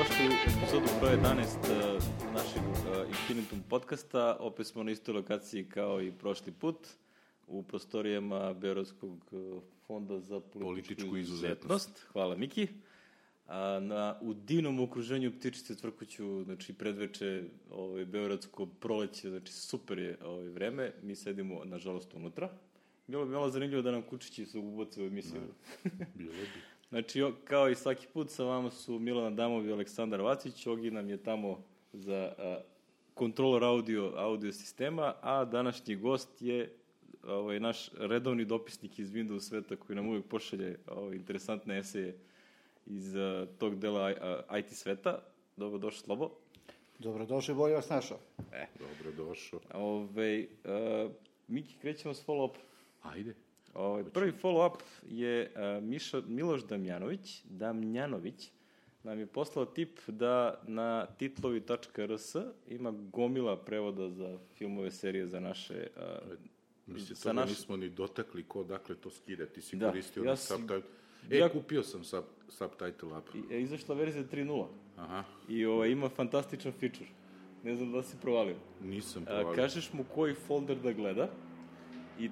dobrodošli u epizodu broj 11 uh, našeg uh, Infinitum podcasta. Opet smo na istoj lokaciji kao i prošli put u prostorijama Beogradskog uh, fonda za političku, Političku izuzetnost. izuzetnost. Hvala Miki. A, na, u divnom okruženju ptičice tvrkuću, znači predveče ovaj, Beogradsko proleće, znači super je ovaj, vreme. Mi sedimo, nažalost, unutra. Bilo bi malo zanimljivo da nam kučići se uboce u emisiju. Bilo bi. Znači, kao i svaki put, sa vama su Milan Adamov i Aleksandar Vacić. Ogi nam je tamo za a, kontrolor audio, audio sistema, a današnji gost je ovaj, naš redovni dopisnik iz Windows sveta koji nam uvijek pošalje ovaj, interesantne eseje iz a, tog dela a, IT sveta. Dobro došao, Slobo. Dobrodošli, bolje vas našao. Dobro došao. Ove, uh, Miki, krećemo s follow-up. Ajde. Ovaj, prvi follow-up je uh, Mišo, Miloš Damjanović, Damjanović, nam je poslao tip da na titlovi.rs ima gomila prevoda za filmove, serije za naše... Uh, Mislim, toga naš- nismo ni dotakli ko dakle to skida. Ti si Da, koristio ja sam- subtitle. E, ja- kupio sam sub, subtitle app. i, izašla verzija 3.0 Aha, i ovaj, ima fantastičan feature. Ne znam da si provalio. nisam A, provalio. kažeš mu koji folder da gleda i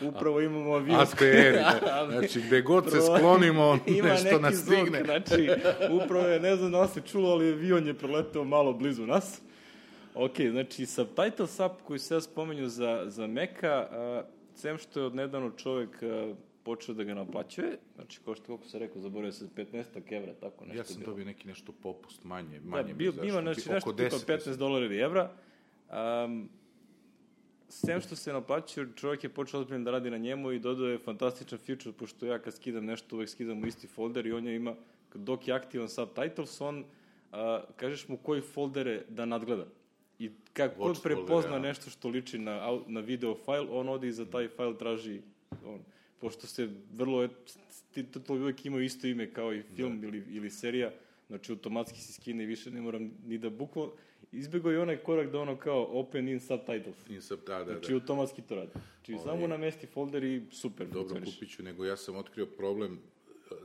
upravo imamo avion. ASPR, znači gde god se sklonimo, Ima nešto nas zvuk, stigne. znači, upravo je, ne znam da se čulo, ali avion je preleteo malo blizu nas. Ok, znači, Subtitles app koji se ja spomenju za, za Maca, a, sem što je odnedavno čovek a, počeo da ga naplaćuje, znači, ko što, kako se rekao, zaboravio se 15 evra, tako nešto. Ja sam bilo. dobio neki nešto popust manje, Da, manje bil, mi zašlo. ima znači, nešto tipa 10 15 dolara ili evra. Um, sem što se naplaćuje, čovjek je počeo ozbiljno da radi na njemu i dodao je fantastičan feature, pošto ja kad skidam nešto, uvek skidam u isti folder i on je ima, dok je aktivan subtitles, on, a, kažeš mu koji foldere da nadgleda. I kako Watch prepozna folder, ja. nešto što liči na, na video file, on odi i za taj file traži on, pošto se vrlo, ti to uvijek imaju isto ime kao i film ili, ili serija, znači automatski se skine i više ne moram ni da bukvalno, izbjegao je onaj korak da ono kao open in subtitles. In sub, da, da, Znači da. automatski to radi. Znači Ovaj- samo namesti folder i super Dobro, kupit ću, nego ja sam otkrio problem e,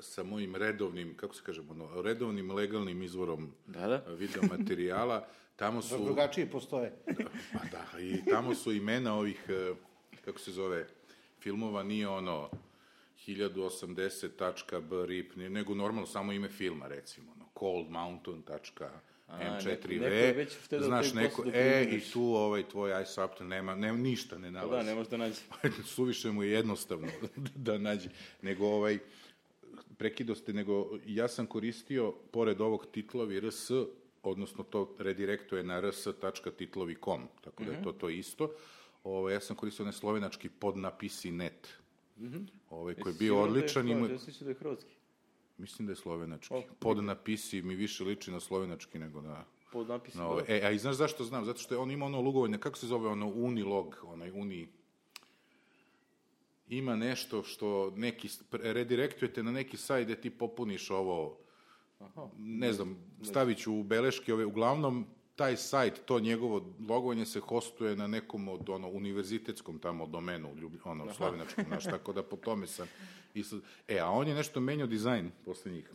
sa mojim redovnim, kako se kaže, ono, redovnim legalnim izvorom Da, da. video materijala. Tamo su... Drugačiji postoje. Pa da, i tamo su imena ovih, e, kako se zove, filmova nije ono 1080.brip, ni- nego normalno samo ime filma, recimo, ono, coldmountain.m4v, neko je već uštedeo znaš, neko, da e, i tu ovaj tvoj iSubtitle nema, nema, ništa ne Pa nalazi. da, ne može da nađe. Suviše mu je jednostavno da nađe. Nego ovaj, prekido ste, nego ja sam koristio, pored ovog titlovi RS, odnosno to redirektuje na rs.titlovi.com, tako da je to to isto. Ovaj, ja sam koristio onaj slovenački podnapisi net. Ovaj, koji je bio odličan. Ima... Ima, Ja da je hrvatski. Mislim da je slovenački. O, Podnapisi mi više liči na slovenački nego na... Pod napisi. na ovaj. E, a i znaš zašto znam? Zato što je on ima ono lugovanje, kako se zove ono Unilog, onaj Uni... Ima nešto što neki, redirektujete na neki sajt gde ti popuniš ovo, Aha. ne znam, stavit ću u beleške ove, uglavnom taj sajt, to njegovo logovanje se hostuje na nekom od ono univerzitetskom tamo domenu, ljublj, ono slavinačkom, znaš, tako da po tome sam i e, a on je nešto menjao dizajn poslednjih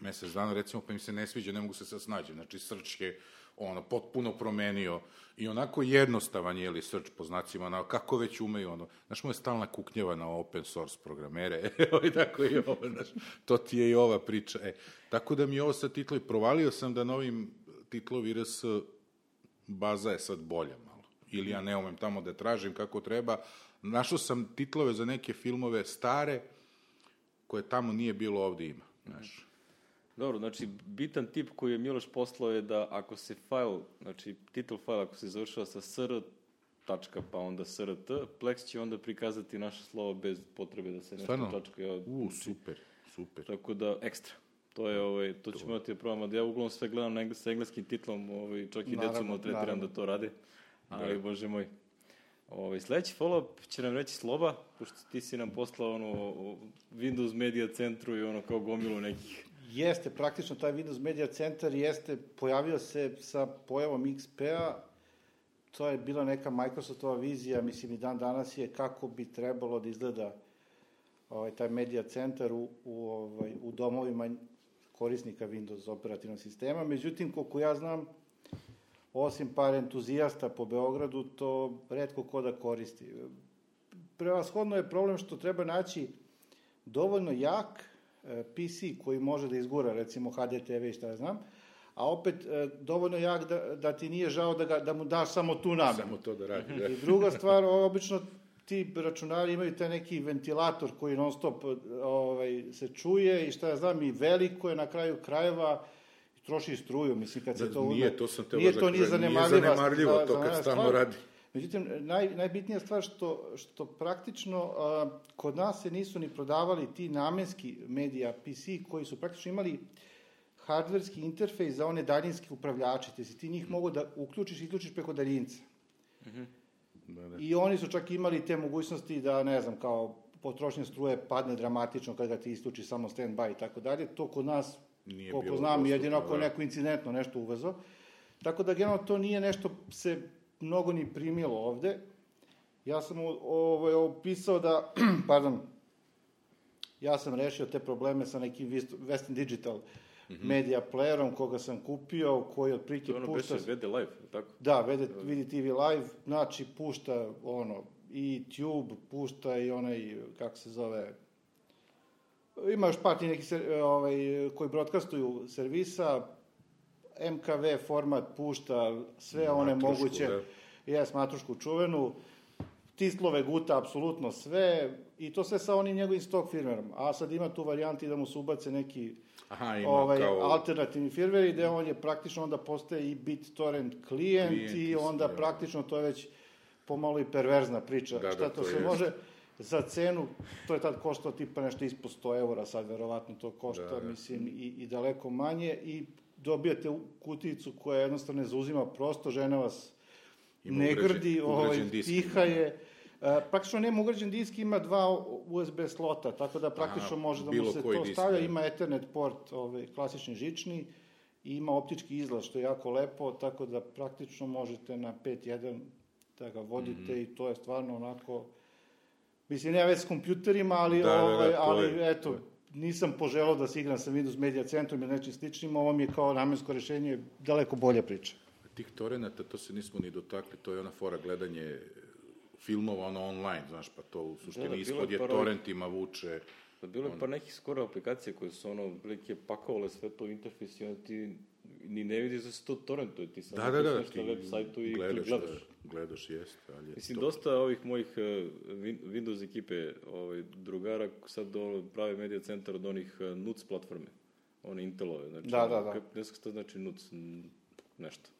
mesec dana, recimo, pa mi se ne sviđa, ne mogu se sad snađe, znači search je ono, potpuno promenio i onako jednostavan je li search po znacima, na, kako već umeju, ono, znaš, mu je stalna kuknjava na open source programere, evo i tako i ovo, znaš, to ti je i ova priča, e, tako da mi je ovo sad titlovi, provalio sam da novim titlovi RS baza je sad bolja malo, ili ja ne umem tamo da tražim kako treba, našao sam titlove za neke filmove stare, koje tamo nije bilo, ovde ima, znaš, Dobro, znači, bitan tip koji je Miloš poslao je da ako se file, znači, titel file, ako se završava sa sr, tačka, pa onda srt, Plex će onda prikazati naše slovo bez potrebe da se nešto Stvarno? tačka. Ja, U, super, super. Tako da, ekstra. To je, ovaj, to ćemo imati da probamo. Da ja uglavnom sve gledam na engles, sa engleskim titlom, ovaj, čak i Naravno, decu maltretiram naravno. da to rade. Ali, bože moj. Ovaj, sledeći follow-up će nam reći Sloba, pošto ti si nam poslao ono, Windows Media Centru i ono kao gomilu nekih Jeste, praktično taj Windows Media Center jeste, pojavio se sa pojavom XP-a, to je bila neka Microsoftova vizija, mislim i dan danas je kako bi trebalo da izgleda ovaj, taj media centar u, u, ovaj, u domovima korisnika Windows operativnog sistema. Međutim, koliko ja znam, osim par entuzijasta po Beogradu, to redko ko da koristi. Prevashodno je problem što treba naći dovoljno jak e, PC koji može da izgura, recimo HDTV i šta ja znam, a opet e, dovoljno jak da, da ti nije žao da, ga, da mu daš samo tu namenu. Samo to da radi. Da. I druga stvar, obično ti računari imaju taj neki ventilator koji non stop ovaj, se čuje i šta ja znam i veliko je na kraju krajeva troši struju, mislim kad se Da, to... nije, to sam teo nije to nije kažem, nije zanemarljivo za- to kad mene stalno stvar. radi. Međutim, naj, najbitnija stvar što, što praktično a, kod nas se nisu ni prodavali ti namenski medija PC koji su praktično imali hardverski interfejs za one daljinske upravljače, te si ti njih mogu da uključiš i isključiš preko daljinca. Da, da. I oni su čak imali te mogućnosti da, ne znam, kao potrošnja struje padne dramatično kada ga ti isključi samo stand-by i tako dalje. To kod nas, Nije koliko znam, dostupno, jedino ako da. neko incidentno nešto uvezo. Tako da, generalno, to nije nešto se mnogo ni primilo ovde. Ja sam ovaj, opisao da, pardon, ja sam rešio te probleme sa nekim West- Western Digital media playerom koga sam kupio, koji To je ono pušta... beše VD Live, tako? Da, vede, vidi TV live, znači pušta ono, i Tube, pušta i onaj, kako se zove, ima još par ti neki ovaj, koji broadcastuju servisa, MKV format pušta sve one Matrušku, moguće, da. jes, matrušku čuvenu, tislove guta apsolutno sve, i to sve sa onim njegovim stock firmerom. A sad ima tu varijanti da mu se ubace neki Aha, ima ovaj, kao... alternativni firmware gde on je praktično onda postaje i BitTorrent klijent, Klijent i onda da. praktično to je već pomalo i perverzna priča. Da, da, Šta to, to se jest. može za cenu, to je tad koštao tipa nešto ispod 100 eura, sad verovatno to košta, Da, da. mislim, i, i daleko manje i dobijate kuticu koja jednostavno ne zauzima prosto, žena vas Ima ne ugrađen- grdi, ovaj, piha je. E, praktično nema ugrađen disk, ima dva USB slota, tako da praktično Aha, može da mu se to disk, stavlja, da. ima Ethernet port, ovaj, klasični žični, i ima optički izlaz, što je jako lepo, tako da praktično možete na 5.1 da ga vodite Mhm. i to je stvarno onako... Mislim, nema već s kompjuterima, ali, Da, da, da, ovaj, ali je- eto, nisam poželao da se igram sa Windows Media Centrum ili nečim sličnim, ovo mi je kao namensko rešenje daleko bolja priča. Tih torenata, to se nismo ni dotakli, to je ona fora gledanje filmova ono online, znaš, pa to u suštini Da, da, ispod je par torrentima vuče. Da bilo je par nekih skoro aplikacije koje su ono, prilike pakovale sve to u interfejs i onda ti ni ne vidiš da se to torrentuje, ti samo Da, da, da, klikneš na web sajtu i gledaš, gledaš. Da, gledaš, jeste, ali je Mislim, to... dosta ovih mojih uh, Win- Windows ekipe ovaj, drugara sad ono, prave media centar od onih uh, NUC platforme, one Intelove. Znači, Da, da, da. Ne znam šta znači NUC, nešto.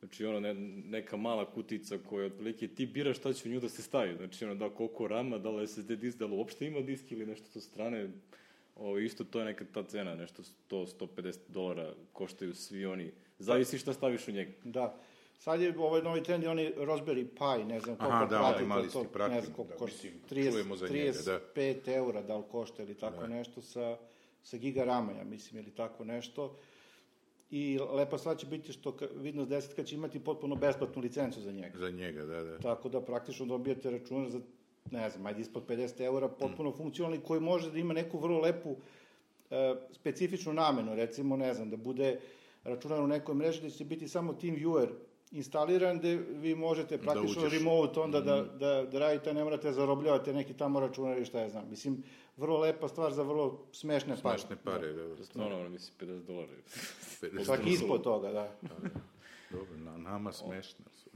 Znači, ono, ne, neka mala kutica koja otprilike ti biraš šta će u nju da se stavi. Znači, ono, da koliko rama, da li SSD disk, da li uopšte ima disk ili nešto sa strane. Ovo, isto to je neka ta cena, nešto 100-150 dolara koštaju svi oni. Zavisi šta staviš u njega. Da. Sad je ovaj novi trend, je oni Raspberry Pi, ne znam koliko Aha, da, pratite imali to, ste, pratim, ne znam koliko da, košta, mislim, 30, čujemo za njega, da. 35 eura da li košta ili tako nešto sa, sa giga rama, ja mislim, ili tako nešto. I lepa stvar će biti što Windows 10 kad će imati potpuno besplatnu licencu za njega. Za njega, da, da. Tako da praktično dobijate računar za, ne znam, ajde ispod 50 eura, potpuno funkcionalni, koji može da ima neku vrlo lepu e, specifičnu namenu, recimo, ne znam, da bude računar u nekoj mreži da će biti samo TeamViewer instaliran, gde vi možete praktično uđeš. remote onda da, da, da radite, ne morate zarobljavati neki tamo računar ili šta ja znam. Mislim, vrlo lepa stvar za vrlo smešne pare. Smešne pare, da, da. Stvarno, ono, mislim, 50 dolara. Čak ispod toga, da. Dobro, na, nama smešno su.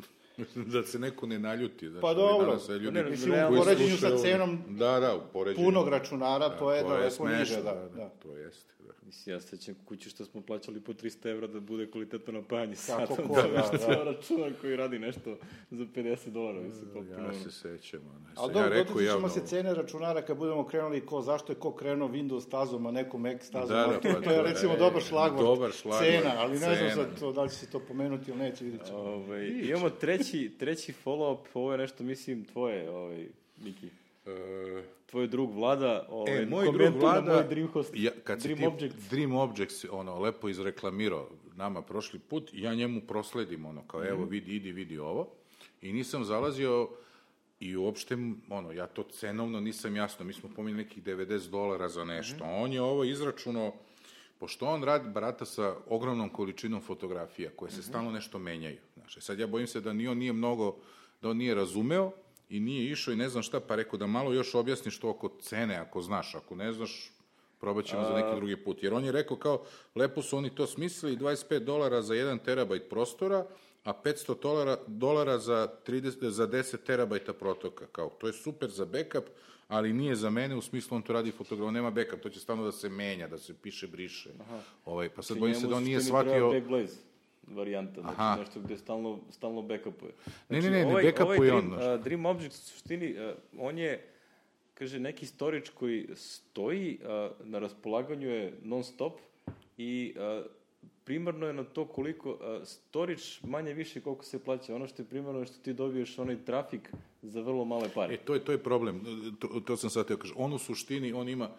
da se neko ne naljuti. Znači, Pa dobro. danas, e, ljudi Ne, Mislim, u poređenju sa cenom Da, da, u poređenju. punog računara, to je Da, daleko niže, smešno, da. da. To jeste, da. Mislim, ja se sećam kući što smo plaćali po 300 evra da bude kvalitetno napajanje Kako sata. ko, da, da, da, da. računar koji radi nešto za 50 dolara. Mislim, potpuno. Ja se sećam. Ono. Ali ja dobro, rekao dotičemo javno, se cene računara kad budemo krenuli ko, zašto je ko krenuo Windows stazom, a neko Mac stazom. Da, da, to, pa to je recimo dobar šlagvort. dobar šlagvort, Cena, ali ne znam sad to, da li će se to pomenuti ili neće, vidjet ćemo. Ovaj, imamo treći, treći follow-up, ovo je nešto, mislim, tvoje, ovaj, Miki. E, Tvoj drug Vlada, ovaj, E, moj drug Vlada, moj Dreamhost, ja, kad si Dream ti Objects. Dream Objects ono, lepo izreklamirao nama prošli put, ja njemu prosledim ono, kao Mhm. evo vidi, idi, vidi ovo. I nisam zalazio i uopšte, ono, ja to cenovno nisam jasno, mi smo pominjali nekih 90 dolara za nešto. Mhm. A On je ovo izračunao pošto on radi barata sa ogromnom količinom fotografija koje se stalno nešto menjaju. Znaš, e sad ja bojim se da ni on nije mnogo, da on nije razumeo i nije išao i ne znam šta, pa rekao da malo još objasniš to oko cene, ako znaš, ako ne znaš, probat ćemo za neki drugi put. Jer on je rekao kao, lepo su oni to smislili, 25 dolara za 1 terabajt prostora, a 500 dolara, dolara za, 30, za 10 terabajta protoka. Kao, to je super za backup, ali nije za mene, u smislu on to radi fotograf, nema backup, to će stalno da se menja, da se piše, briše. Aha. Ovaj, pa sad bojim se da on nije shvatio... Varijanta, znači Aha. nešto gde stalno, stalno backupuje. Znači, ne, ne, ne, ovaj, ne backupuje ovaj on. Dream, uh, Dream Object, u suštini, uh, on je, kaže, neki storage koji stoji, uh, na raspolaganju je non stop i uh, primarno je na to koliko, uh, storage manje više koliko se plaća. Ono što je primarno je što ti dobiješ onaj trafik za vrlo male pare. E, to je, to je problem. To, to sam sad teo kažem. On u suštini, on ima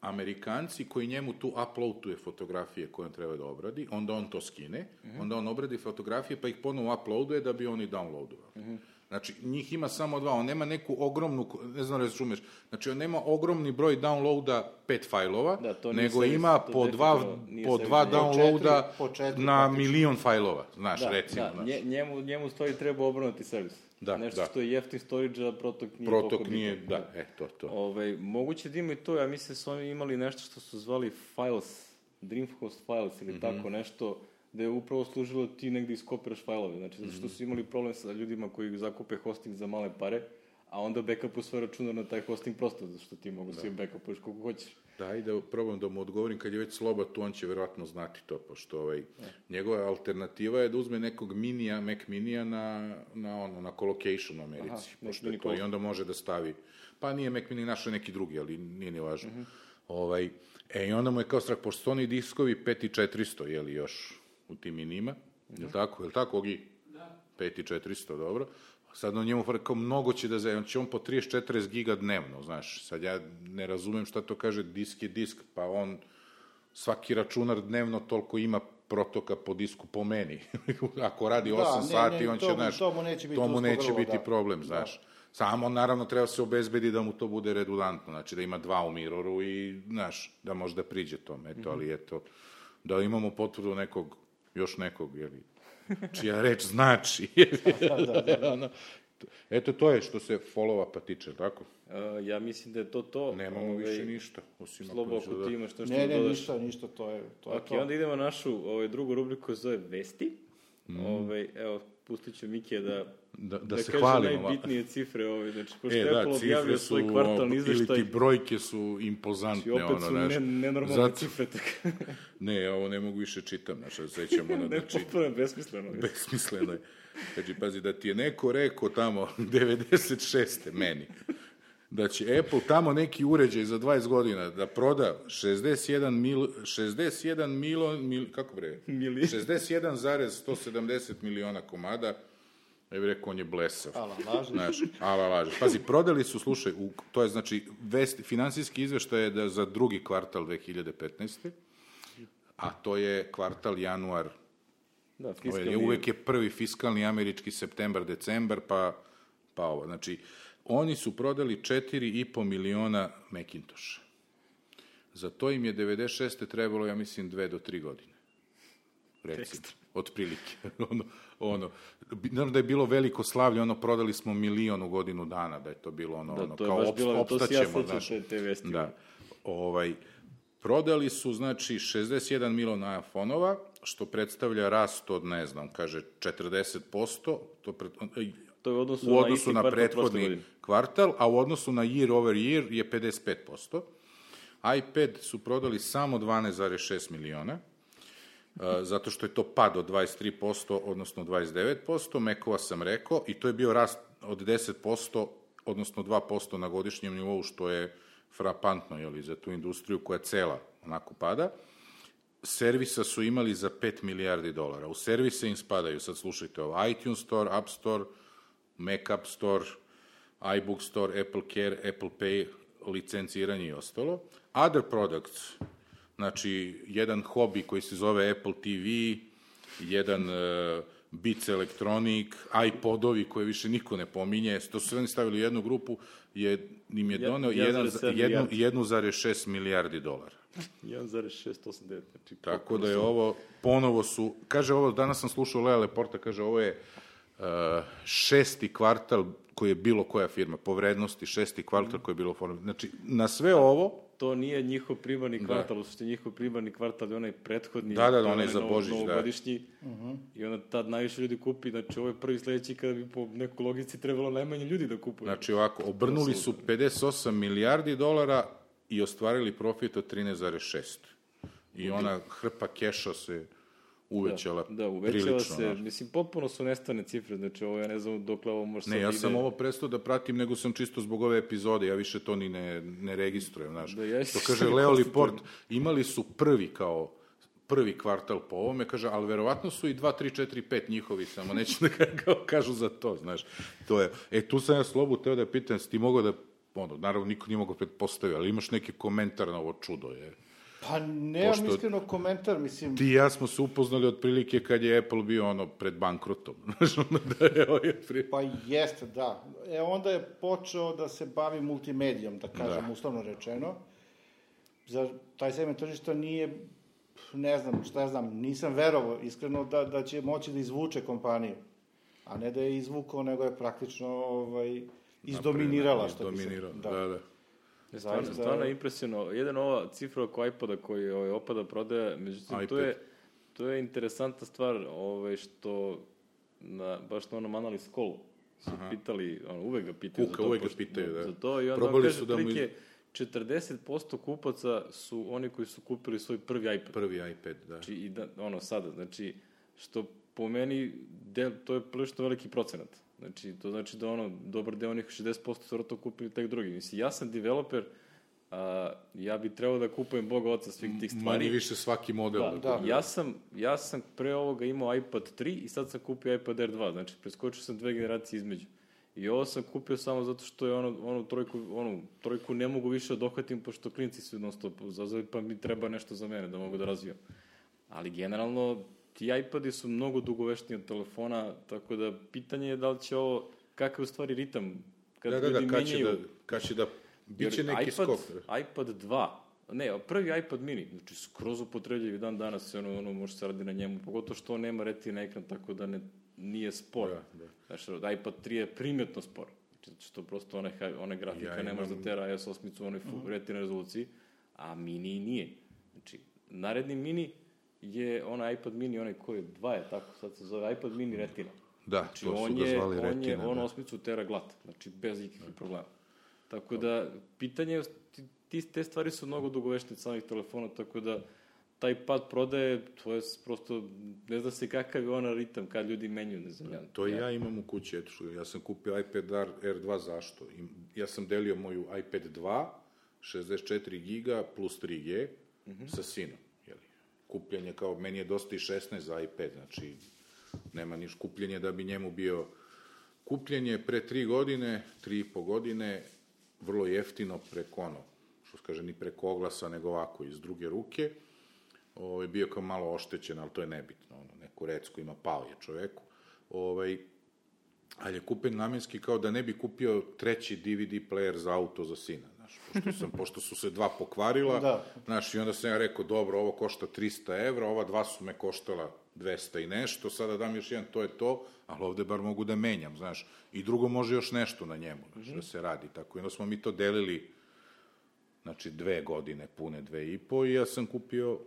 Amerikanci koji njemu tu uploaduje fotografije koje on treba da obradi, onda on to skine, mm -hmm. onda on obradi fotografije pa ih ponovo uploaduje da bi oni downloadovali. Mm -hmm. Znači, njih ima samo dva, on nema neku ogromnu, ne znam razumeš, znači on nema ogromni broj downloada pet fajlova, da, to nego servis, ima po dva, po dva downloada po četiri, po četiri, na milion fajlova, znaš, da, recimo. Da, znaš. njemu, njemu stoji treba obrnuti servis. Da, Nešto da. što je jeftin storage, a protok nije protok nije, bitan. da, e, to, to. Ove, moguće da ima i to, ja mislim da su oni imali nešto što su zvali files, Dreamhost files ili mm -hmm. tako nešto, da je upravo služilo da ti negde iskopiraš fajlove. Znači, zato što su imali problem sa ljudima koji zakupe hosting za male pare, a onda backupu sve računa na taj hosting prosto, zato što ti mogu da. svi backupuješ koliko hoćeš. Da, i da probam da mu odgovorim, kad je već sloba tu, on će verovatno znati to, pošto ovaj, ja. njegova alternativa je da uzme nekog minija, Mac minija na, na, ono, na colocation u Americi, Aha, pošto je to, i onda može da stavi, pa nije Mac mini našao neki drugi, ali nije ni važno. Uh. -huh. ovaj, e, i onda mu je kao strah, pošto su oni diskovi 5400, je li još, u tim minima, mm -hmm. je li tako, je li tako, Ogi? Da. 5400, dobro. Sad on njemu kao mnogo će da zajedno, će on po 30-40 giga dnevno, znaš, sad ja ne razumem šta to kaže, disk je disk, pa on, svaki računar dnevno toliko ima protoka po disku po meni. Ako radi 8 da, sati, ne, ne, on će, to, znaš, to mu neće biti, to mu neće biti da. problem, znaš. Da. Samo, naravno, treba se obezbedi da mu to bude redundantno, znači da ima dva u miroru i, znaš, da možda priđe tome, eto, mm -hmm. ali eto, da imamo potvrdu nekog još nekog, jeli, čija reč znači. da, da, da, da. Eto, to je što se follow pa tiče, tako? Uh, ja mislim da je to to. Nemamo ovaj, više ništa. Osim Slobo, ako da... ti imaš što što ne, ne, dodaš. ništa, ništa, to je to. Je okay, to. onda idemo na našu ovaj, drugu rubriku, zove Vesti. Mm. Ovaj, evo, pustit ću Mikija da, da, da, da se hvalimo. najbitnije cifre. Ovaj, znači, pošto e, da, Apple objavio svoj kvartalni izveštaj. Ili ti brojke su impozantne. Znači, opet su ono, ne, nenormalne zato, cifre. Tako. ne, ovo ne mogu više čitam, znači, sećamo na da čitam. Potpuno besmisleno. Besmisleno je. Znači, pazi, da ti je neko rekao tamo 96. meni, da će Apple tamo neki uređaj za 20 godina da proda 61 mil, 61 milo, mil, kako bre? Mili. 61,170 miliona komada, ja bih rekao, on je blesav. Ala, laži. Znaš, ala, laži. Pazi, prodali su, slušaj, u, to je znači, vest, finansijski izveštaj je da za drugi kvartal 2015. A to je kvartal januar Da, fiskalni... Ovaj, uvek je prvi fiskalni američki septembar, decembar, pa, pa ovo. Znači, oni su prodali 4,5 miliona Macintosha. Za to im je 96. trebalo, ja mislim, dve do tri godine. Recimo, otprilike. ono, ono, naravno da je bilo veliko slavlje, ono, prodali smo milion u godinu dana, da je to bilo ono, da, ono to kao op, bilo, opstaćemo, to znaš. Te vesti. Da. Ovaj, prodali su, znači, 61 miliona iPhone-ova, što predstavlja rast od, ne znam, kaže, 40%, to pred, To je u odnosu, u odnosu na, na prethodni kvartal, a u odnosu na year over year je 55%. iPad su prodali samo 12,6 miliona, zato što je to pad od 23%, odnosno 29%, Mekova sam rekao, i to je bio rast od 10%, odnosno 2% na godišnjem nivou, što je frapantno jeli, za tu industriju koja cela onako pada. Servisa su imali za 5 milijardi dolara. U servise im spadaju, sad slušajte ovo, iTunes Store, App Store, Mac App Store, iBook Store, Apple Care, Apple Pay, licenciranje i ostalo. Other products, znači jedan hobi koji se zove Apple TV, jedan uh, Beats Electronic, iPodovi koje više niko ne pominje, to su sve oni stavili u jednu grupu, je, im je doneo 1,6 milijardi dolara. 1,689. Znači, Tako da je ovo, ponovo su, kaže ovo, danas sam slušao Lea Leporta, kaže ovo je uh, šesti kvartal koji je bilo koja firma, po vrednosti šesti kvartal koji je bilo formirano. Znači, na sve ovo, to nije njihov primarni kvartal, u suštini njihov primarni kvartal je onaj prethodni, Da, da, da, to je onaj za Božić, da. novogodišnji, I onda tad najviše ljudi kupi, znači ovo je prvi sledeći kada bi po nekoj logici trebalo najmanje ljudi da kupuju. znači ovako, obrnuli su 58 milijardi dolara i ostvarili profit od 13,6. I ona hrpa keša se uvećala da, uvećava prilično. se, znaš. mislim, potpuno su nestane cifre, znači ovo ja ne znam dokle ovo može Ne, ja ide. sam ovo prestao da pratim, nego sam čisto zbog ove epizode, ja više to ni ne, ne registrujem, znaš. Da, ja to kaže Leo. Liport, imali su prvi kao prvi kvartal po ovome, kaže, ali verovatno su i 2, 3, 4, 5 njihovi, samo neće da ka- kao kažu za to, znaš. To je, e, tu sam ja slobu teo da pitam, si ti mogao da, ono, naravno niko nije mogao pretpostaviti, ali imaš neki komentar na ovo čudo, je. Pa nemam Pošto- iskreno komentar, mislim, Ti i ja smo se upoznali otprilike kad je Apple bio ono pred bankrotom. Znaš, ono da je ovaj pri... Pa jeste, da. E, onda je počeo da se bavi multimedijom, da kažem, Da. uslovno rečeno. Za taj segment tržišta nije, ne znam, šta ja znam, nisam verovao iskreno da, da će moći da izvuče kompaniju. A ne da je izvukao, nego je praktično ovaj, izdominirala, što bi se... Izdominirala, da, da. Ne, Stvarno, Zaista- stvarno je impresivno. Jedan ova cifra oko iPoda koji ovaj, opada prodaja, međutim, to iPad. je, to je interesantna stvar ovaj, što na, baš na onom Analyst Callu su pitali, ono, uvek ga pitaju Kuka, za to. uvek ga pitaju, da. Za to i onda Probali kaže, su da mu iz- otprilike, 40% kupaca su oni koji su kupili svoj prvi iPad. Prvi iPad, da. Znači, i da, ono, sada, znači, što po meni, del, to je prilično veliki procenat. Znači, to znači da ono, dobar deo onih 60% su vjerojatno kupili tek drugi. Mislim, ja sam developer, a, ja bi trebao da kupujem Boga oca svih tih stvari. Manje više svaki model. Da, Da, da. Ja, sam, ja sam pre ovoga imao iPad 3 i sad sam kupio iPad R2, znači preskočio sam dve generacije između. I ovo sam kupio samo zato što je ono, ono trojku, onu trojku ne mogu više da dohvatim, pošto klinci su non stop zazove, pa mi treba nešto za mene da mogu da razvijam. Ali generalno, ti iPadi su mnogo dugoveštniji od telefona, tako da pitanje je da li će ovo, kakav je u stvari ritam kad da, da, da, ljudi kad će menjaju. da, kad će da, bit će Jer neki iPad, skok. iPad 2, ne, prvi iPad mini, znači skroz upotrebljiv i dan danas ono, ono može se radi na njemu, pogotovo što on nema retina ekran, tako da ne, nije spor. Da, da. Znači, iPad 3 je primetno spor. Znači, što prosto one, one grafika Ja ne može imam- da tera S8 u onoj fu- retina rezoluciji, a mini nije. Znači, naredni mini je onaj iPad mini, onaj koji je 2 je tako, sad se zove iPad mini retina. Da, Znači, to su on ga je, zvali on retina. je, on da. osmicu tera glat, znači bez ikakvih problema. Tako da, pitanje je, ti, te stvari su mnogo dugovečne od samih telefona, tako da taj pad prodaje, to je prosto, ne zna se kakav je ona ritam, kad ljudi menjuju, ne znam ja. To i ja imam u kući, eto što, ja sam kupio iPad R, R2, zašto? Ja sam delio moju iPad 2, 64 giga plus 3G Mhm. sa sinom. Jeli. Kupljenje kao, meni je dosta i 16 za iPad, znači nema niš kupljenje da bi njemu bio kupljenje pre tri godine, tri i po godine, vrlo jeftino preko ono, što kaže, ni preko oglasa, nego ovako, iz druge ruke. Ovo je bio kao malo oštećen, ali to je nebitno, ono, neku recku ima pao je čoveku. Ovaj, ali je kupen namenski kao da ne bi kupio treći DVD player za auto za sina, znaš, pošto, sam, pošto su se dva pokvarila, Da. znaš, i onda sam ja rekao, dobro, ovo košta 300 evra, ova dva su me koštala 200 i nešto, sada dam još jedan, to je to, ali ovde bar mogu da menjam, znaš, i drugo može još nešto na njemu, znaš, da se radi, tako, i onda smo mi to delili, znači, dve godine, pune dve i po, i ja sam kupio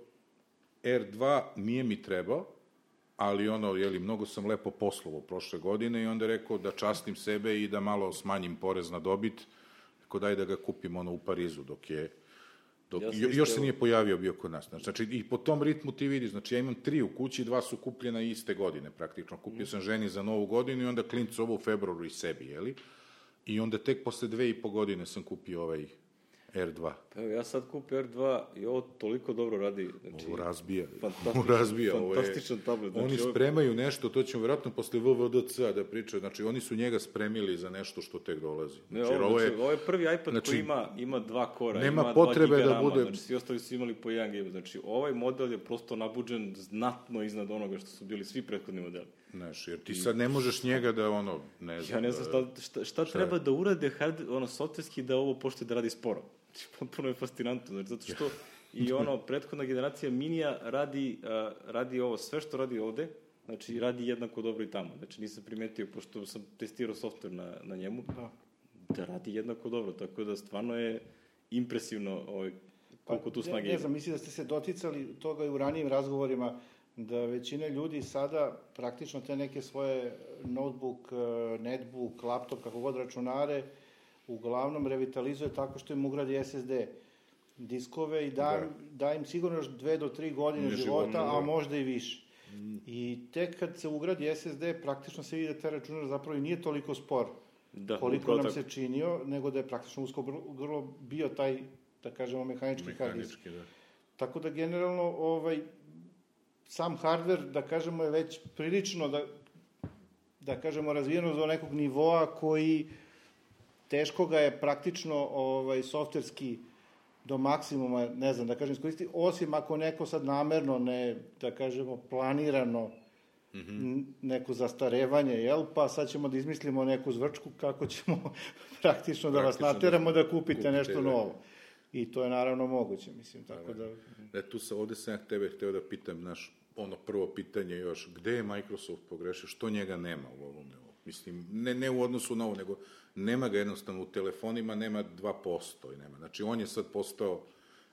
R2, nije mi trebao, ali ono, jeli, mnogo sam lepo poslovao prošle godine i onda rekao da častim sebe i da malo smanjim porez na dobit, rekao daj da ga kupim ono u Parizu dok je Dok, Ja još se nije pojavio bio kod nas. Znači, i po tom ritmu ti vidiš, znači ja imam tri u kući, dva su kupljena iste godine praktično. Kupio sam ženi za novu godinu i onda klincu ovo u februaru i sebi, jeli? I onda tek posle dve i po godine sam kupio ovaj R2. Pa evo, ja sad kupio R2 i ovo toliko dobro radi. Znači, Ovo razbija. fantastičan- Ovo razbija. Ovo je, fantastičan tablet, znači, oni ovo- spremaju nešto, to ćemo verovatno posle VVDC da pričaju. Znači, oni su njega spremili za nešto što tek dolazi. Ne, Znači, ovo, jer ovo je... znači, ovo je prvi iPad znači, koji ima, ima dva kora, nema ima potrebe 2 giga da bude- znači svi ostali su imali po 1 GB. Znači ovaj model je prosto nabuđen znatno iznad onoga što su bili svi prethodni modeli. Znaš, jer ti sad ne možeš njega da, ono, ne znam... Ja ne znam šta, šta, šta, treba da urade hard, ono, softverski da ovo pošte da radi sporo. Znači, potpuno je fascinantno, znači, zato što i ono, prethodna generacija Minija radi, a, radi ovo, sve što radi ovde, znači radi jednako dobro i tamo. Znači nisam primetio, pošto sam testirao software na, na njemu, Da. da radi jednako dobro, tako da stvarno je impresivno ovaj, koliko tu Pa, snage ne, ne znam, mislim da ste se doticali toga i u ranijim razgovorima, da većina ljudi sada praktično te neke svoje notebook, eh, netbook, laptop, kako god računare, uglavnom revitalizuje tako što im ugradi SSD diskove i da, Da. da. im sigurno još dve do tri godine Ne života, života, da. a možda i više. I tek kad se ugradi SSD, praktično se vidi da taj računar zapravo i nije toliko spor Da, koliko nam tako. se činio, nego da je praktično usko grlo, bio taj, da kažemo, mehanički hard disk. Mehanički, da. Tako da generalno ovaj sam hardver da kažemo je već prilično da da kažemo razvijeno do nekog nivoa koji teško ga je praktično ovaj softverski do maksimuma, ne znam, da kažem, iskoristiti, osim ako neko sad namerno ne, da kažemo, planirano n- neko zastarevanje, jel? Pa sad ćemo da izmislimo neku zvrčku kako ćemo praktično da vas Praktično da nateramo da kupite, kupite, nešto da. novo. I to je naravno moguće, mislim, tako da... E, tu sam, ovde sam ja tebe hteo da pitam, naš, ono prvo pitanje još, gde je Microsoft pogrešio, što njega nema u ovom, mislim, ne, ne u odnosu na ovo, nego nema ga jednostavno u telefonima, nema 2% i nema. Znači, on je sad postao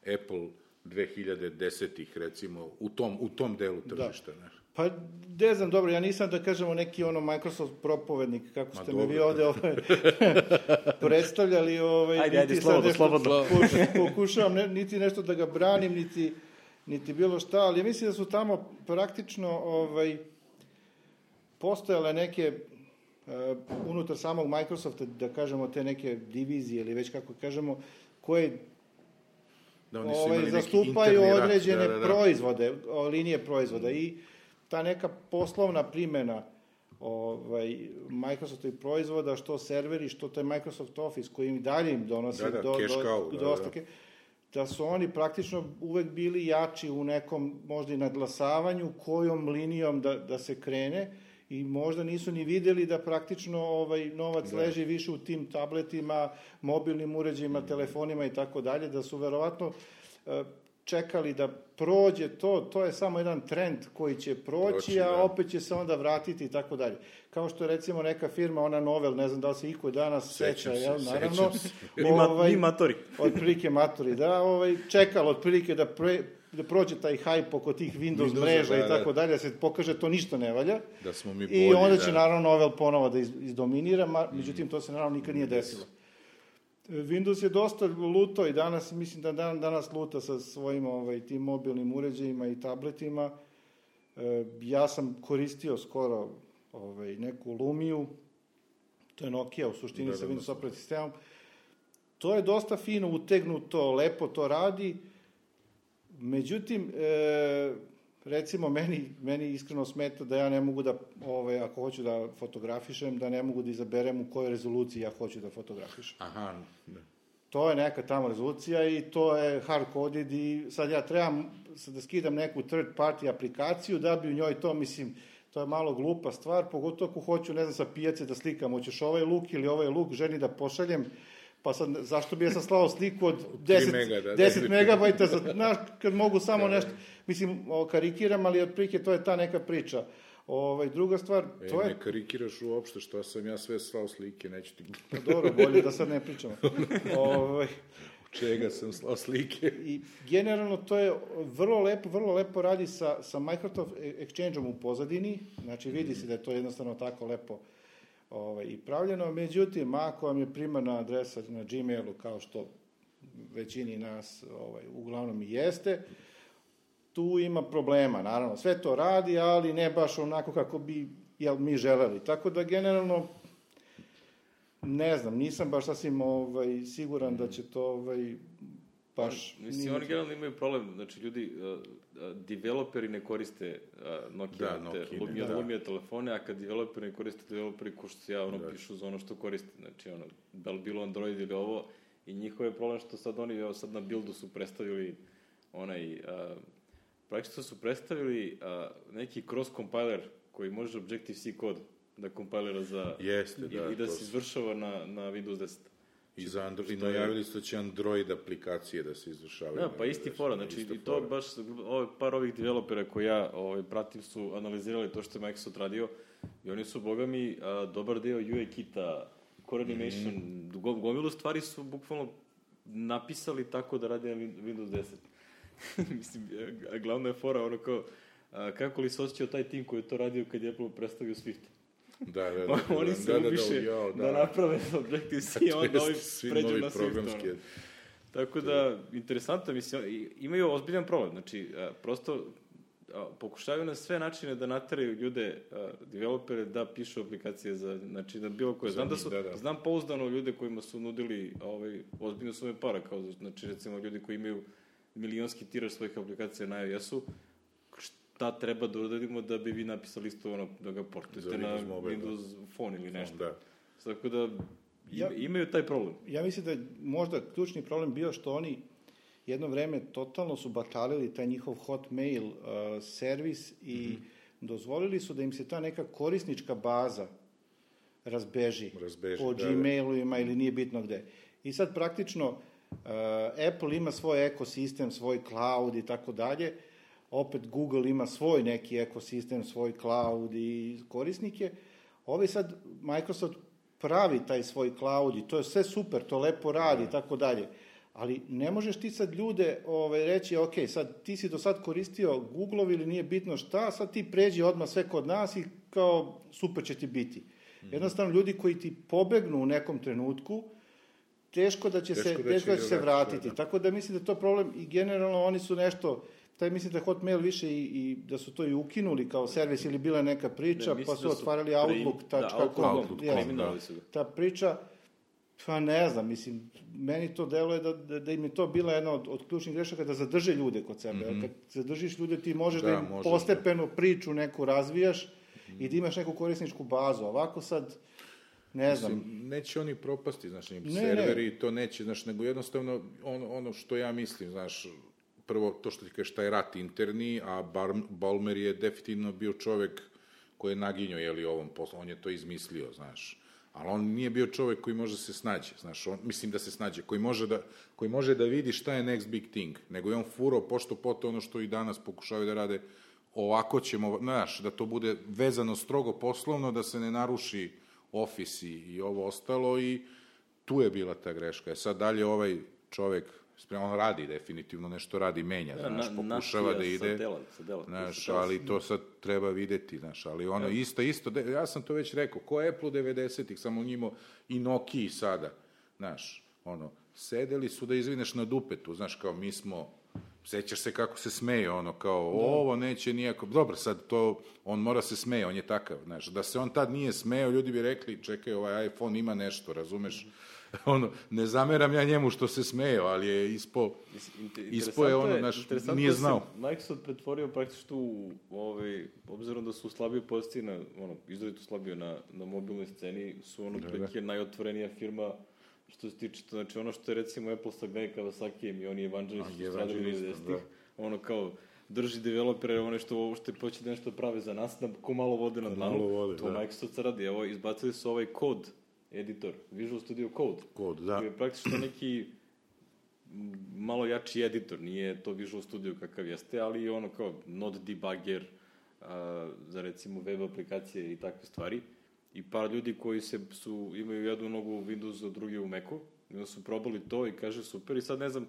Apple 2010-ih, recimo, u tom, u tom delu tržišta, da. Pa, ne znam, dobro, ja nisam, da kažemo, neki ono Microsoft propovednik, kako Ma ste me vi ovde ovaj, predstavljali, ovaj, Ajde, ajde, slobodno, nešto slobodno. pokuš- Pokušavam, ne, niti nešto da ga branim, niti, niti bilo šta, ali ja mislim da su tamo praktično ovaj, postojale neke unutar samog Microsofta, da kažemo, te neke divizije ili već kako kažemo, koje Da oni su ovaj, imali neki zastupaju rat, određene da, da, da. proizvode, linije proizvoda i ta neka poslovna primena ovaj, Microsoftovih proizvoda, što serveri, što taj Microsoft Office koji im dalje im donosi Da, da, do, do, cow, da, do da. ostake, da su oni praktično uvek bili jači u nekom možda i nadlasavanju kojom linijom da, da se krene i možda nisu ni videli da praktično ovaj novac Da. leži više u tim tabletima, mobilnim uređajima, telefonima i tako dalje, da su verovatno e, čekali da prođe to, to je samo jedan trend koji će proći, Proći, a da. opet će se onda vratiti i tako dalje. Kao što recimo neka firma, ona Novel, ne znam da li se iko danas Sećam seća, se, jel, naravno, se. Ma, mi matori. otprilike maturi, da, ovaj, čekalo otprilike da, pre, da prođe taj hype oko tih Windows, Windowsa, mreža da, i tako da. dalje, da se pokaže to ništa ne valja. Da smo mi I bolji, onda da. će naravno Novel ponovo da iz, izdominira, ma, međutim to se naravno nikad nije desilo. Windows je dosta luto i danas, mislim da dan, danas luta sa svojim ovaj, tim mobilnim uređajima i tabletima. E, ja sam koristio skoro ovaj, neku Lumiju, to je Nokia u suštini Da, sa da, Windows da. operating sistemom. To je dosta fino utegnuto, lepo to radi. Međutim, e, recimo, meni, meni iskreno smeta da ja ne mogu da, ovaj, ako hoću da fotografišem, da ne mogu da izaberem u kojoj rezoluciji ja hoću da fotografišem. Aha, da. To je neka tamo rezolucija i to je hard-coded i sad ja trebam sad da skidam neku third party aplikaciju da bi u njoj to, mislim, to je malo glupa stvar, pogotovo ako hoću, ne znam, sa pijace da slikam, hoćeš ovaj luk ili ovaj luk ženi da pošaljem, pa sad, zašto bi ja sad slao sliku od 10, mega, da, 10 da. megabajta, za, znaš, kad mogu samo Da, da. nešto, mislim, o, karikiram, ali otprilike to je ta neka priča. Ovaj, druga stvar, E, to je... ne karikiraš uopšte, što sam ja sve slao slike, neću ti... Pa dobro, bolje da sad ne pričamo. ovaj, Čega sam slao slike? I generalno to je vrlo lepo, vrlo lepo radi sa, sa Microsoft Exchange-om u pozadini, znači vidi se da je to jednostavno tako lepo ovaj, i pravljeno, međutim, ako vam je primarna adresa na Gmailu, kao što većini nas ovaj, uglavnom i jeste, tu ima problema, naravno. Sve to radi, ali ne baš onako kako bi jel, mi želeli. Tako da, generalno, ne znam, nisam baš sasvim ovaj, siguran da će to ovaj, baš... Mislim, oni generalno imaju problem, znači ljudi, uh, developeri ne koriste uh, Nokia, Da, te Nokine, Lumia, da. Lumia telefone, a kad developeri ne koriste developeri, ko što se ja, ono, Da. pišu za ono što koriste, znači, ono, da li bilo Android ili ovo, i njihov je problem što sad oni, evo sad na buildu su predstavili onaj, uh, praktično su predstavili uh, neki cross compiler koji može Objective-C kod da kompilira za... Jeste, i, da, i da se izvršava na, na Windows 10. I, za Android, i najavili su da će Android aplikacije da se izvršavaju. Da, pa isti fora, znači i to baš, ovaj, par ovih developera koji ja ovaj, pratim su analizirali to što je Microsoft radio i oni su, boga mi, a, dobar deo UI kita, Core Animation, mm gomilu stvari su bukvalno napisali tako da radi na Windows 10. Mislim, glavna je fora ono kao, a, kako li se osjećao taj tim koji je to radio kad je Apple predstavio Swift? Da, da, da. Oni se da, da, ubiše da, da, da, da naprave Objective-C i onda ovi pređu na Swift. Tako da, interesantno, mislim, imaju ozbiljan problem. Znači, a, prosto a, pokušavaju na sve načine da nateraju ljude, a, developere, da pišu aplikacije za, znači, da bilo koje. Znam da su, da, da. znam pouzdano ljude kojima su nudili ovaj, ozbiljno sume para, kao, znači, recimo, ljudi koji imaju milionski tiraž svojih aplikacija na iOS-u, šta treba da uradimo da bi vi napisali isto ono, da ga portujete na Mobile, da. Windows Phone ili nešto. Da. Tako da, Ja- imaju taj problem. Ja mislim da je možda ključni problem bio što oni jedno vreme totalno su batalili taj njihov Hotmail uh, servis i dozvolili su da im se ta neka korisnička baza razbeži, Razbeži, po da, da. Gmailu-ima ili nije bitno gde. I sad praktično uh, Apple ima svoj ekosistem, svoj cloud i tako dalje, opet Google ima svoj neki ekosistem, svoj cloud i korisnike. Ovi sad, Microsoft pravi taj svoj cloud i to je sve super, to lepo radi i tako dalje. Ali ne možeš ti sad ljude ovaj, reći, ok, sad ti si do sad koristio Google ili nije bitno šta, sad ti pređi odmah sve kod nas i kao super će ti biti. Jednostavno, ljudi koji ti pobegnu u nekom trenutku, teško da će Teško se, da će teško da će ga se vratiti, da. Tako da mislim da to problem i generalno oni su nešto, taj mislim da Hotmail više i, i da su to i ukinuli kao servis ili bila neka priča, Ne, pa su da su otvarali outlook.com. da, Outlook.com, eliminovali su ga. Ta priča, pa ne znam, mislim, meni to deluje da, da, da im je to bila jedna od, od ključnih grešaka da zadrže ljude kod sebe. Mm -hmm. Kad zadržiš ljude, ti možeš da, Da, im možeš, postepeno priču neku razvijaš i da imaš neku korisničku bazu. Ovako sad, ne znam, Mislim, neće oni propasti, znaš, Ne, serveri, to neće, znaš, nego jednostavno ono, ono što ja mislim, znaš, prvo to što ti kažeš, taj rat interni, a Bar, Balmer je definitivno bio čovek koji je naginjao, jeli, ovom poslu, on je to izmislio, znaš. Ali on nije bio čovek koji može da se snađe, znaš, on, mislim da se snađe, koji može da, koji može da vidi šta je next big thing, nego je on furao pošto poto ono što i danas pokušavaju da rade, ovako ćemo, znaš, da to bude vezano strogo poslovno, da se ne naruši ofis i, i ovo ostalo i tu je bila ta greška. E sad dalje ovaj čovek, on radi definitivno, nešto radi, menja, Da, znaš, na- pokušava da ide, sa dela- sa dela, znaš, ali to sad treba videti, znaš, ali ono, isto, isto, de- ja sam to već rekao, ko Apple 90-ih, samo njimo i Nokia sada, znaš, ono, sedeli su da izvineš na dupetu, znaš, kao mi smo, sećaš se kako se smeje, ono, kao, ovo neće nijako, dobro, sad to, on mora se smeje, on je takav, znaš, da se on tad nije smeo, ljudi bi rekli, čekaj, ovaj iPhone ima nešto, razumeš, ono, ne zameram ja njemu što se smeo, ali je ispo, ispo je ono, interesantno nije da znao. Microsoft pretvorio praktično u, ovaj, obzirom da su slabije poziciji na, ono, izrazito slabije na, na mobilnoj sceni, su ono, da, da. najotvorenija firma što se tiče, to, znači ono što je recimo Apple sa Glenn Kawasakijem i oni evangelisti A, što su radili evangelista, 90-ih, ono kao drži developere, one što uopšte poće da nešto prave za nas, da ko malo vode na dlanu, to da. Microsoft radi. Evo, izbacili su ovaj kod editor, Visual Studio Code. Kod, da. Koji je praktično neki malo jači editor, nije to Visual Studio kakav jeste, ali je ono kao node debugger a, za recimo web aplikacije i takve stvari. I par ljudi koji se su, imaju jednu nogu u Windowsu, drugi u Macu, i onda su probali to i kaže super, i sad ne znam,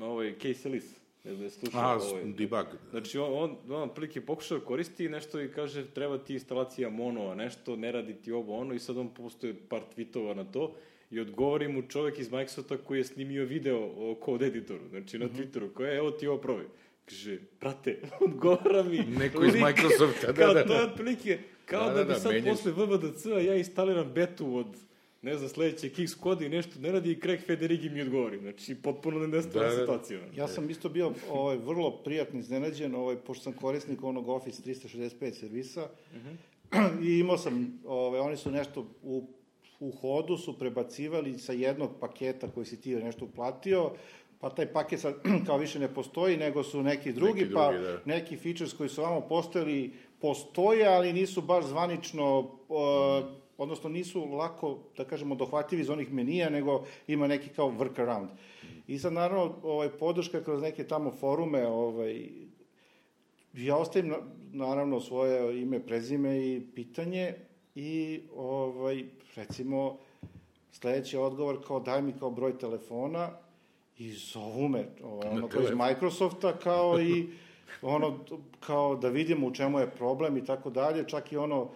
ovaj, Casey Ellis, ne da je slušao ovaj, debug. Znači, on, on, on prilike pokušao da koristi nešto i kaže treba ti instalacija mono, a nešto, ne radi ti ovo ono i sad on postoje par tweetova na to i odgovori mu čovek iz Microsofta koji je snimio video o code editoru, znači na Twitteru, koja je, evo ti ovo probaj. Kaže, brate, odgovara mi Neko iz Microsofta, da, kao da, to je da. otprilike, kao Da, da, da, bi da, sad menjaš. posle VVDC-a ja instaliram betu od ne znam, sledećeg X koda i nešto ne radi i Craig Federighi mi odgovori. Znači, potpuno nestavna Da, da, da. situacija. Ja sam isto bio ovaj, vrlo prijatno iznenađen, ovaj, pošto sam korisnik onog Office 365 servisa i imao sam, ovaj, oni su nešto u, u hodu su prebacivali sa jednog paketa koji si ti nešto uplatio, pa taj paket sad kao više ne postoji, nego su neki drugi, Neki pa drugi, da. neki features koji su vamo postojali postoje, ali nisu baš zvanično uh, odnosno nisu lako, da kažemo, dohvativi iz onih menija, nego ima neki kao workaround. I sad, naravno, ovaj, podrška kroz neke tamo forume, ovaj, ja ostavim, na- naravno, svoje ime, prezime i pitanje i, ovaj, recimo, sledeći odgovor kao daj mi kao broj telefona i zovu me, ovaj, ono kao iz. Microsofta, kao i ono, kao da vidimo u čemu je problem i tako dalje, čak i ono,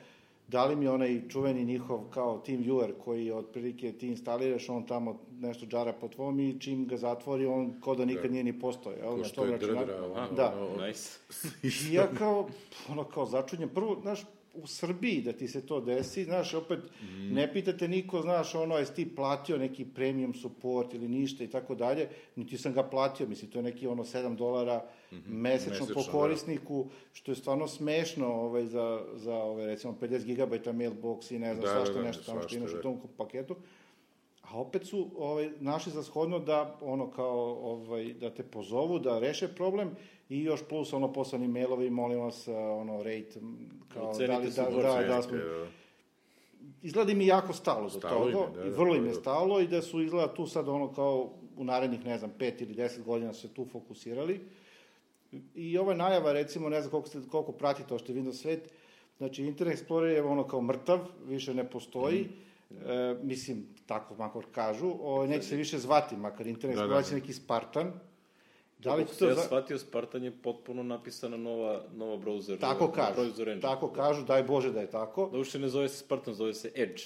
dali mi onaj čuveni njihov kao team viewer koji otprilike ti instaliraš, on tamo nešto džara po tvom i čim ga zatvori, on ko da nikad nije ni postao, jel? Ko što je. Drdra, ono, Da. ono, Nice. I ja kao, ono kao začunjem, prvo, znaš, u Srbiji da ti se to desi, znaš, opet Mhm. ne pitate niko, znaš, ono, jesi ti platio neki premium support ili ništa i tako dalje, niti sam ga platio, mislim, to je neki ono 7 dolara mesečno, po Mesečno, da. korisniku, što je stvarno smešno ovaj, za, za ovaj, recimo 50 gigabajta mailbox i ne znam, Da, svašta da, da, nešto tamo što imaš da. u tom paketu. A opet su ovaj, našli za shodno da ono kao ovaj, da te pozovu, da reše problem i još plus ono poslani mailovi, molim vas, ono rate kao Ocenite da li da, da, da, smo da. izgleda mi jako stalo do Stalo toga, da, da, vrlo im je stalo i da su izgleda tu sad ono kao u narednih, ne znam, pet ili deset godina se tu fokusirali. I ova najava, recimo, ne znam koliko, ste, koliko pratite je Windows svet, znači Internet Explorer je ono kao mrtav, više ne postoji, Mhm. e, mislim, tako makar kažu, o, neće se više zvati, makar Internet Da, Explorer da. će neki Spartan. Da li to ja za... shvatio, Spartan je potpuno napisana nova, nova browser. Tako kažu, browser tako kažu, daj Bože da je tako. Da uopšte ne zove se Spartan, zove se Edge.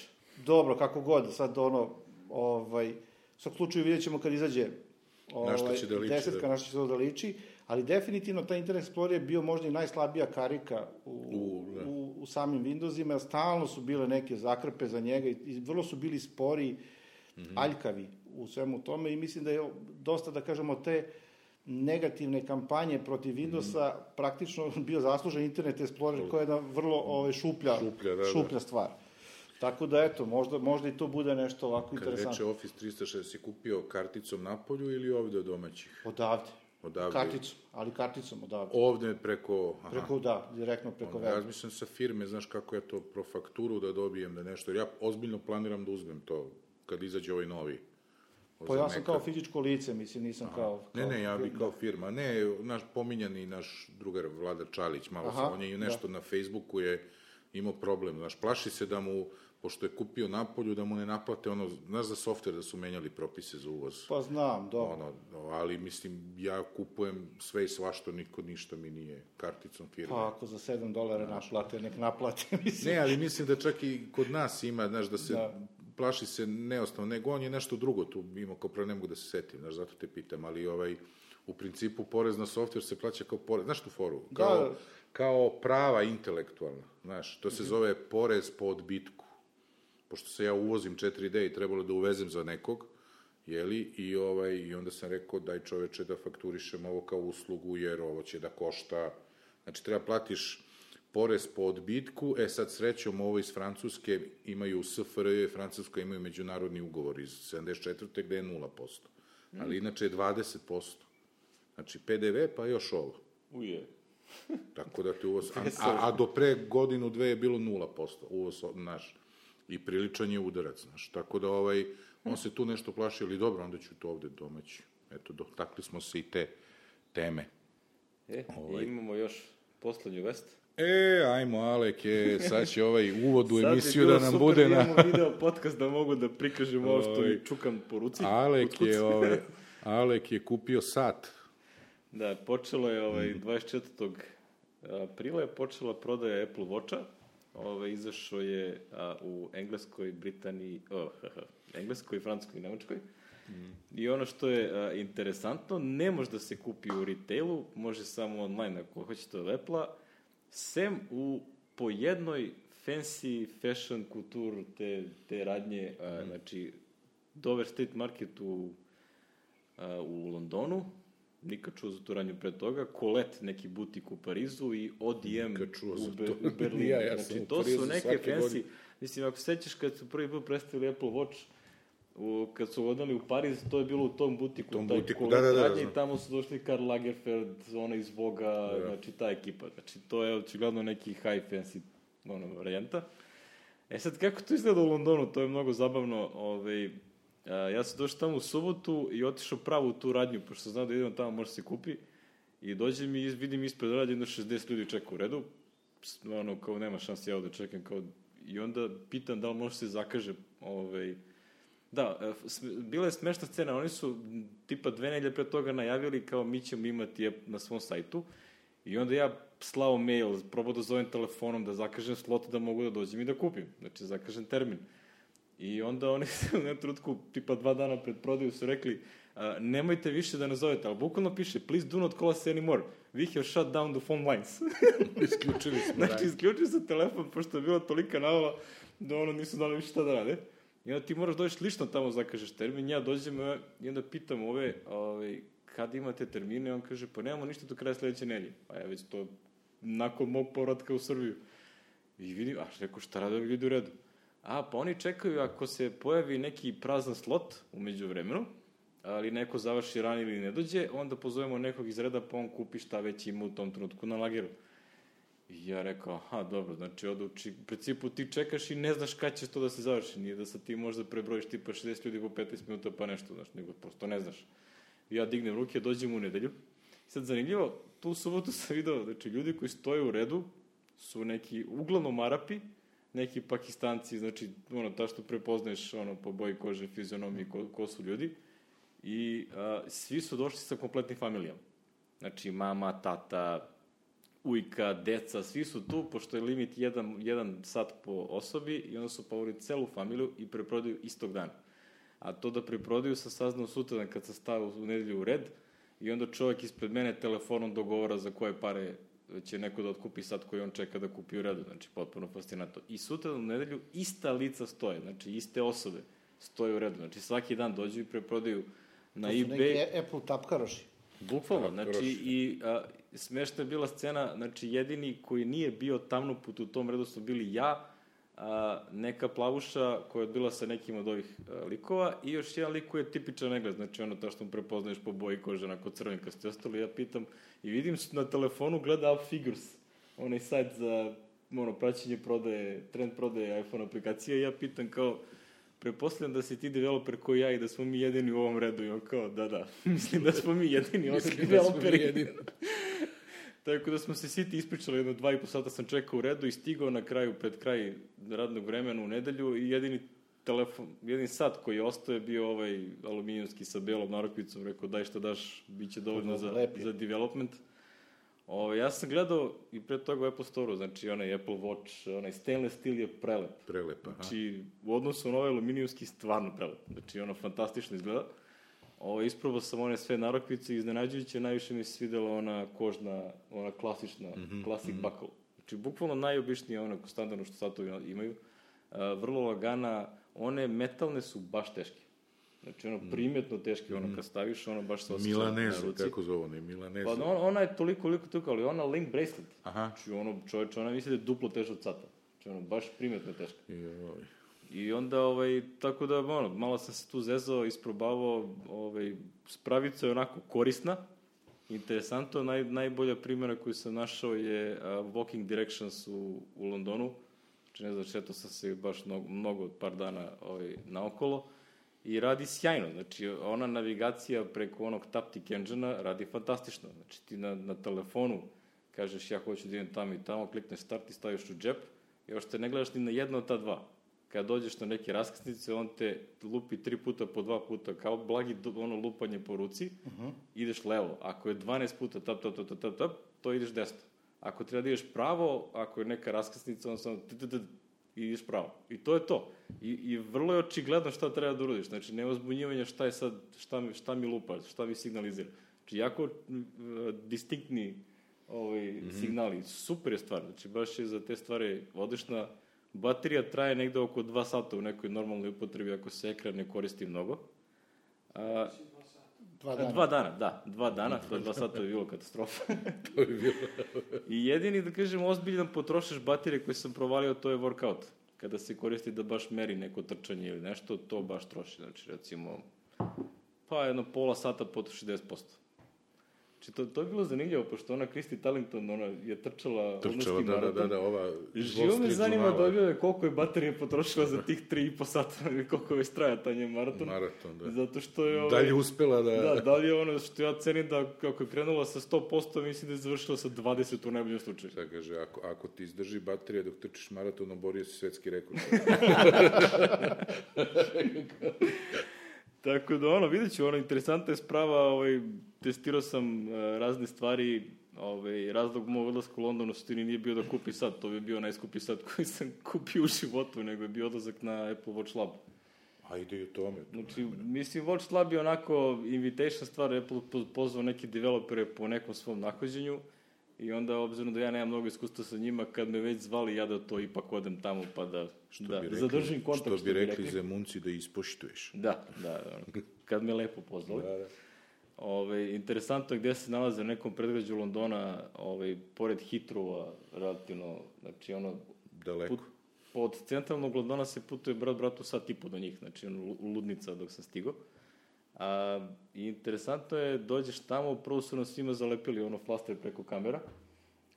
Dobro, kako god, sad ono, ovaj, u svakom slučaju vidjet ćemo kad izađe ovaj, Na šta će da liči, desetka, da. na šta će to da liči, ali definitivno taj Internet Explorer je bio možda i najslabija karika u, U, da. u, u samim Windowsima, stalno su bile neke zakrpe za njega i, i vrlo su bili spori, Mhm. aljkavi u svemu tome i mislim da je dosta, da kažemo, te negativne kampanje protiv Windowsa Mhm. praktično bio zaslužen Internet Explorer koja je jedna vrlo ovaj, šuplja, Šuplja, da, da. šuplja stvar. Tako da, eto, možda, možda i to bude nešto ovako Kad interesantno. reče Office 360, si kupio karticom napolju ili ovde od domaćih? Odavde. Odavde. Karticom, ali karticom odavde. Ovde preko... Aha. Preko, da, direktno preko weba. razmišljam sa firme, znaš kako ja to pro fakturu da dobijem da nešto, ja ozbiljno planiram da uzmem to kad izađe ovaj novi. Pa ja sam Nekad. kao fizičko lice, mislim, nisam kao... Ne, kao ne, ja bi da. kao firma. Ne, naš pominjani naš drugar Vladar Čalić, malo Aha, sam, on je i nešto na Facebooku je imao problem, znaš, plaši se da mu, pošto je kupio napolju, da mu ne naplate ono, znaš za softver da su menjali propise za uvoz. Pa znam, dobro. Ono, ali mislim, ja kupujem sve i svašto, niko ništa mi nije karticom firme. Pa ako za 7 dolara naplate, nek naplate, mislim. Ne, ali mislim da čak i kod nas ima, znaš, da se Da. Plaši se neosnovno, nego on je nešto drugo tu imao, kao prvo ne mogu da se setim, znaš, zato te pitam, ali ovaj, u principu porez na softver se plaća kao porez, znaš tu foru? Da. Kao, kao prava intelektualna, znaš, to Mhm. se zove porez po odbitku. Pošto se ja uvozim 4D i trebalo da uvezem za nekog, jeli, i, ovaj, i onda sam rekao daj čoveče da fakturišem ovo kao uslugu, jer ovo će da košta, znači treba platiš porez po odbitku, e sad srećom ovo iz Francuske imaju SFRJ, Francuska imaju međunarodni ugovor iz 74. gde je 0%, ali inače je 20%. Znači PDV pa još ovo. Uje. Tako da te uvoz... A, a, a do pre godinu, dve je bilo 0% uvoz naš. I priličan je udarac, znaš. Tako da ovaj, on se tu nešto plaši, ali dobro, onda ću to ovde domaći. Eto, dotakli smo se i te teme. E, Ovaj. imamo još poslednju vest. E, ajmo, Alek, je, sad će ovaj uvod u Sad bi emisiju bilo da nam super bude da na... imamo video podcast da mogu da prikažem ovo što mi čukam po ruci. Alek je, ovaj, Alek je kupio sat. Da, počelo je ovaj, Mhm. 24. aprila je počela prodaja Apple Watcha. Ovaj, izašao je a, u Engleskoj, Britaniji, oh, Engleskoj, Francuskoj i Nemačkoj. Mhm. I ono što je a, interesantno, ne može da se kupi u retailu, može samo online ako hoćete od Apple-a, sem u po jednoj fancy fashion kultur te, te radnje, a, Mhm. znači Dover Street Market u, a, u Londonu, nikad čuo za tu radnju pre toga, Colette, neki butik u Parizu i ODM u, Be, u Berlinu. Ja, ja znači, to su neke fancy, godine. mislim, ako se sećaš kad su prvi put predstavili Apple Watch, u, kad su odnali u Pariz, to je bilo u tom butiku, Tom taj butiku, da, da, da, znam. i tamo su došli Karl Lagerfeld, ona iz Voga, znači ta ekipa. Znači, to je očigledno neki high fancy ono, varijanta. E sad, kako to izgleda u Londonu, to je mnogo zabavno. Ovaj, a, ja sam došao tamo u subotu i otišao pravo u tu radnju, pošto znao da idemo tamo, može se kupi. I dođem i vidim ispred radnje jedno 60 ljudi čeka u redu. Ono, kao nema šanse ja da čekam, kao... I onda pitam da li može se zakaže, ovaj, Da, e, bila je smešna scena, oni su tipa dve nedelje pre toga najavili kao mi ćemo imati na svom sajtu i onda ja slao mail, probao da zovem telefonom da zakažem slot da mogu da dođem i da kupim, znači zakažem termin. I onda oni u jednom trenutku, tipa dva dana pred prodaju su rekli nemojte više da nas zovete, ali bukvalno piše please do not call us anymore, we have shut down the phone lines. Isključili smo. Znači, isključio sam telefon, pošto je bilo tolika navala da ono nisu znali više šta da rade. I onda ti moraš doći lično tamo zakažeš termin, ja dođem e, i onda pitam ove, ovaj, kad imate termine, on kaže, pa nemamo ništa do kraja sledeće nedelje. Pa ja već to, nakon mog povratka u Srbiju. I vidim, a rekao, šta rade ljudi u redu? A, pa oni čekaju ako se pojavi neki prazan slot umeđu vremenu, ali neko završi ran ili ne dođe, onda pozovemo nekog iz reda pa on kupi šta već ima u tom trenutku na lageru. I ja rekao, aha, dobro, znači od u principu ti čekaš i ne znaš kad će to da se završi, nije da sad ti možda prebrojiš tipa 60 ljudi po 15 minuta pa nešto, znaš, nego prosto ne znaš. I ja dignem ruke, dođem u nedelju. I sad zanimljivo, tu subotu sam video, znači ljudi koji stoje u redu su neki uglavnom Arapi, neki Pakistanci, znači ono, ta što prepoznaješ ono, po boji kože, fizionomiji, ko, ko su ljudi. I a, svi su došli sa kompletnim familijama. Znači mama, tata, ujka, deca, svi su tu, pošto je limit jedan, jedan sat po osobi i onda su povoli celu familiju i preprodaju istog dana. A to da preprodaju sam saznao sutradan kad sam stao u nedelju u red i onda čovjek ispred mene telefonom dogovora za koje pare će neko da otkupi sad koji on čeka da kupi u redu. Znači, potpuno fascinantno. I sutra u nedelju ista lica stoje, znači iste osobe stoje u redu. Znači, svaki dan dođu i preprodaju na To su neki eBay. E- Apple tapkaroši. Bukvalno, znači i a, smešna je bila scena, znači jedini koji nije bio tamno put u tom redu su bili ja, a, neka plavuša koja je bila sa nekim od ovih a, likova i još jedan lik koji je tipičan Englez, znači ono to što mu prepoznaješ po boji kože, onako crvenkasti ostali, ja pitam i vidim na telefonu gleda Up Figures, onaj sajt za ono, praćenje prodaje, trend prodaje iPhone aplikacije i ja pitam kao, prepostavljam da si ti developer koji ja i da smo mi jedini u ovom redu i on kao, da, da, mislim da smo mi jedini Mislim da smo mi jedini. Tako da smo se svi ti ispričali, jedno dva i po sata sam čekao u redu i stigao na kraju, pred kraj radnog vremena u nedelju i jedini telefon, jedini sat koji je ostao je bio ovaj aluminijumski sa belom narukvicom, rekao daj šta daš, bit će dovoljno za, za development. Ovo, ja sam gledao i pre toga u Apple Store-u, znači onaj Apple Watch, onaj stainless steel je prelep. Prelepa. aha. Znači, u odnosu na ovaj aluminijumski stvarno prelep. Znači, ono fantastično izgleda. Ovo, isprobao sam one sve narokvice i iznenađujuće najviše mi se svidela ona kožna, ona klasična, mm -hmm, classic mm -hmm. buckle. Znači, bukvalno najobičnija ono standardno što satovi imaju. A, vrlo lagana, one metalne su baš teške. Znači, ono, primetno teške, ono, kad staviš, ono, baš se osjeća na Milanezu, ruci. kako zovu ne, Milanezu. Pa on, ona je toliko, toliko, toliko, ali ona link bracelet. Aha. Znači, ono, čoveče, ona misli da je duplo teža od sata. Znači, ono, baš primetno teška. Joj. I onda, ovaj, tako da, ono, malo sam se tu zezao, isprobavao, ovaj, spravica je onako korisna, interesantno, naj, najbolja primjera koju sam našao je uh, Walking Directions u, u Londonu, znači ne znam, šetao sam se baš mnogo, mnogo par dana ovaj, naokolo, i radi sjajno, znači ona navigacija preko onog Taptic engine radi fantastično, znači ti na, na telefonu kažeš ja hoću da idem tamo i tamo, klikneš start i staviš u džep, još te ne gledaš ni na jedno od ta dva. Kad dođeš na neke raskrsnice, on te lupi tri puta po dva puta, kao blagi ono lupanje po ruci, uh -huh. ideš levo. Ako je 12 puta tap, tap, tap, tap, tap, tap, to ideš desno. Ako treba da ideš pravo, ako je neka raskrsnica, on samo t, t, t, i ideš pravo. I to je to. I, I vrlo je očigledno šta treba da uradiš. Znači, nema zbunjivanja šta je sad, šta mi, šta mi lupa, šta mi signalizira. Znači, jako uh, distinktni ovaj, mm -hmm. signali. Super je stvar. Znači, baš je za te stvari odlična. Baterija traje negde oko 2 sata u nekoj normalnoj upotrebi ako se ekran ne koristi mnogo. A, Dva dana. Dva dana, da. Dva dana, to je dva sata je bilo katastrofa. To bi bilo. I jedini, da kažem, ozbiljan potrošaš baterije koje sam provalio, to je workout. Kada se koristi da baš meri neko trčanje ili nešto, to baš troši. Znači, recimo, pa jedno pola sata potroši 10%. Znači, to, to je bilo zanimljivo, pošto ona Christy Tallington, ona je trčala, Trčala, da, da, maraton. da, da, ova... Živo me zanima da objave koliko je baterije potrošila za tih tri i po sata ili koliko već traja taj njen maraton. Maraton, da. Zato što je... Da Ovaj, li je uspela da... Da, da li je ono što ja cenim da kako je krenula sa 100%, mislim da je završila sa 20 u najboljem slučaju. Šta kaže, ako, ako ti izdrži baterija dok trčiš maraton, oborio si svetski rekord. Tako da ono, vidjet ću, ono, interesantna je sprava, ovaj, testirao sam uh, razne stvari, ovaj, razlog mog odlaska u London u suštini nije bio da kupi sad, to bi bio najskupi sad koji sam kupio u životu, nego je bio odlazak na Apple Watch Lab. Ajde i o tome. Znači, mislim, Watch Lab je onako invitation stvar, Apple po- pozvao neke developere po nekom svom nahođenju i onda, obzirom da ja nemam mnogo iskustva sa njima, kad me već zvali, ja da to ipak odem tamo pa da, Što da bi rekli, zadržim kontakt. Što bi rekli zemunci da ispoštuješ. Da, da, ono, kad me lepo pozvali. Da, da. Ove, interesantno je gde se nalaze u nekom predgrađu Londona, ovaj, pored Hitrova, relativno, znači ono, Daleko. put, od centralnog Londona se putuje brat bratu sat i po do njih, znači ono, lu- ludnica dok sam stigao. A, interesantno je, dođeš tamo, prvo su nas svima zalepili ono flaster preko kamera,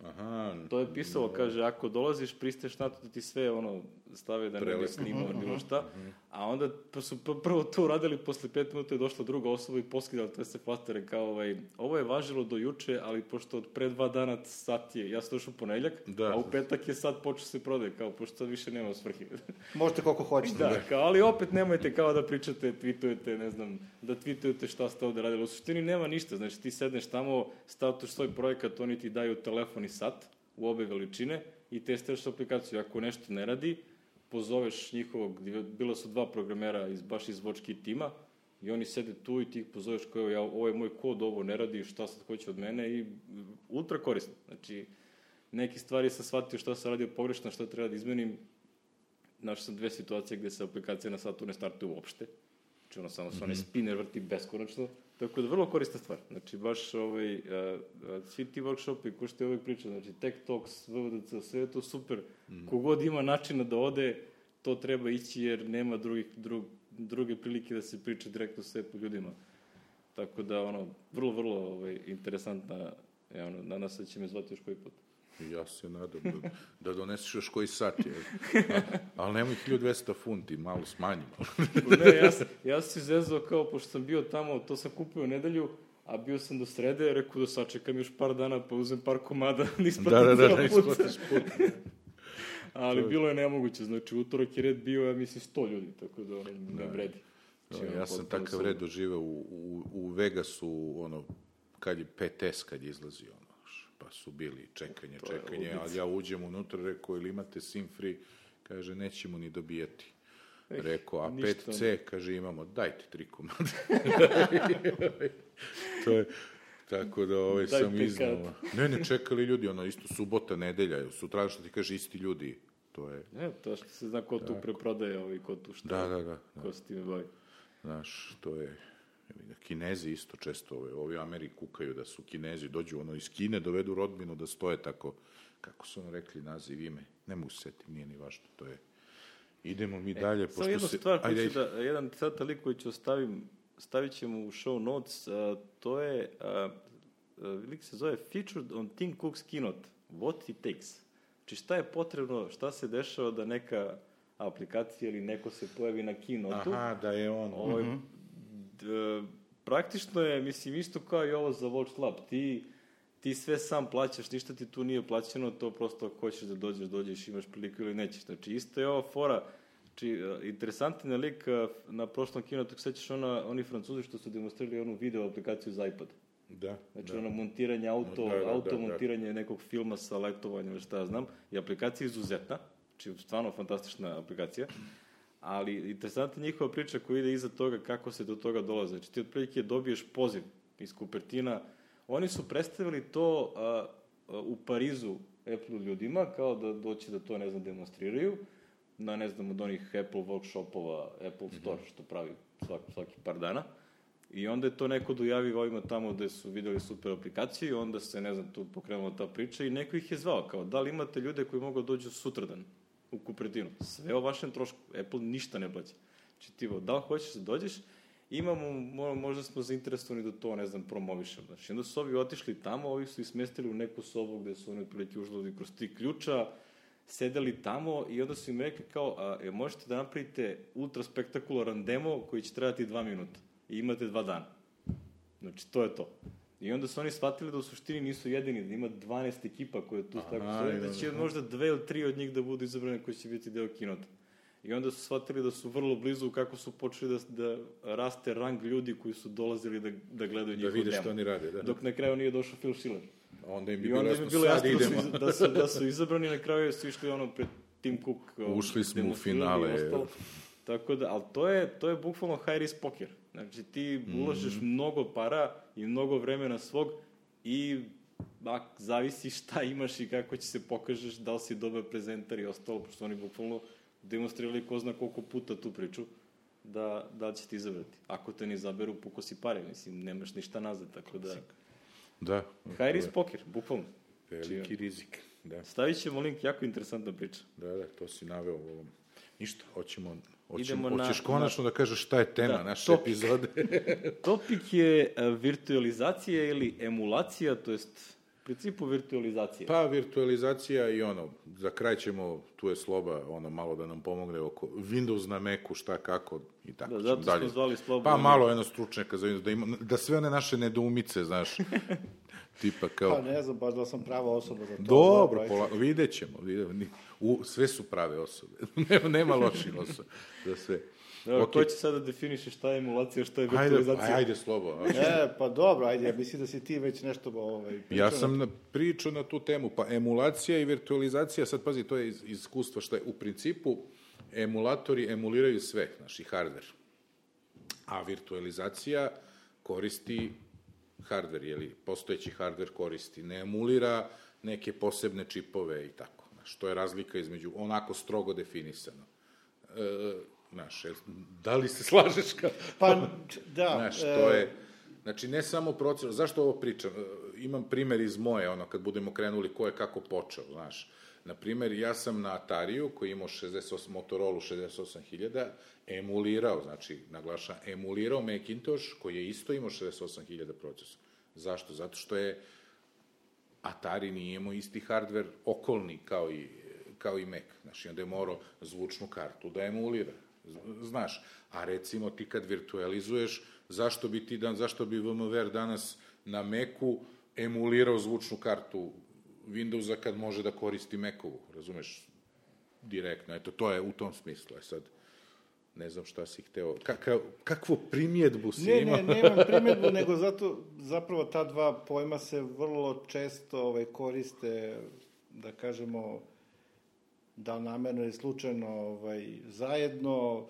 Aha. to je pisalo, kaže, ako dolaziš, pristaješ na to da ti sve ono stave da ne bi snimao bilo šta, a onda pa su pr- prvo to uradili, posle pet minuta je došla druga osoba i poskidala te se flastere kao, ovaj, ovo je važilo do juče, ali pošto od pre dva dana sat je, ja sam došao u ponedljak, Da. a u petak je sad počeo se prodaje, kao, pošto sad više nema svrhe. Možete koliko hoćete. da, kao, ali opet nemojte kao da pričate, tweetujete, ne znam, da tweetujete šta ste ovde radili. U suštini nema ništa, znači ti sedneš tamo, stavtuš svoj projekat, oni ti daju telefon i sat u obe veličine i testiraš aplikaciju. Ako nešto ne radi, pozoveš njihovog, bila su dva programera iz, baš iz Watchkey tima, i oni sede tu i ti ih pozoveš kao, ja, ovo je moj kod, ovo ne radi, šta sad hoće od mene i ultra korisno. Znači, neke stvari sam shvatio šta sam radio pogrešno, šta treba da izmenim, Našao sam dve situacije gde se aplikacija na satu ne startuje uopšte. Znači, ono, samo se onaj spinner vrti beskonačno. Tako da, vrlo korisna stvar. Znači, baš ovaj, a, a, svi ti workshopi, ko što je uvek pričao, znači, Tech Talks, VVDC, sve je to super. Kogod ima načina da ode, to treba ići jer nema drugih, drug, druge prilike da se priča direktno sa Apple ljudima. Tako da, ono, vrlo, vrlo ovaj, interesantna, ono, nadam se da će me zvati još koji put. Ja se nadam da, da doneseš još koji sat, je. Ali nemoj 1200 funti, malo smanjimo. ne, ja, ja sam se zezao kao, pošto sam bio tamo, to sam kupio u nedelju, a bio sam do srede, rekao da sačekam još par dana, pa uzem par komada, nisam da, da, da, ceo ne put. isplatiš put. Ali bilo je nemoguće, znači utorak je red bio, ja mislim, 100 ljudi, tako da ono, ne vredi. Znači, ono, Ja sam takav red doživeo u, u, u Vegasu, ono, kad je PTS, kad je izlazio, ono, pa su bili čekanje, je čekanje, ali ja uđem unutra, rekao, ili imate sim free, kaže, nećemo ni dobijati. Rekao, a ništa 5C, kaže, imamo, dajte tri komada. to je, tako da ovaj Daj sam iznao. Ne, ne, čekali ljudi, ono, isto subota, nedelja, sutra što ti kaže isti ljudi, to je, Ne, to što se zna ko tu preprodaje, ovaj, ko tu šta, da, da, da, ko se time bavi. Znaš, to je... ga, Kinezi isto često, ove, ovi u Ameriki kukaju da su Kinezi, dođu ono iz Kine, dovedu rodbinu da stoje tako, kako su ono rekli naziv ime, ne mogu se setim, nije ni važno, to je... Idemo mi dalje, E, Samo jednu se... stvar, Ajde, da, jedan lik koji ću ostavim, stavit ćemo u show notes, a, to je, a, a, lik se zove Featured on Tim Cook's Keynote, What it takes. Znači šta je potrebno, šta se dešava da neka aplikacija ili neko se pojavi na keynote-u, Aha, da je on... Ovaj, d- praktično je, mislim, isto kao i ovo za Watch Lab. Ti, ti sve sam plaćaš, ništa ti tu nije plaćeno, to prosto ako hoćeš da dođeš, dođeš, imaš priliku ili nećeš. Znači, isto je ova fora, znači, interesantan je lik e, na prošlom kinotu, sećaš ona, oni francuzi što su demonstrirali onu video aplikaciju za iPad. Da, Znači, da. ono montiranje auto, Da, da, da, auto da. montiranje nekog filma sa letovanjem, ili šta ja znam. I aplikacija je izuzetna, znači, stvarno fantastična aplikacija. Ali interesantna njihova priča koja ide iza toga kako se do toga dolaze. Znači, ti otprilike dobiješ poziv iz Kupertina. Oni su predstavili to a, a, u Parizu Apple ljudima, kao da doći da to, ne znam, demonstriraju na, ne znam, od onih Apple workshopova, Apple Store, što pravi svaki, svaki par dana. I onda je to neko dojavi ovima tamo gde su videli super aplikaciju i onda se, ne znam, tu pokrenula ta priča i neko ih je zvao, kao da li imate ljude koji mogu da dođu sutradan u Kupertinu. Sve o vašem trošku. Apple ništa ne plaća. Znači ti, da li hoćeš da dođeš imamo, mo- možda smo zainteresovani da to, ne znam, promovišemo. Znači, onda su ovi otišli tamo, ovi su ih smestili u neku sobu gde su oni otprilike užlali kroz tri ključa, sedeli tamo i onda su im rekli kao, a, e, možete da napravite ultra spektakularan demo koji će trajati dva minuta i imate dva dana. Znači, to je to. I onda su oni shvatili da u suštini nisu jedini, da ima 12 ekipa koje tu Aha, tako stoje, da da, će da. možda dve ili tri od njih da budu izabrane koji će biti deo kinota. I onda su shvatili da su vrlo blizu kako su počeli da, da raste rang ljudi koji su dolazili da, da gledaju Da njihov vide demo. što oni rade, da. Dok na kraju nije došao Phil Schiller. Onda im je bilo jasno, bilo jasno da idemo. su, da, su, da su izabrani, na kraju su išli ono pred Tim Cook. um, Ušli smo u finale. Tako da, ali to je, to je bukvalno high risk poker. Znači ti Mhm. ulažeš mnogo para i mnogo vremena svog i a, zavisi šta imaš i kako će se pokažeš, da li si dobar prezentar i ostalo, pošto oni bukvalno demonstrirali ko zna koliko puta tu priču, da, da će ti izabrati. Ako te ne izaberu, puko si pare, mislim, nemaš ništa nazad, tako da... Da. High risk poker, bukvalno. Veliki rizik, da. Stavit ćemo link, jako interesantna priča. Da, da, to si naveo u ovom. Ništa, hoćemo, Idemo na- hoćeš konačno da kažeš šta je tema Da, naše topik. epizode. Topik je e, virtualizacija ili emulacija, to jest principu virtualizacija. Pa, virtualizacija i ono, za kraj ćemo, tu je sloba, ono, malo da nam pomogne oko Windows na Macu, šta, kako i tako. Da, zato smo zvali Slobu Pa, na malo jedno stručnjaka za Windows, da, ima, da sve one naše nedoumice, znaš, tipa kao... Pa ne znam baš da sam prava osoba za to. Dobro, pola, vidjet ćemo. Vidjet, u, sve su prave osobe. nema, nema loših osoba za sve. Evo, Ok. ko će sada da definiše šta je emulacija, šta je Ajde, virtualizacija? aj- ajde, slobo. E, pa dobro, ajde, ja mislim da si ti već nešto ovaj, pričao Ja sam na, pričao na tu temu, pa emulacija i virtualizacija, sad pazi, to je iz, iz iskustva što je u principu emulatori emuliraju sve, znači hardware. A virtualizacija koristi hardware, jeli, postojeći hardware koristi, ne emulira neke posebne čipove i tako. Znaš, to je razlika između onako strogo definisano. E, znaš, da li se slažeš kao... Pa, da. Znaš, e, to je... Znači, ne samo proces... Zašto ovo pričam? E, Imam primer iz moje, ono, kad budemo krenuli ko je kako počeo, znaš. Na primer, ja sam na Atariju, koji imao 68, Motorola 68.000, emulirao, znači, naglašam, emulirao Macintosh, koji je isto imao 68.000 procesora. Zašto? Zato što je Atari nije imao isti hardware okolni kao i, kao i Mac. Znači, onda je morao zvučnu kartu da emulira. Znaš, a recimo ti kad virtualizuješ, zašto bi ti dan, zašto bi VMware danas na Macu emulirao zvučnu kartu Windowsa kad može da koristi Macovu, razumeš? Direktno, eto, to je u tom smislu. E sad, ne znam šta si hteo, kakav, kakvu primjedbu si Ne, imao? ne, nemam primjedbu, nego zato, zapravo ta dva pojma se vrlo često ovaj, koriste, da kažemo, da namerno ili slučajno ovaj, zajedno,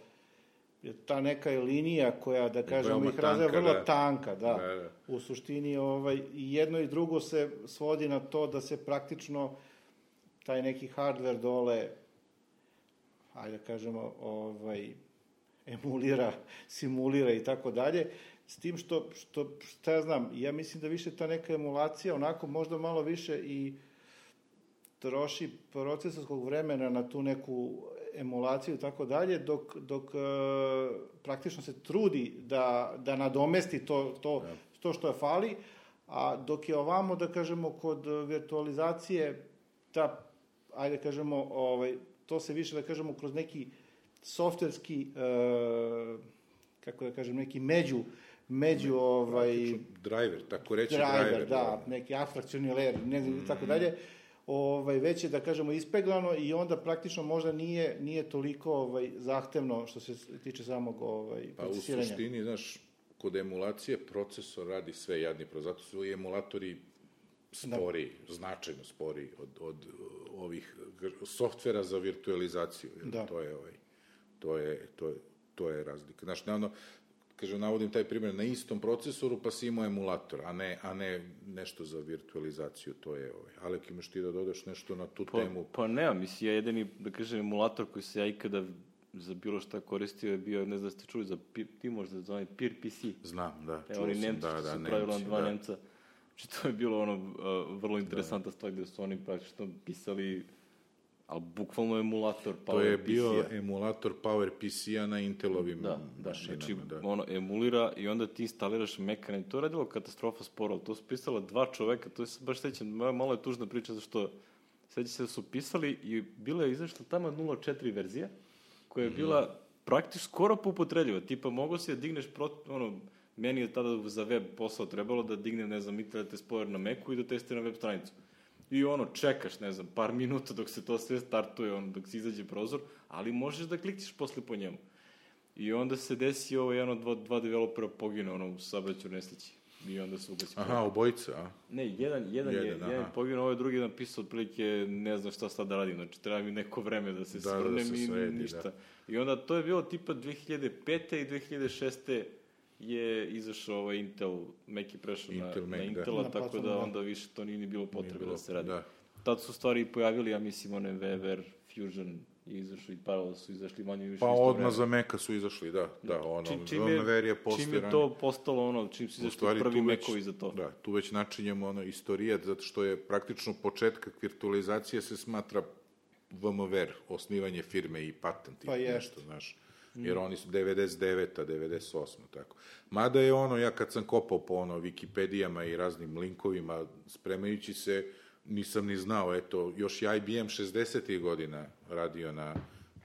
je ta neka je linija koja, da kažemo, ih razvoja vrlo da. tanka, da. Da, da. U suštini ovaj, i jedno i drugo se svodi na to da se praktično taj neki hardware dole, ajde da kažemo, ovaj, emulira, simulira i tako dalje, s tim što, što, šta ja znam, ja mislim da više ta neka emulacija onako možda malo više i troši procesorskog vremena na tu neku emulaciju i tako dalje, dok, dok e, praktično se trudi da, da nadomesti to, to, to što je fali, a dok je ovamo, da kažemo, kod virtualizacije, ta, ajde kažemo, ovaj, to se više, da kažemo, kroz neki softverski, e, kako da kažem, neki među, među, ovaj, Driver, tako reći driver, driver. da, neki abstrakcioni layer, ne znam, i tako dalje, ovaj, već je, da kažemo, ispeglano i onda praktično možda nije, nije toliko ovaj, zahtevno što se tiče samog ovaj, Pa u procesiranja. suštini, znaš, kod emulacije procesor radi sve jadni, pro- zato su i emulatori spori, značajno spori od, od ovih softvera za virtualizaciju. Da. To je ovaj, to je, to je, to je razlika. Znaš, naravno, kažem, navodim taj primjer, na istom procesoru pa si imao emulator, a ne, a ne nešto za virtualizaciju, to je ovaj. Alek, imaš ti da dodaš nešto na tu Pa, temu? pa nema, mislim, ja jedini, da kažem, emulator koji se ja ikada za bilo šta koristio je bio, ne znam da ste čuli, za, ti možda za onaj Peer PC. Znam, da, Evo, čuo oni sam, Nemci da, da, su pravila Nemci, dva da. Nemca. Znači, to je bilo ono uh, vrlo interesantna stvar gde su oni praktično pisali ali bukvalno emulator Power To je bio emulator Power PC-a na Intelovim Da, da, mašinama. znači, da. ono, emulira i onda ti instaliraš Mekane. To je radilo katastrofa sporo, to su pisala dva čoveka, to je se baš sećam, moja malo je tužna priča, zašto seća se da su pisali i bila je izašla tamo 0.4 verzija, koja je bila praktično skoro popotrebljiva, tipa mogo si da digneš, pro, ono, meni je tada za web posao trebalo da dignem, ne znam, Internet Explorer na Macu i da testiram web stranicu. I ono, čekaš, ne znam, par minuta dok se to sve startuje, ono, dok se izađe prozor, ali možeš da klikćeš posle po njemu. I onda se desi ovo, jedan od dva, dva developera pogine, ono, u sabraću nesreći. I onda se ugasi Aha, obojica, a? Ne, jedan, jedan, je, Jedan, jedan aha. poginuo, ovaj drugi je napisao otprilike ne znam šta sad da radim, znači treba mi neko vreme da se Da, da, da svrnem se i sredi, ništa. da. I onda to je bilo tipa 2005. i 2006. je izašao ovaj Intel, Mac je prešao Intel na, Mac, na da. Intela, Na tako da da. onda više to nije ni bilo potrebe da se radi. da. Tad su stvari pojavili, ja mislim, one VVR, Fusion je izašao i Parallel su izašli manje više Pa odmah za Meka su izašli, da, da, ono, čim, čim, VMware je, je čim je to postalo ono, čim su izašli stvari, prvi Macovi za to. Da, tu već načinjemo ono istorijat, zato što je praktično početak virtualizacije se smatra VMware, osnivanje firme i patent i Pa jest. nešto, znaš. Jer oni su 99-a, 98 tako. Mada je ono, ja kad sam kopao po ono Wikipedijama i raznim linkovima, spremajući se, nisam ni znao, eto, još je IBM 60. godina radio na,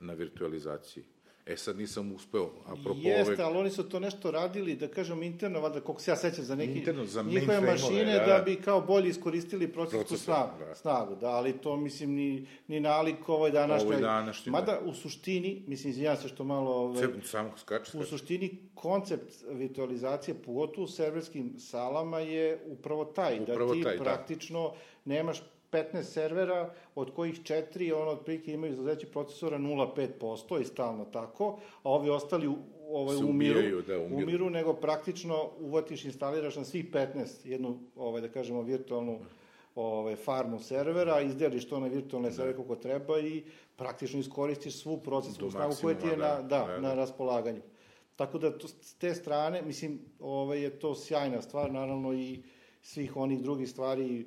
na virtualizaciji. E sad nisam uspeo, apropo Jeste, ove... ali oni su to nešto radili, da kažem, interno, valjda, koliko se ja sećam za neki Interno, za njihove mašine, da. da. bi kao bolje iskoristili procesnu Procesor, snagu, da. snagu, da, ali to, mislim, ni, ni nalik ovoj današnjoj. Ovoj današnjoj, Mada, u suštini, mislim, izvinjam se što malo... Ovaj, Ce- Samo skače, U suštini, koncept virtualizacije, pogotovo u serverskim salama, je upravo taj, Upravo da ti taj, da. praktično nemaš 15 servera, od kojih četiri, ono, otprilike imaju izuzeći procesora 0,5% i stalno tako, a ovi ostali u- ovaj, Se umiru, ubijaju, da, umiru. umiru, nego praktično uvatiš, instaliraš na svih 15 jednu, ovaj, da kažemo, virtualnu ovaj, farmu servera, izdeliš to na virtualne servere kako treba i praktično iskoristiš svu procesnu snagu koja ti je na, da, da, da, da. na raspolaganju. Tako da to, s te strane, mislim, ovaj, je to sjajna stvar, naravno i svih onih drugih stvari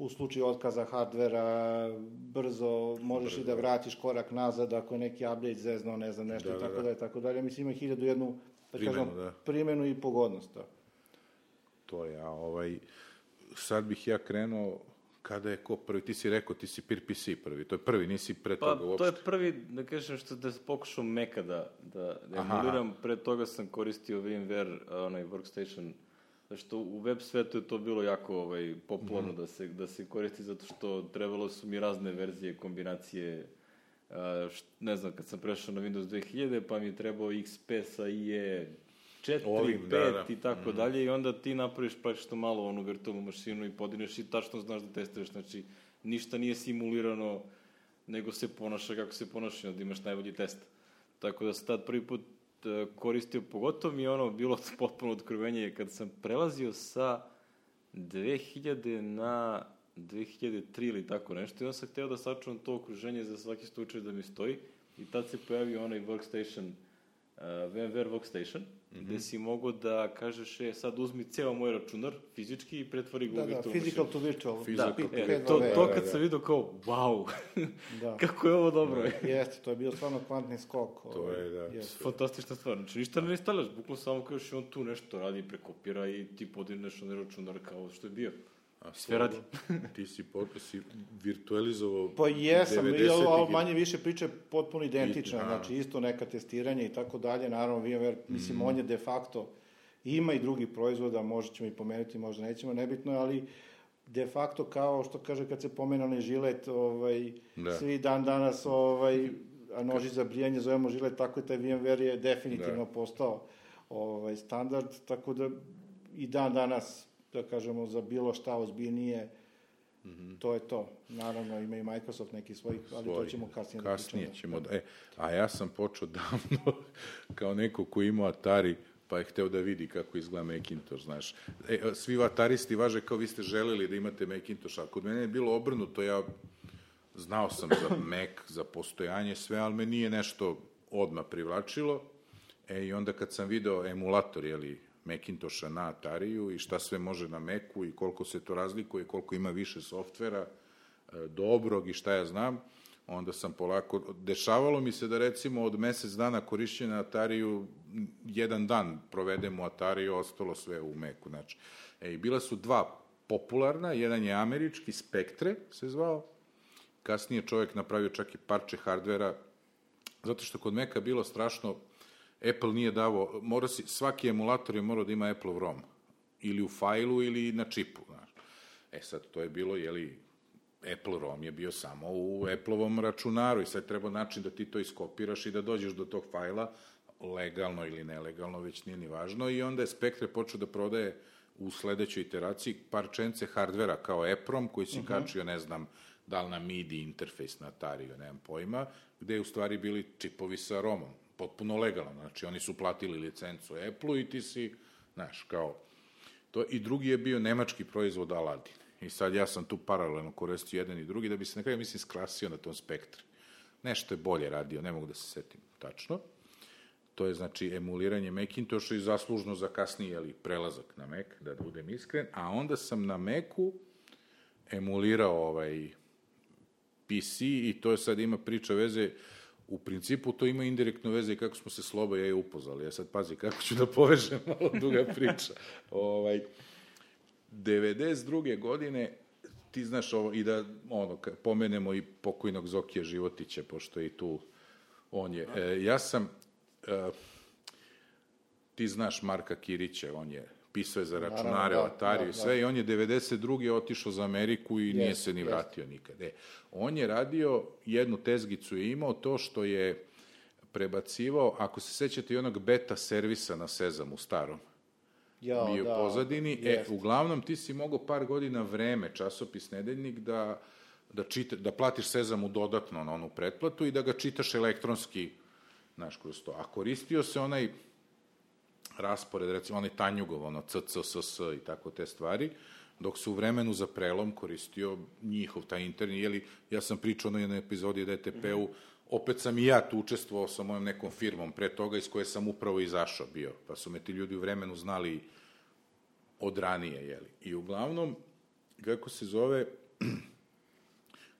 u slučaju otkaza hardvera, brzo možeš i da vratiš korak nazad ako je neki update zezno, ne znam, nešto Da, i da, tako da. dalje, tako dalje. Mislim, ima hiljadu jednu, da Primenu, kažem, da. primenu i pogodnost. Da. To je, a ovaj, sad bih ja krenuo, kada je ko prvi, ti si rekao, ti si Peer PC prvi, to je prvi, nisi pre Pa, toga uopšte. to je prvi, da kažem, što da pokušao Meka da, da, da Aha. emuliram. Pre toga sam koristio VMware, onaj workstation, zašto u web svetu je to bilo jako ovaj, popularno da, se, da se koristi, zato što trebalo su mi razne verzije, kombinacije, a, št, ne znam, kad sam prešao na Windows 2000, pa mi je trebao XP sa IE 4, Ovim, 5 da, da. i tako dalje i onda ti napraviš praktično malo onu virtualnu mašinu i podineš i tačno znaš da testiraš, znači ništa nije simulirano, nego se ponaša kako se ponaša, onda imaš najbolji test. Tako da sam tad prvi put koristio, pogotovo mi je ono bilo potpuno otkrivenje kad sam prelazio sa 2000 na 2003 ili tako nešto i onda sam hteo da sačuvam to okruženje za svaki slučaj da mi stoji i tad se pojavio onaj workstation, uh, VMware workstation, mm -hmm. gde si mogao da kažeš, e, sad uzmi ceo moj računar fizički i pretvori ga Da, u da, virtualnu physical to virtual. Da, Physical P- e, P2V. to, to da, kad da. sam vidio kao, wow, Da. kako je ovo dobro. Jeste, to je bio stvarno kvantni skok. To ovaj, je, da. jeste. Fantastična stvar. Znači, ništa ne instalaš, bukvalno samo kažeš i on tu nešto radi, prekopira i ti podineš onaj računar kao što je bio. A Sve radi. ti si, pot, si virtualizovao Pa jesam, i 90-ih ovo i- manje više priče potpuno identična, Aha. znači isto neka testiranja i tako dalje, naravno VMware, mislim, Mm. on je de facto, ima i drugih proizvoda, možda ćemo i pomenuti, možda nećemo, nebitno, je, ali de facto kao što kaže kad se pomene onaj žilet, ovaj, Da. svi dan danas ovaj, a noži za brijanje zovemo žilet, tako i taj VMware je definitivno Da. postao ovaj, standard, tako da i dan danas, da kažemo, za bilo šta ozbiljnije, To je to. Naravno, ima i Microsoft neki svojih, ali to Svojih. ćemo kasnije, Kasnije da ćemo, da, e, a ja sam počeo davno kao neko ko imao Atari, pa je hteo da vidi kako izgleda Macintosh, znaš. E, svi Ataristi važe kao vi ste želeli da imate Macintosh, a kod mene je bilo obrnuto, ja znao sam za Mac, za postojanje, sve, ali me nije nešto odmah privlačilo. E, i onda kad sam video emulator, jeli, Macintosha na Atariju i šta sve može na Macu i koliko se to razlikuje, koliko ima više softvera, e, dobrog i šta ja znam, onda sam polako, dešavalo mi se da recimo od mesec dana korišćenja Atariju, jedan dan provedem u Atariju, ostalo sve u Meku, znači. E, bila su dva popularna, jedan je američki, Spectre se zvao, kasnije čovjek napravio čak i parče hardvera, zato što kod Meka bilo strašno, Apple nije davo, mora si, svaki emulator je morao da ima Apple ROM, ili u fajlu ili na čipu, znaš. E sad, to je bilo, jeli, Apple ROM je bio samo u Apple-ovom računaru i sad treba način da ti to iskopiraš i da dođeš do tog fajla, legalno ili nelegalno, već nije ni važno, i onda je Spectre počeo da prodaje u sledećoj iteraciji parčence hardvera kao EPROM koji si uh mhm. -huh. kačio, ne znam, da li na MIDI interfejs na Atariju, nemam pojma, gde je u stvari bili čipovi sa ROMom, potpuno legalno, znači oni su platili licencu Apple-u i ti si, znaš, kao, to, i drugi je bio nemački proizvod Aladin. I sad ja sam tu paralelno koristio jedan i drugi da bi se na mislim, skrasio na tom spektru. Nešto je bolje radio, ne mogu da se setim tačno. To je, znači, emuliranje Macintosha i zaslužno za kasniji, ali, prelazak na Mac, da budem iskren. A onda sam na Macu emulirao ovaj PC i to je sad ima priča veze u principu to ima indirektno veze i kako smo se Slobo ja i upoznali. Ja sad pazi kako ću da povežem malo duga priča. ovaj, 92. godine ti znaš ovo, i da ono, pomenemo i pokojnog Zokija Životića, pošto je i tu on je. E, ja sam, e, ti znaš Marka Kirića, on je pisao je za računare, da, Atari da, i sve, da. i on je 92. otišao za Ameriku i yes, nije se ni vratio yes. nikad. E, on je radio, jednu tezgicu je imao, to što je prebacivao, ako se sećate i onog beta servisa na Sezamu starom, ja, bio da, pozadini. Jest. E, uglavnom, ti si mogao par godina vreme, časopis Nedeljnik, da, da, čita, da platiš Sezamu dodatno na onu pretplatu i da ga čitaš elektronski, znaš, kroz to. A koristio se onaj raspored, recimo onaj Tanjugov, ono CCSS i tako te stvari, dok su u vremenu za prelom koristio njihov, taj interni, jeli, ja sam pričao na jednoj epizodi DTP-u, opet sam i ja tu učestvovao sa mojom nekom firmom pre toga iz koje sam upravo izašao bio, pa su me ti ljudi u vremenu znali od ranije, jeli. I uglavnom, kako se zove,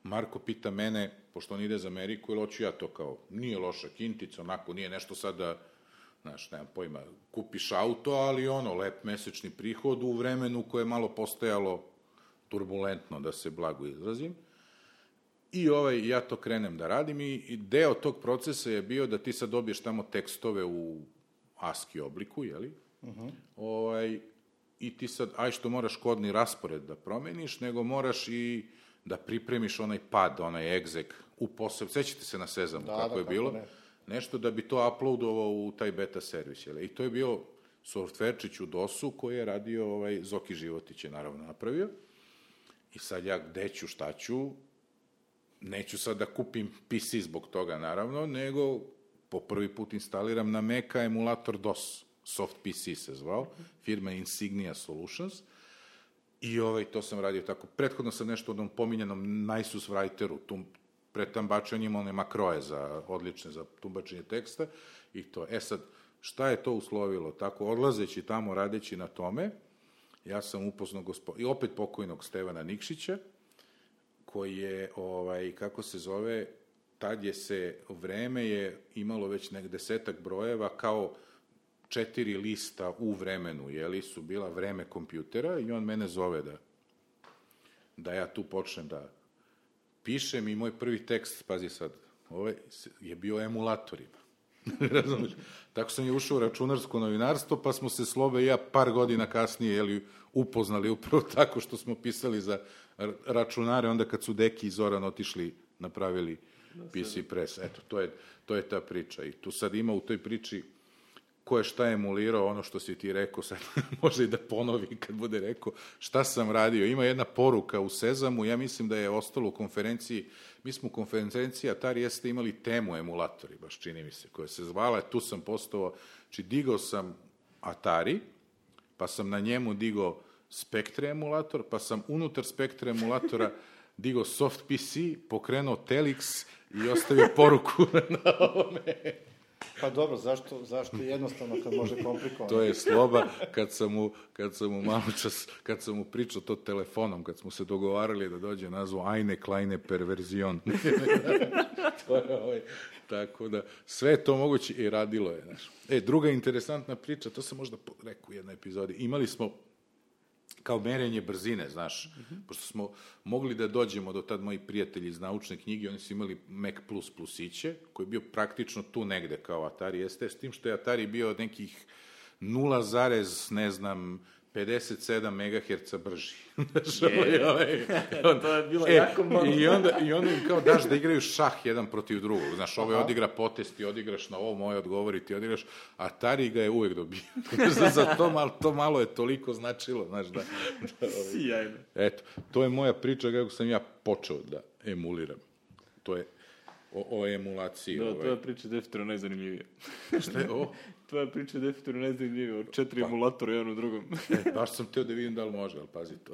Marko pita mene, pošto on ide za Ameriku, ili hoću ja to kao, nije loša kintica, onako, nije nešto sad da, znaš, nemam pojma, kupiš auto, ali ono, lep mesečni prihod u vremenu koje je malo postojalo turbulentno, da se blago izrazim. I ovaj, ja to krenem da radim i deo tog procesa je bio da ti sad dobiješ tamo tekstove u ASCII obliku, jeli? Uh mhm. -huh. ovaj, I ti sad, aj što moraš kodni raspored da promeniš, nego moraš i da pripremiš onaj pad, onaj egzek u poseb, sećate se na Sezamu da, kako da, je kako bilo? Ne. Nešto da bi to uploadovao u taj beta servis, jeli? I to je bio softverčić u DOS-u koji je radio, ovaj, Zoki Životić je naravno napravio. I sad ja gde ću, šta ću, neću sad da kupim PC zbog toga, naravno, nego po prvi put instaliram na Maca emulator DOS, Soft PC se zvao, firma Insignia Solutions, i ovaj, to sam radio tako. Prethodno sam nešto onom pominjanom Nisus Writeru, tu pretambačio njima one makroje za, odlične za tumbačenje teksta, i to. E sad, šta je to uslovilo? Tako, odlazeći tamo, radeći na tome, ja sam upoznao gospo... i opet pokojnog Stevana Nikšića, koji je, ovaj, kako se zove, tad je se, vreme je imalo već nek desetak brojeva kao četiri lista u vremenu, jeli, su bila vreme kompjutera i on mene zove da, da ja tu počnem da pišem i moj prvi tekst, pazi sad, ovaj, je bio emulatorima. Razumeš? Tako sam je ušao u računarsko novinarstvo, pa smo se Slobe i ja par godina kasnije jeli, upoznali upravo tako što smo pisali za računare, onda kad su Deki i Zoran otišli, napravili PC Press. Eto, to je, to je ta priča. I tu sad ima u toj priči ko je šta emulirao, ono što si ti rekao, sad može i da ponovi kad bude rekao šta sam radio. Ima jedna poruka u Sezamu, ja mislim da je ostalo u konferenciji, mi smo u konferenciji Atari jeste imali temu emulatori, baš čini mi se, koja se zvala, tu sam postao, či znači digao sam Atari, pa sam na njemu digao Spectre emulator, pa sam unutar Spectre emulatora digao soft PC, pokrenuo Telix i ostavio poruku na ovome. Pa dobro, zašto, zašto jednostavno kad može komplikovano? To je sloba kad sam mu, kad sam mu malo čas, kad sam mu pričao to telefonom, kad smo se dogovarali da dođe nazvu Eine kleine perverzion. to je ovaj, tako da, sve to moguće i radilo je, znaš. E, druga interesantna priča, to sam možda rekao u jednoj epizodi, imali smo kao merenje brzine, znaš, pošto smo mogli da dođemo do tad moji prijatelji iz naučne knjige, oni su imali Mac Plus plusiće, koji je bio praktično tu negde kao Atari ST, s tim što je Atari bio od nekih 0, ne znam, 57 MHz brži. Znaš, ovaj, ovaj, To je bilo E, jako malo. I onda, I onda im kao daš da igraju šah jedan protiv drugog. Znaš, ovaj Aha. odigra potest, ti odigraš na ovo, moje odgovori, ti odigraš, a Atari ga je uvek dobio. za, za to, malo, to malo je toliko značilo, znaš, da, da ovaj, Sjajno. Eto, to je moja priča kako sam ja počeo da emuliram. To je o, o emulaciji. Da, ovaj. tvoja priča je definitivno najzanimljivija. Šta je ovo? Tvoja priča je definitivno najzanimljivija. Od četiri emulatora, jedan u drugom. E, baš sam teo da vidim da li može, ali pazi to.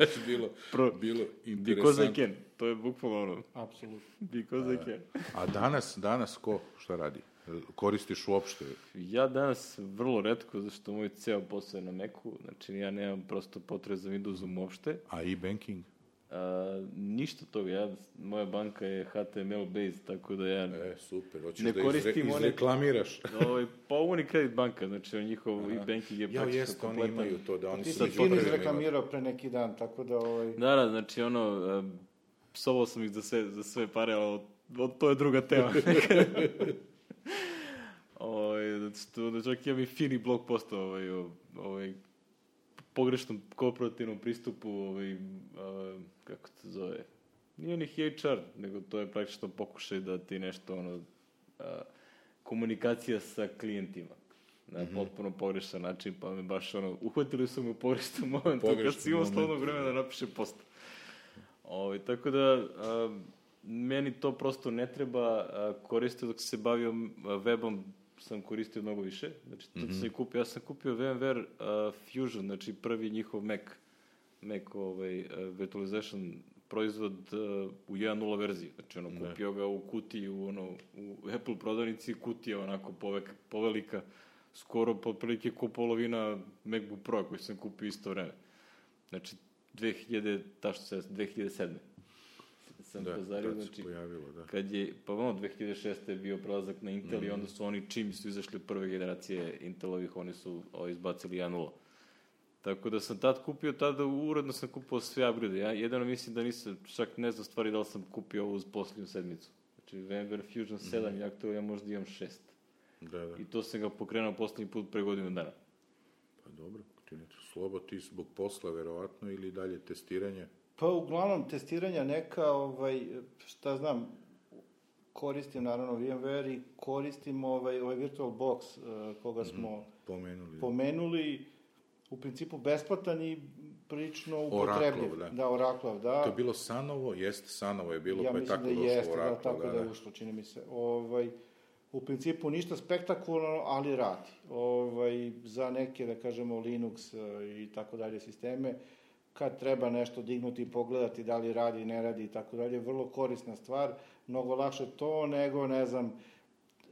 je bilo, Pro- bilo Because I interesantno. can. To je bukvalno ono. Apsolutno. Because I can. A danas, danas ko šta radi? Koristiš uopšte? Ja danas vrlo redko, zašto moj ceo posao je na Macu, znači ja nemam prosto potrebe za Windowsom uopšte. A e-banking? A, ništa toga, ja, moja banka je HTML based, tako da ja... E, super, hoćeš Ne da koristim izre, one- izreklamiraš. Ovaj, pa Unicredit banka, znači njihov e-banking je Ja, praktično jeste, oni kompletan. imaju to, da oni Ti su među fino prvima. izreklamirao pre neki dan, tako da ovaj... Da, da, znači ono, psovao sam ih za sve, za sve pare, ali od, to je druga tema. ovaj, da, što, da čak imam i fini blog post ovaj, ovaj, pogrešnom kooperativnom pristupu, ovaj, a, kako se zove, nije ni HR, nego to je praktično pokušaj da ti nešto, ono, a, komunikacija sa klijentima na Mhm. potpuno pogrešan način, pa me baš ono, uhvatili su me u pogrešnom momentu, Pogrešnom kad si imao slobodnog momentu, vremena da napiše post. Ovaj, tako da, a, meni to prosto ne treba, a, koristio dok se bavio webom, sam koristio mnogo više. Znači, to sam i kupio, ja sam kupio VMware a, Fusion, znači prvi njihov Mac, Mac ovaj, a, virtualization proizvod a, u 1.0 verziji. Znači, ono, kupio ga u kutiji, u, ono, u Apple prodavnici, kutija onako povek, povelika, skoro potprilike ko polovina MacBook Pro koji sam kupio isto vreme. Znači, 2000, tašto se, 2007. Sam Da, se znači, pojavilo, da. kad je, pa ono, 2006. je bio prelazak na Intel i onda su oni, čim su izašli prve generacije Intelovih, oni su o, izbacili 1.0. Tako da sam tad kupio, tada uredno sam kupio sve upgrade. Ja jedino mislim da nisam, čak ne znam stvari da li sam kupio ovu uz posljednju sedmicu. Znači, VMware Fusion 7 je aktual, ja možda imam 6. Da, da. I to sam ga pokrenuo poslednji put pre godinu dana. Pa dobro, ti ne slobo, ti zbog posla verovatno ili dalje testiranje. Pa uglavnom testiranja neka, ovaj, šta znam, koristim naravno VMware i koristim ovaj, ovaj VirtualBox eh, koga smo Pomenuli. pomenuli, u principu besplatan i prilično Oraklov, upotrebljiv. da. Da, Oraklov, da. To je bilo Sanovo, jeste Sanovo je bilo, ja pa je tako da došlo jeste, da, Oracle, tako da, da, je ušlo, čini mi se. Ovaj, u principu ništa spektakularno, ali radi. Ovaj, za neke, da kažemo, Linux eh, i tako dalje sisteme, kad treba nešto dignuti i pogledati da li radi, ne radi i tako dalje, vrlo korisna stvar, mnogo lakše to nego, ne znam,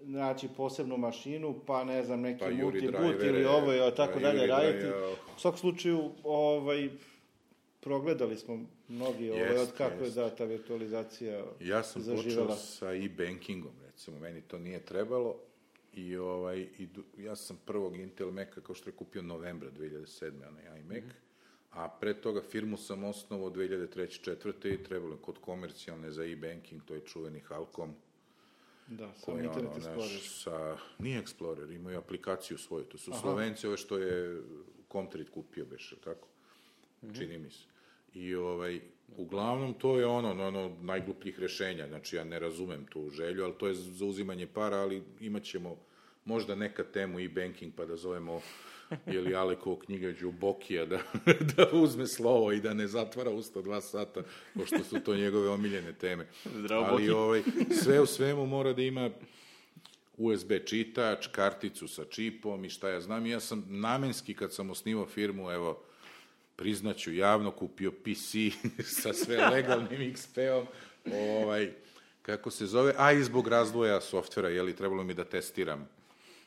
naći posebnu mašinu, pa ne znam, neki Pa multibut ili ovo i tako pa dalje Juri raditi. drive, U svakom slučaju, ovaj, progledali smo mnogi ovaj, od Jest, kako jest. je da ta virtualizacija Ja sam zaživela. počeo sa e-bankingom, recimo, meni to nije trebalo. I, ovaj, i ja sam prvog Intel Maca, kao što je kupio novembra 2007. onaj iMac, Mhm. A pre toga firmu sam osnovao 2003. četvrte i trebalo kod komercijalne za e-banking, to je čuveni Halcom, Da, koji Internet ono, Explorer. sa, nije Explorer, imaju aplikaciju svoju, to su Slovenci, ove što je Comtrit kupio, beš, tako? Mhm. Čini mi se. I ovaj, uglavnom to je ono, ono, ono najglupljih rešenja, znači ja ne razumem tu želju, ali to je za uzimanje para, ali imat ćemo možda neka temu i banking pa da zovemo ili Alekovo knjigađu Bokija da, da uzme slovo i da ne zatvara usta dva sata, pošto su to njegove omiljene teme. Zdravo, Ali Boki. ovaj, sve u svemu mora da ima USB čitač, karticu sa čipom i šta ja znam. I ja sam namenski kad sam osnivao firmu, evo, priznaću javno, kupio PC sa sve legalnim XP-om, ovaj, kako se zove, a i zbog razvoja softvera, jeli, trebalo mi da testiram,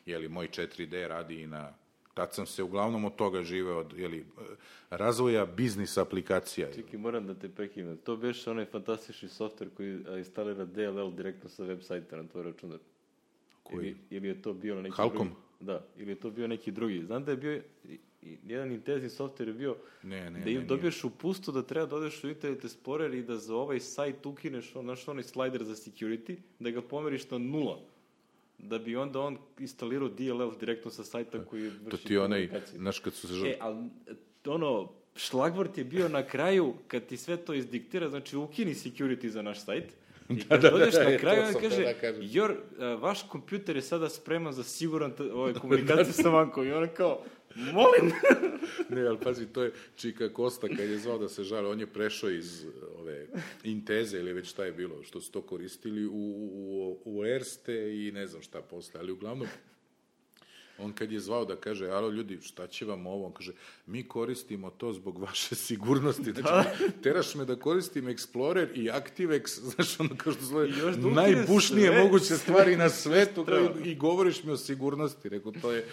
jeli, moj 4D radi i na Tad sam se uglavnom od toga žive, od jeli, razvoja biznis aplikacija. Čekaj, moram da te prekinem. To beš onaj fantastični softver koji instalira DLL direktno sa web sajta na tvoj računar. Koji? Ili, ili je to bio neki Halkom? drugi? Da, ili je to bio neki drugi. Znam da je bio jedan intenzni softver je bio Ne, ne, da ne, im nije. dobiješ upustu da treba da odeš u Internet Explorer i da za ovaj sajt ukineš on, znaš, onaj slider za security, da ga pomeriš na nula da bi onda on instalirao DLL direktno sa sajta koji vrši To ti je onaj, znaš, kad su se... E, ali ono, šlagvort je bio na kraju, kad ti sve to izdiktira, znači ukini security za naš sajt, i kad da, da, odeš da, na kraju, on kaže, tada kažem. your, uh, vaš kompjuter je sada spreman za siguran ovaj, komunikaciju sa vankom. I on kao, molim! Ne, ali pazi, to je Čika Kosta kad je zvao da se žale, on je prešao iz ove Inteze ili već šta je bilo, što su to koristili u, u, u Erste i ne znam šta posle, ali uglavnom On kad je zvao da kaže, alo ljudi, šta će vam ovo? On kaže, mi koristimo to zbog vaše sigurnosti. Znači, teraš me da koristim Explorer i ActiveX, znaš, ono kao što zove, da najbušnije sve, moguće sve stvari na svetu kao i, i govoriš mi o sigurnosti. Rekao, to je,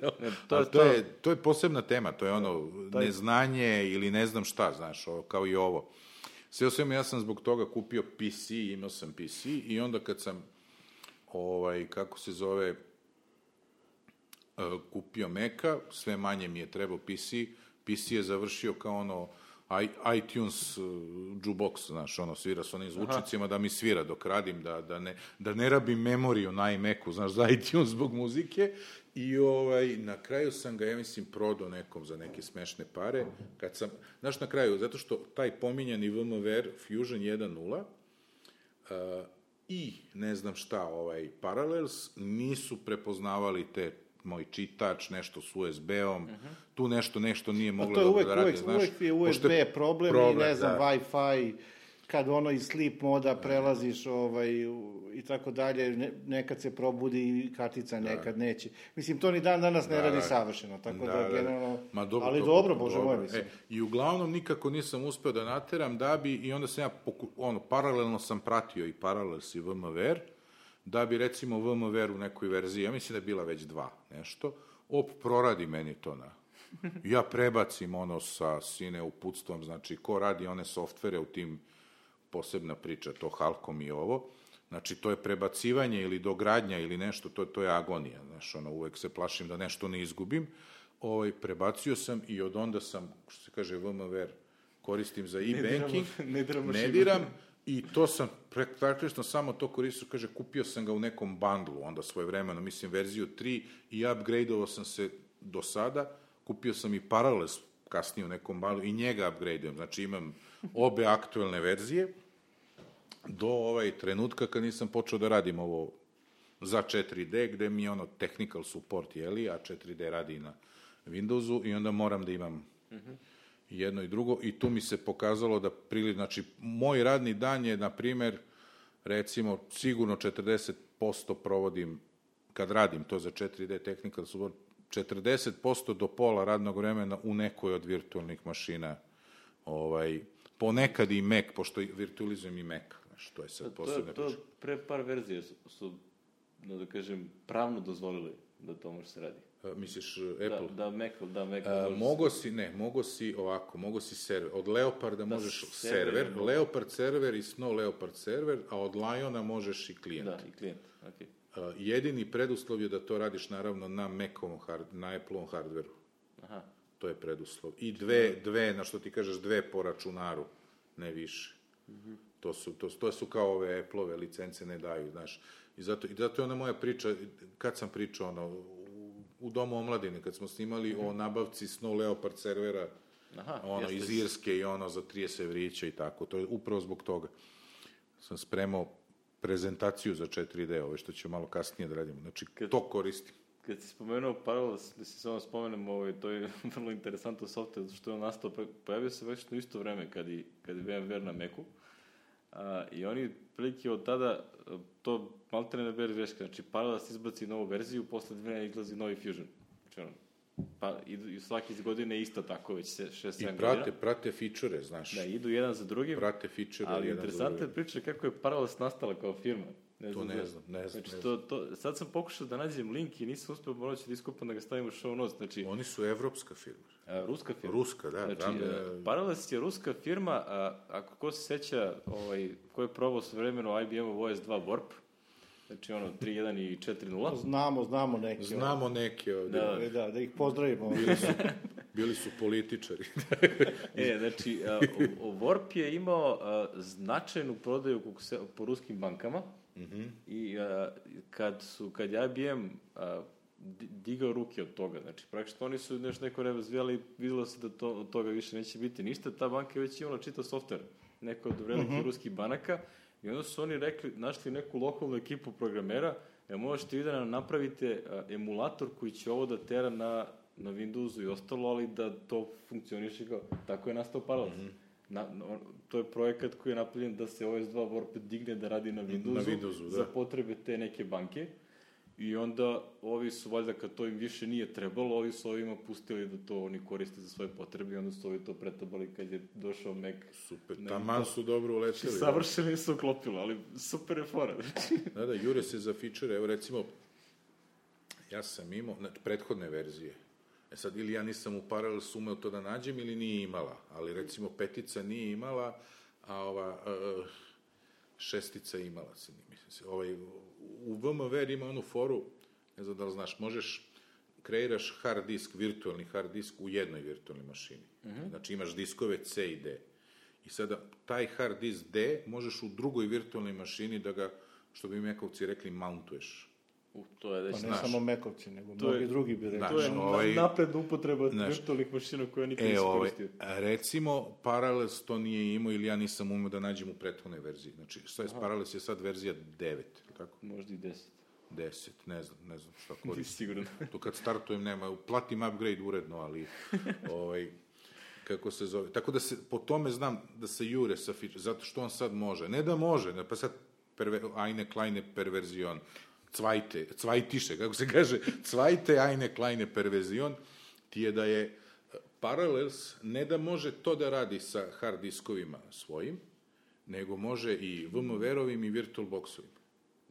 to, to, to, je, to je posebna tema, to je ono Taj- neznanje ili ne znam šta, znaš, kao i ovo. Sve o svemu ja sam zbog toga kupio PC, imao sam PC i onda kad sam ovaj, kako se zove, kupio Maca, sve manje mi je trebao PC, PC je završio kao ono i- iTunes uh, jukebox, znaš, ono, svira s onim zvučnicima da mi svira dok radim, da, da, ne, da ne rabim memoriju na iMacu, znaš, za iTunes zbog muzike. I ovaj, na kraju sam ga, ja mislim, prodao nekom za neke smešne pare, kad sam, znaš, na kraju, zato što taj pominjani VMware Fusion 1.0, uh, i ne znam šta, ovaj Parallels, nisu prepoznavali te moj čitač, nešto s USB-om, tu nešto, nešto nije Pa moglo dobro uvek, da radi, uvek, znaš. uvek je USB je problem, problem, i ne znam, da. Wi-Fi, kad ono iz sleep moda prelaziš ovaj, i tako dalje, ne, nekad se probudi i kartica nekad neće. Mislim, to ni dan danas ne Da, radi da. savršeno, tako da, generalno... Ma dobro, ali to- dobro, bože moj, dobro. mislim. E, I uglavnom nikako nisam uspeo da nateram da bi, i onda sam ja, poku, ono, paralelno sam pratio i Parallels i VMware, da bi recimo VMware u nekoj verziji, ja mislim da je bila već dva nešto, op, proradi meni to na... Ja prebacim ono sa sine uputstvom, znači ko radi one softvere u tim, posebna priča, to Halkom i ovo, znači to je prebacivanje ili dogradnja ili nešto, to, to je agonija, znaš, ono, uvek se plašim da nešto ne izgubim, ovaj, prebacio sam i od onda sam, što se kaže, VMware koristim za e-banking, diramo- ne diramo ne šibu. diram, i to sam praktično samo to koristio, kaže, kupio sam ga u nekom bandlu, onda svoje vremeno, mislim, verziju 3 i upgradeovao sam se do sada, kupio sam i Parallels kasnije u nekom bandlu i njega upgradeujem, znači imam obe aktuelne verzije, do ovaj trenutka kad nisam počeo da radim ovo za 4D, gde mi je ono technical support, jeli, a 4D radi na Windowsu i onda moram da imam jedno i drugo i tu mi se pokazalo da prili, znači, moj radni dan je, na primer, recimo, sigurno 40% provodim, kad radim to za 4D technical support, 40% do pola radnog vremena u nekoj od virtualnih mašina, ovaj, ponekad i Mac, pošto virtualizujem i Mac, znaš, to je sad To, posebna to priča. pre par verzije su, su da, da kažem, pravno dozvolili da to može se radi. A, Misliš uh, Apple? Da, da Mac, da Mac. A, može mogo si, ne, mogo si ovako, mogo si server. Od Leoparda možeš server server. Leopard server i Snow Leopard server, a od Liona možeš i klijent. Da, i klijent. Okay. A, jedini preduslov je da to radiš naravno na Macovom hard, na Apple-ovom hardveru. Aha. To je preduslov. I dve, dve, na što ti kažeš, dve po računaru, ne više. To su, to, to su kao ove Apple-ove licence ne daju, znaš. I zato, I zato je ona moja priča, kad sam pričao, ono, u, Domu omladine, kad smo snimali o nabavci Snow Leopard servera, Aha, ono, jeste. iz Irske i ono za 30 evrića i tako. To je upravo zbog toga. Sam spremao prezentaciju za 4D, ove što ću malo kasnije da radimo. Znači, Kad- to koristim. Kad si spomenuo Parallels, da si samo spomenem, ovaj, to je vrlo interesantan software, što je on nastao, pa- pojavio se već na isto vreme kad i, kad je VMware na Macu. A, I oni, prilike od tada, to maltene ne bere greška, znači Parallels izbaci novu verziju, posle dve nedelje izlazi novi Fusion. Znači, ono, pa idu, i svake godine isto tako, već 6-7 I godina. prate, prate fičure, znaš. Da, idu jedan za drugim, Prate fičure ali jedan za interesantna drugim. je priča kako je Parallels nastala kao firma. Ne To ne znam, ne znam, Znači, ne to, to, sad sam pokušao da nađem link i nisam uspeo morat ću da iskopam da ga stavim u show notes. Znači, Oni su evropska firma. a, ruska firma. Ruska, da. Znači, znam da- e, Parallels je ruska firma, a ako ko se seća, ovaj, ko je probao s vremenu IBM-ov OS2 Warp, znači ono 3.1 i 4.0, Znamo, znamo neke. Znamo neke ovde. Da. Da, da, da ih pozdravimo. Bili su, bili su političari. E, znači, a, o- o- Warp je imao a, značajnu prodaju kako se, po ruskim bankama i a, kad su, kad je IBM a, di- digao ruke od toga, znači praktično oni su nešto neko razvijali, videlo se da to, od toga više neće biti ništa, ta banka je već imala čitav softver, neko od velikih ruskih banaka i onda su oni rekli, našli neku lokalnu ekipu programera, ja možete vi da nam napravite a, emulator koji će ovo da tera na, na Windowsu i ostalo, ali da to funkcioniše kao, tako je nastao Parallels. Na, na, to je projekat koji je napravljen da se OS2 Warp digne da radi na Windowsu, Na Windowsu, da. za potrebe te neke banke. I onda ovi su, valjda, kad to im više nije trebalo, ovi su ovima pustili da to oni koriste za svoje potrebe i onda su ovi to pretabali kad je došao Mac. Super, Ne, taman to- su dobro uleteli. da. Savršeno se uklopilo, ali super je fora. Znači, Da, da, jure se za fičere. Evo recimo, ja sam imao, znači, prethodne verzije. E sad, ili ja nisam u Parallels umeo to da nađem ili nije imala. Ali recimo petica nije imala, a ova uh, šestica imala, se mislim se. Ovaj, u VMware ima onu foru, ne znam da li znaš, možeš kreiraš hard disk, virtualni hard disk u jednoj virtualnoj mašini. Znači imaš diskove C i D. I sada taj hard disk D možeš u drugoj virtualnoj mašini da ga, što bi mekovci rekli, mountuješ. U, to je već... Pa ne Znaš. samo Mekovci, nego To je- mnogi drugi bi rekli. To je ovaj- na, napredna upotreba Znaš. virtualnih mašina koja nikad E, nisi ovaj, koristio. recimo, Parallels to nije imao ili ja nisam umeo da nađem u prethodnoj verziji. Znači, šta je Parallels je sad verzija 9, tako? Možda i deset. 10, ne znam, ne znam šta koristim. siguran. To kad startujem nema, platim upgrade uredno, ali ovaj, kako se zove. Tako da se, po tome znam da se jure sa feature, zato što on sad može. Ne da može, ne, pa sad perve, ajne kleine perverzion, cvajte, cvajtiše, kako se kaže, cvajte ajne kleine perverzion, ti je da je eh, Parallels ne da može to da radi sa hard diskovima svojim, nego može i VMware-ovim i VirtualBox-ovim.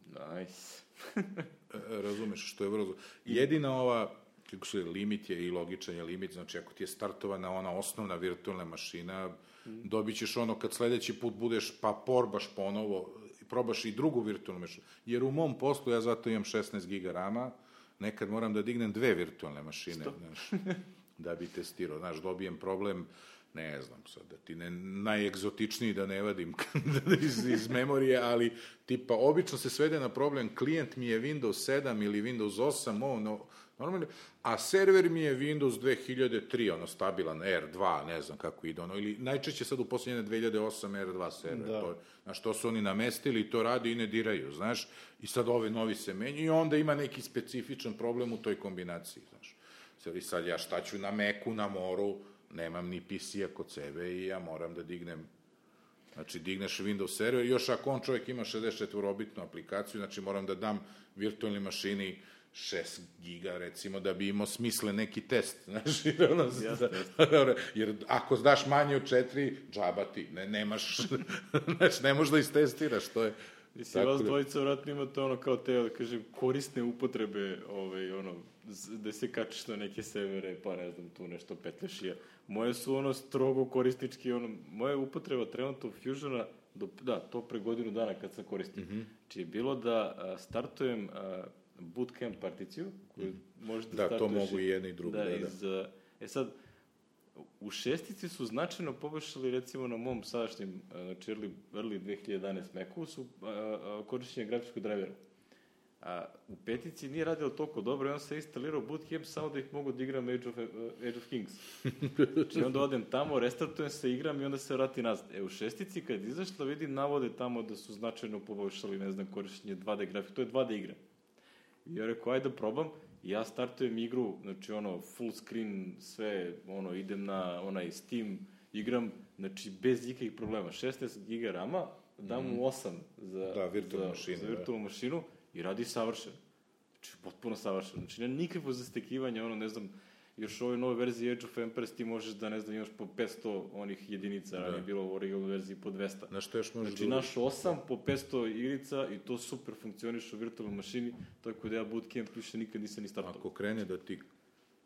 Nice. E, razumeš što je vrlo... Jedina ova, kako se limit je i logičan je limit, znači ako ti je startovana ona osnovna virtualna mašina, dobit ćeš ono kad sledeći put budeš pa porbaš ponovo, probaš i drugu virtualnu mašinu. Jer u mom poslu ja zato imam 16 giga rama, nekad moram da dignem dve virtualne mašine, znaš, da bi testirao. Znaš, dobijem problem, ne znam sad, da ti ne, najegzotičniji da ne vadim iz, iz memorije, ali tipa, obično se svede na problem, klijent mi je Windows 7 ili Windows 8, ovo, no, normalno, a server mi je Windows 2003, ono, stabilan, R2, ne znam kako ide, ono, ili najčešće sad u posljednje 2008 R2 server, Da. to, znaš, to su oni namestili i to radi i ne diraju, znaš, i sad ove novi se menjaju i onda ima neki specifičan problem u toj kombinaciji, znaš. Sad, i sad ja šta ću na Meku, na moru, nemam ni PC-a kod sebe i ja moram da dignem Znači, digneš Windows server, još ako on čovjek ima 64-bitnu aplikaciju, znači moram da dam virtualnoj mašini 6 giga, recimo, da bi imao smisle neki test, znaš, jer, ono, Jasno, jer ako daš manje od 4, džaba ti, ne, nemaš, znaš, ne možeš da istestiraš, to je... Mislim, vas dvojica vratno imate ono kao te, da kažem, korisne upotrebe, ovaj, ono, da se kačiš na neke severe, pa ne znam, tu nešto petlješ i ja. Moje su ono strogo korisnički, ono, moja upotreba trenutno Fusiona, do, da, to pre godinu dana kad sam koristio. Mm. -hmm. Či je bilo da a, startujem a, bootcamp particiju, koju možeš da, Da, to startuješ mogu i jedno i drugo, da, da. Iz, a, e sad, u šestici su značajno poboljšali recimo na mom sadašnjem, a, znači early, early 2011 Macu su a, a, korišćenje grafičkog drivera. A u petici nije radilo toliko dobro i on se instalirao Bootcamp samo da ih mogu da igram Age of, uh, Age of Kings. Znači onda odem tamo, restartujem se, igram i onda se vrati nazad. E u šestici kad izašla vidim navode tamo da su značajno poboljšali, ne znam, korišćenje 2D grafike, to je 2D igra. I ja rekao, ajde da probam. I ja startujem igru, znači ono, full screen, sve, ono, idem na onaj Steam, igram, znači bez ikakvih problema. 16 giga rama, dam mu 8 za, Da, virtualnu za, mašinu, za da. virtualnu mašinu i radi savršeno. Znači, potpuno savršeno. Znači, nema nikakvo zastekivanje, ono, ne znam, još u ovoj novoj verziji Age of Empires ti možeš da, ne znam, imaš po 500 onih jedinica, da. ranije bilo u originalnoj verziji po 200. Znaš što još možeš Znači, da naš 8 po 500 igrica i to super funkcioniš u virtualnoj mašini, tako da ja bootcamp više nikad nisam ni startao. Ako krene da ti,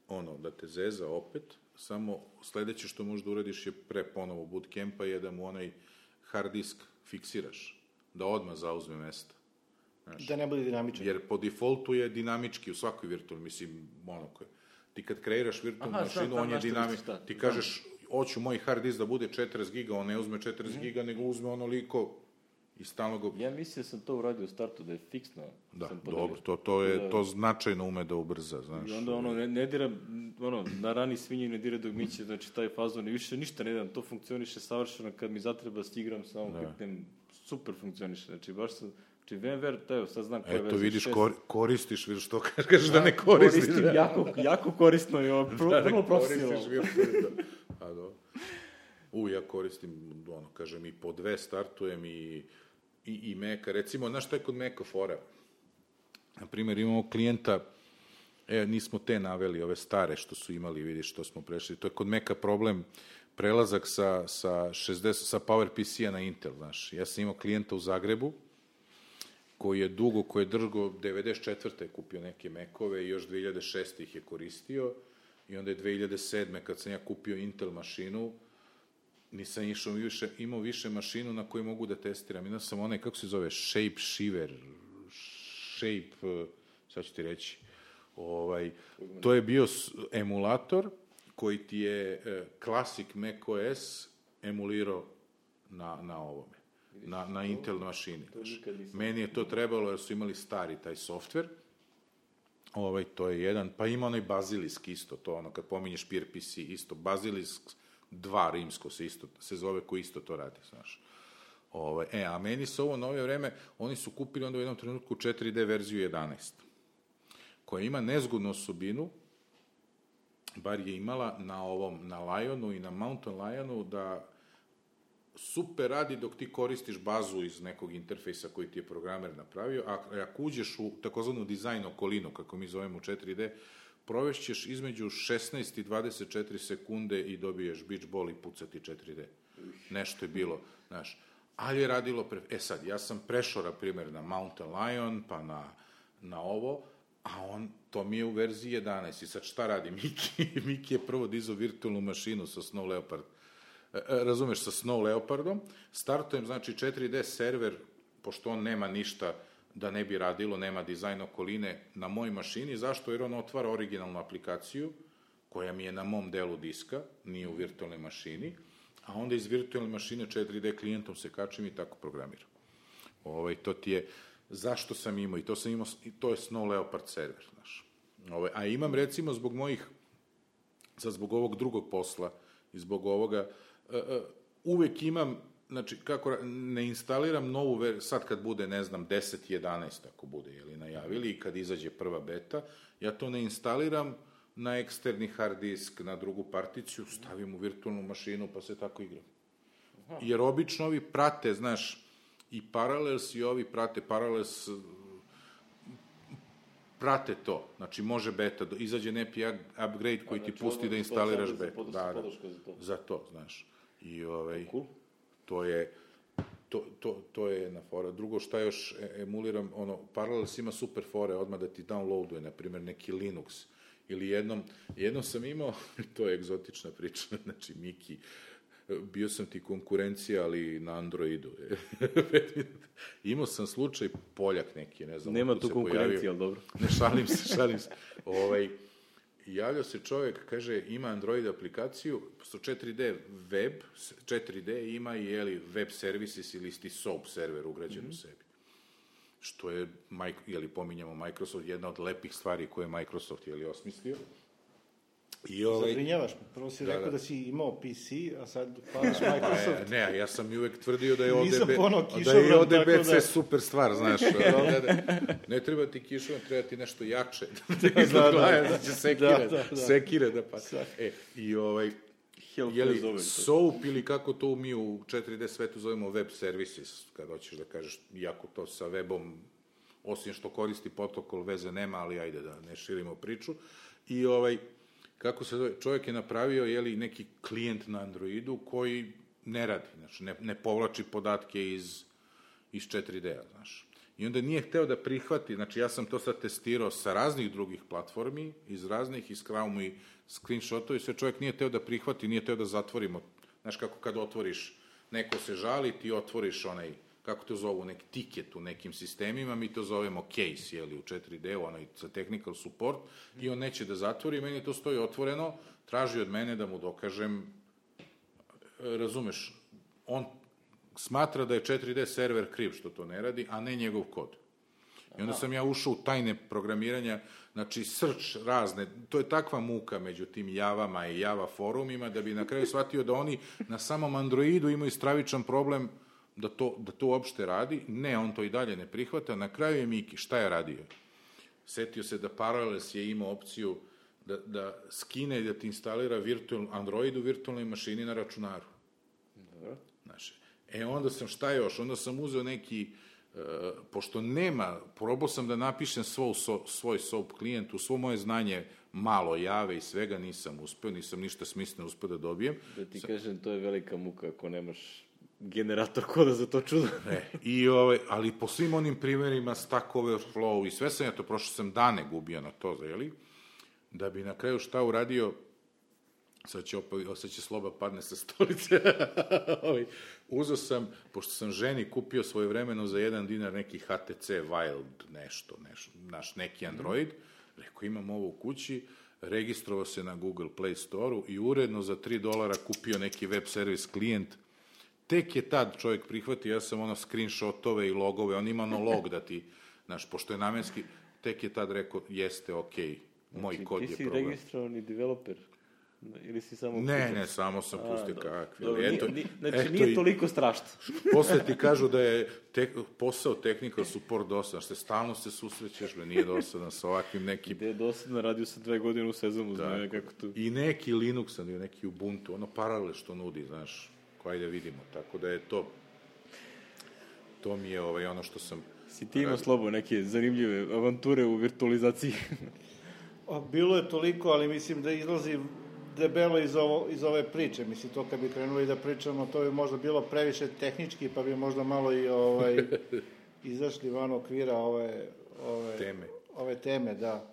ono, da te zeza opet, samo sledeće što možeš da uradiš je pre ponovo bootcampa je da mu onaj hard disk fiksiraš, da odmah zauzme mesto. Da ne bude dinamičan. Jer po defaultu je dinamički u svakoj virtualnoj, mislim, ono koje. Ti kad kreiraš virtualnu Aha, mašinu, on je dinamički. šta. Ti kažeš, hoću moj hard disk da bude 40 giga, on ne uzme 40 Mhm. giga, nego uzme onoliko i stalno ga... Ja mislim da sam to uradio u startu, da je fiksno. Da, sam podelio. dobro, to, to, je, Da. to značajno ume da ubrza, znaš. I onda ono, ne, ne dira, ono, na rani svinje ne dira dok miće, znači taj fazon i više ništa ne dam, to funkcioniše savršeno, kad mi zatreba stigram, samo Da. kliknem, super funkcioniše, znači baš sam, znači VMware, to evo, sad znam koja je Eto, verzija, vidiš, šest. kor, koristiš, vidiš što kažeš da, ne koristiš. Koristim, da. jako, jako korisno je ovo, pro, Da vrlo koristiš profesionalno. da. A do. U, ja koristim, ono, kažem, i po dve startujem i, i, i Meka. Recimo, znaš šta je kod Meka fora? Naprimjer, imamo klijenta, e, nismo te naveli, ove stare što su imali, vidiš, što smo prešli. To je kod Meka problem prelazak sa, sa, 60, sa PowerPC-a na Intel, znaš. Ja sam imao klijenta u Zagrebu, koji je dugo, koji je drgo, 94. je kupio neke mekove i još 2006. ih je koristio i onda je 2007. kad sam ja kupio Intel mašinu, nisam išao više, imao više mašinu na kojoj mogu da testiram. Imao sam onaj, kako se zove, Shape Shiver, Shape, eh, sad ću ti reći, ovaj, to je bio emulator koji ti je eh, Classic macOS emulirao na, na ovome, na, na Intel mašini. Meni je to trebalo jer su imali stari taj softver, Ovaj, to je jedan, pa ima onaj Bazilisk isto, to ono, kad pominješ PRPC, isto, Bazilisk 2 rimsko se isto, se zove ko isto to radi, znaš. Ovaj, e, a meni se ovo nove vreme, oni su kupili onda u jednom trenutku 4D verziju 11, koja ima nezgodnu osobinu, bar je imala na ovom, na Lionu i na Mountain Lionu, da super radi dok ti koristiš bazu iz nekog interfejsa koji ti je programer napravio, a ako uđeš u takozvanu dizajn okolinu, kako mi zovemo 4D, provešćeš između 16 i 24 sekunde i dobiješ beach ball i pucati 4D. Nešto je bilo, znaš. Ali je radilo, pre... e sad, ja sam prešao, na primjer, na Mountain Lion, pa na, na ovo, a on, to mi je u verziji 11. I sad šta radi Miki? Miki je prvo dizao virtualnu mašinu sa Snow Leopard razumeš, sa Snow Leopardom, startujem, znači, 4D server, pošto on nema ništa da ne bi radilo, nema dizajn okoline na mojoj mašini, zašto? Jer on otvara originalnu aplikaciju, koja mi je na mom delu diska, nije u virtualnoj mašini, a onda iz virtualne mašine 4D klijentom se kačim i tako programiram. Ovaj, to ti je, zašto sam imao, i to sam imao, i to je Snow Leopard server, znaš. Ovaj, a imam, recimo, zbog mojih sad zbog ovog drugog posla i zbog ovoga, uh, uvek imam, znači, kako, ne instaliram novu ver, sad kad bude, ne znam, 10, 11, ako bude, jeli, najavili, i kad izađe prva beta, ja to ne instaliram na eksterni hard disk, na drugu particiju, stavim u virtualnu mašinu, pa se tako igram. Jer obično ovi prate, znaš, i Parallels i ovi prate, Parallels prate to. Znači, može beta, izađe neki up- upgrade koji ti znači, pusti da instaliraš beta. Da, da, za to. za to, znaš. I ovaj, Cool. to je, to, to, to je jedna fora. Drugo, šta još e- emuliram, ono, Parallels ima super fore, odmah da ti downloaduje, na primjer, neki Linux. Ili jednom, jednom sam imao, to je egzotična priča, znači, Miki, bio sam ti konkurencija, ali na Androidu. imao sam slučaj Poljak neki, ne znam. Nema tu pojavio. ali dobro. Ne, šalim se, šalim se. Ovaj, javljao se čovjek, kaže, ima Android aplikaciju, posto 4D web, 4D ima i jeli, web services ili isti SOAP server ugrađen Mhm. u sebi. Što je, jeli, pominjamo Microsoft, jedna od lepih stvari koje je Microsoft jeli, osmislio. I ovaj, Zabrinjavaš me. Prvo si Da, rekao da. da si imao PC, a sad padaš Pa Microsoft. ne, ja sam i uvek tvrdio da je ODB, da je ODBC da- super stvar, znaš. ne, ne, ne treba ti kišovan, treba ti nešto jače. da, da, da. da, će sekire, Da, da, da. sekire da pa. E, i ovaj, Help je li. SOAP ili kako to mi u 4D svetu zovemo web services, kad hoćeš da kažeš, iako to sa webom, osim što koristi protokol, veze nema, ali ajde da ne širimo priču. I ovaj, kako se zove, čovjek je napravio jeli, neki klijent na Androidu koji ne radi, znači ne, ne povlači podatke iz, iz 4D-a, znaš. I onda nije hteo da prihvati, znači ja sam to sad testirao sa raznih drugih platformi, iz raznih, iz Chrome i screenshotova i sve čovjek nije hteo da prihvati, nije hteo da zatvorimo. Znaš kako kad otvoriš, neko se žali, ti otvoriš onaj, kako to zovu, neki tiket u nekim sistemima, mi to zovemo case, jeli, u 4D, onaj za technical support, i on neće da zatvori, meni to stoji otvoreno, traži od mene da mu dokažem, razumeš, on smatra da je 4D server kriv što to ne radi, a ne njegov kod. I onda sam ja ušao u tajne programiranja, znači srč razne, to je takva muka među tim javama i java forumima, da bi na kraju shvatio da oni na samom Androidu imaju stravičan problem da to, da to uopšte radi. Ne, on to i dalje ne prihvata. Na kraju je Miki, šta je radio? Setio se da Parallels je imao opciju da, da skine i da ti instalira virtual, Android u virtualnoj mašini na računaru. Dobro. Znaš, e onda sam, šta još? Onda sam uzeo neki, uh, pošto nema, probao sam da napišem svoj, so, svoj SOAP klijent, u svo moje znanje malo jave i svega nisam uspeo, nisam ništa smisleno uspeo da dobijem. Da ti kažem, to je velika muka ako nemaš generator koda za to čudo. E, i ovaj, ali po svim onim primjerima Stack Overflow i sve sam ja to, prošlo sam dane gubio na to, jeli? Da bi na kraju šta uradio, sad će, opet, sad će sloba padne sa stolice. ovaj, uzeo sam, pošto sam ženi kupio svoje vremeno za jedan dinar neki HTC Wild nešto, nešto naš neki Android, rekao imam ovo u kući, registrovao se na Google Play Store-u i uredno za 3 dolara kupio neki web servis klijent tek je tad čovjek prihvatio, ja sam ono screenshotove i logove, on ima ono log da ti, znaš, pošto je namenski, tek je tad rekao, jeste, okej, okay, moj znači, kod je Ti si problem. registrovani developer? Ili si samo... Ne, ne, samo sam pustio dobro. kakvi. Ali eto, nije, znači, eto nije i- toliko strašno. Posle ti kažu da je tek, posao technical support dosadan, što stalno se susrećeš, bre, nije dosadan sa ovakvim nekim... Gde je dosadno, radio sam dve godine u sezonu, Da. znaju kako to... I neki Linux, ali neki Ubuntu, ono paralel što nudi, znaš, ko ajde vidimo. Tako da je to, to mi je ovaj, ono što sam... Si ti imao slobo neke zanimljive avanture u virtualizaciji? A, Bilo je toliko, ali mislim da izlazi debelo iz, ovo, iz ove priče. Mislim, to kad bi krenuli da pričamo, to bi možda bilo previše tehnički, pa bi možda malo i ovaj, izašli van okvira ove, ove, Teme. ove teme, da.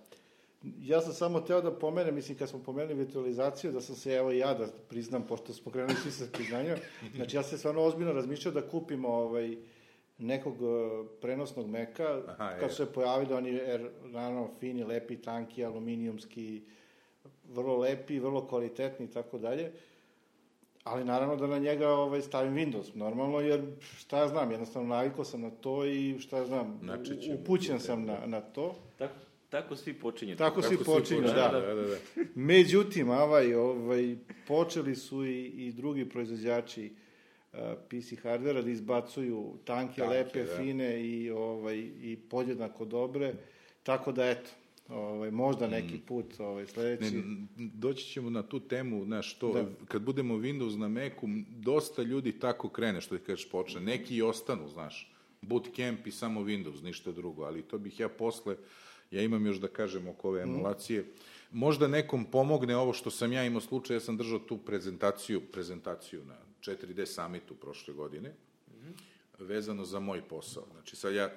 Ja sam samo teo da pomenem, mislim, kad smo pomenuli virtualizaciju, da sam se, evo i ja da priznam, pošto smo krenuli svi sa priznanjem, znači ja sam stvarno ozbiljno razmišljao da kupim ovaj, nekog eh, prenosnog meka, Aha, kad je. su se pojavili oni, er, naravno, fini, lepi, tanki, aluminijumski, vrlo lepi, vrlo kvalitetni i tako dalje. Ali naravno da na njega ovaj, stavim Windows, normalno, jer šta ja znam, jednostavno navikao sam na to i šta ja znam, Znači upućen sam na, na to. tako, tako svi počinju. Tako svi Kako počinju, da. da, da, da. Međutim, ovaj, ovaj, počeli su i, i drugi proizvođači uh, PC hardvera da izbacuju tanke, Tanke, lepe, da. fine i, ovaj, i podjednako dobre. Tako da, eto, ovaj, možda neki put ovaj, Ne, sledeći... n- doći ćemo na tu temu, znaš, to, Da. kad budemo Windows na Macu, dosta ljudi tako krene, što ti kažeš, počne. Neki i ostanu, znaš, bootcamp i samo Windows, ništa drugo, ali to bih ja posle, ja imam još da kažem oko ove emulacije, možda nekom pomogne ovo što sam ja imao slučaj, ja sam držao tu prezentaciju, prezentaciju na 4D summitu prošle godine, vezano za moj posao. Znači, sad ja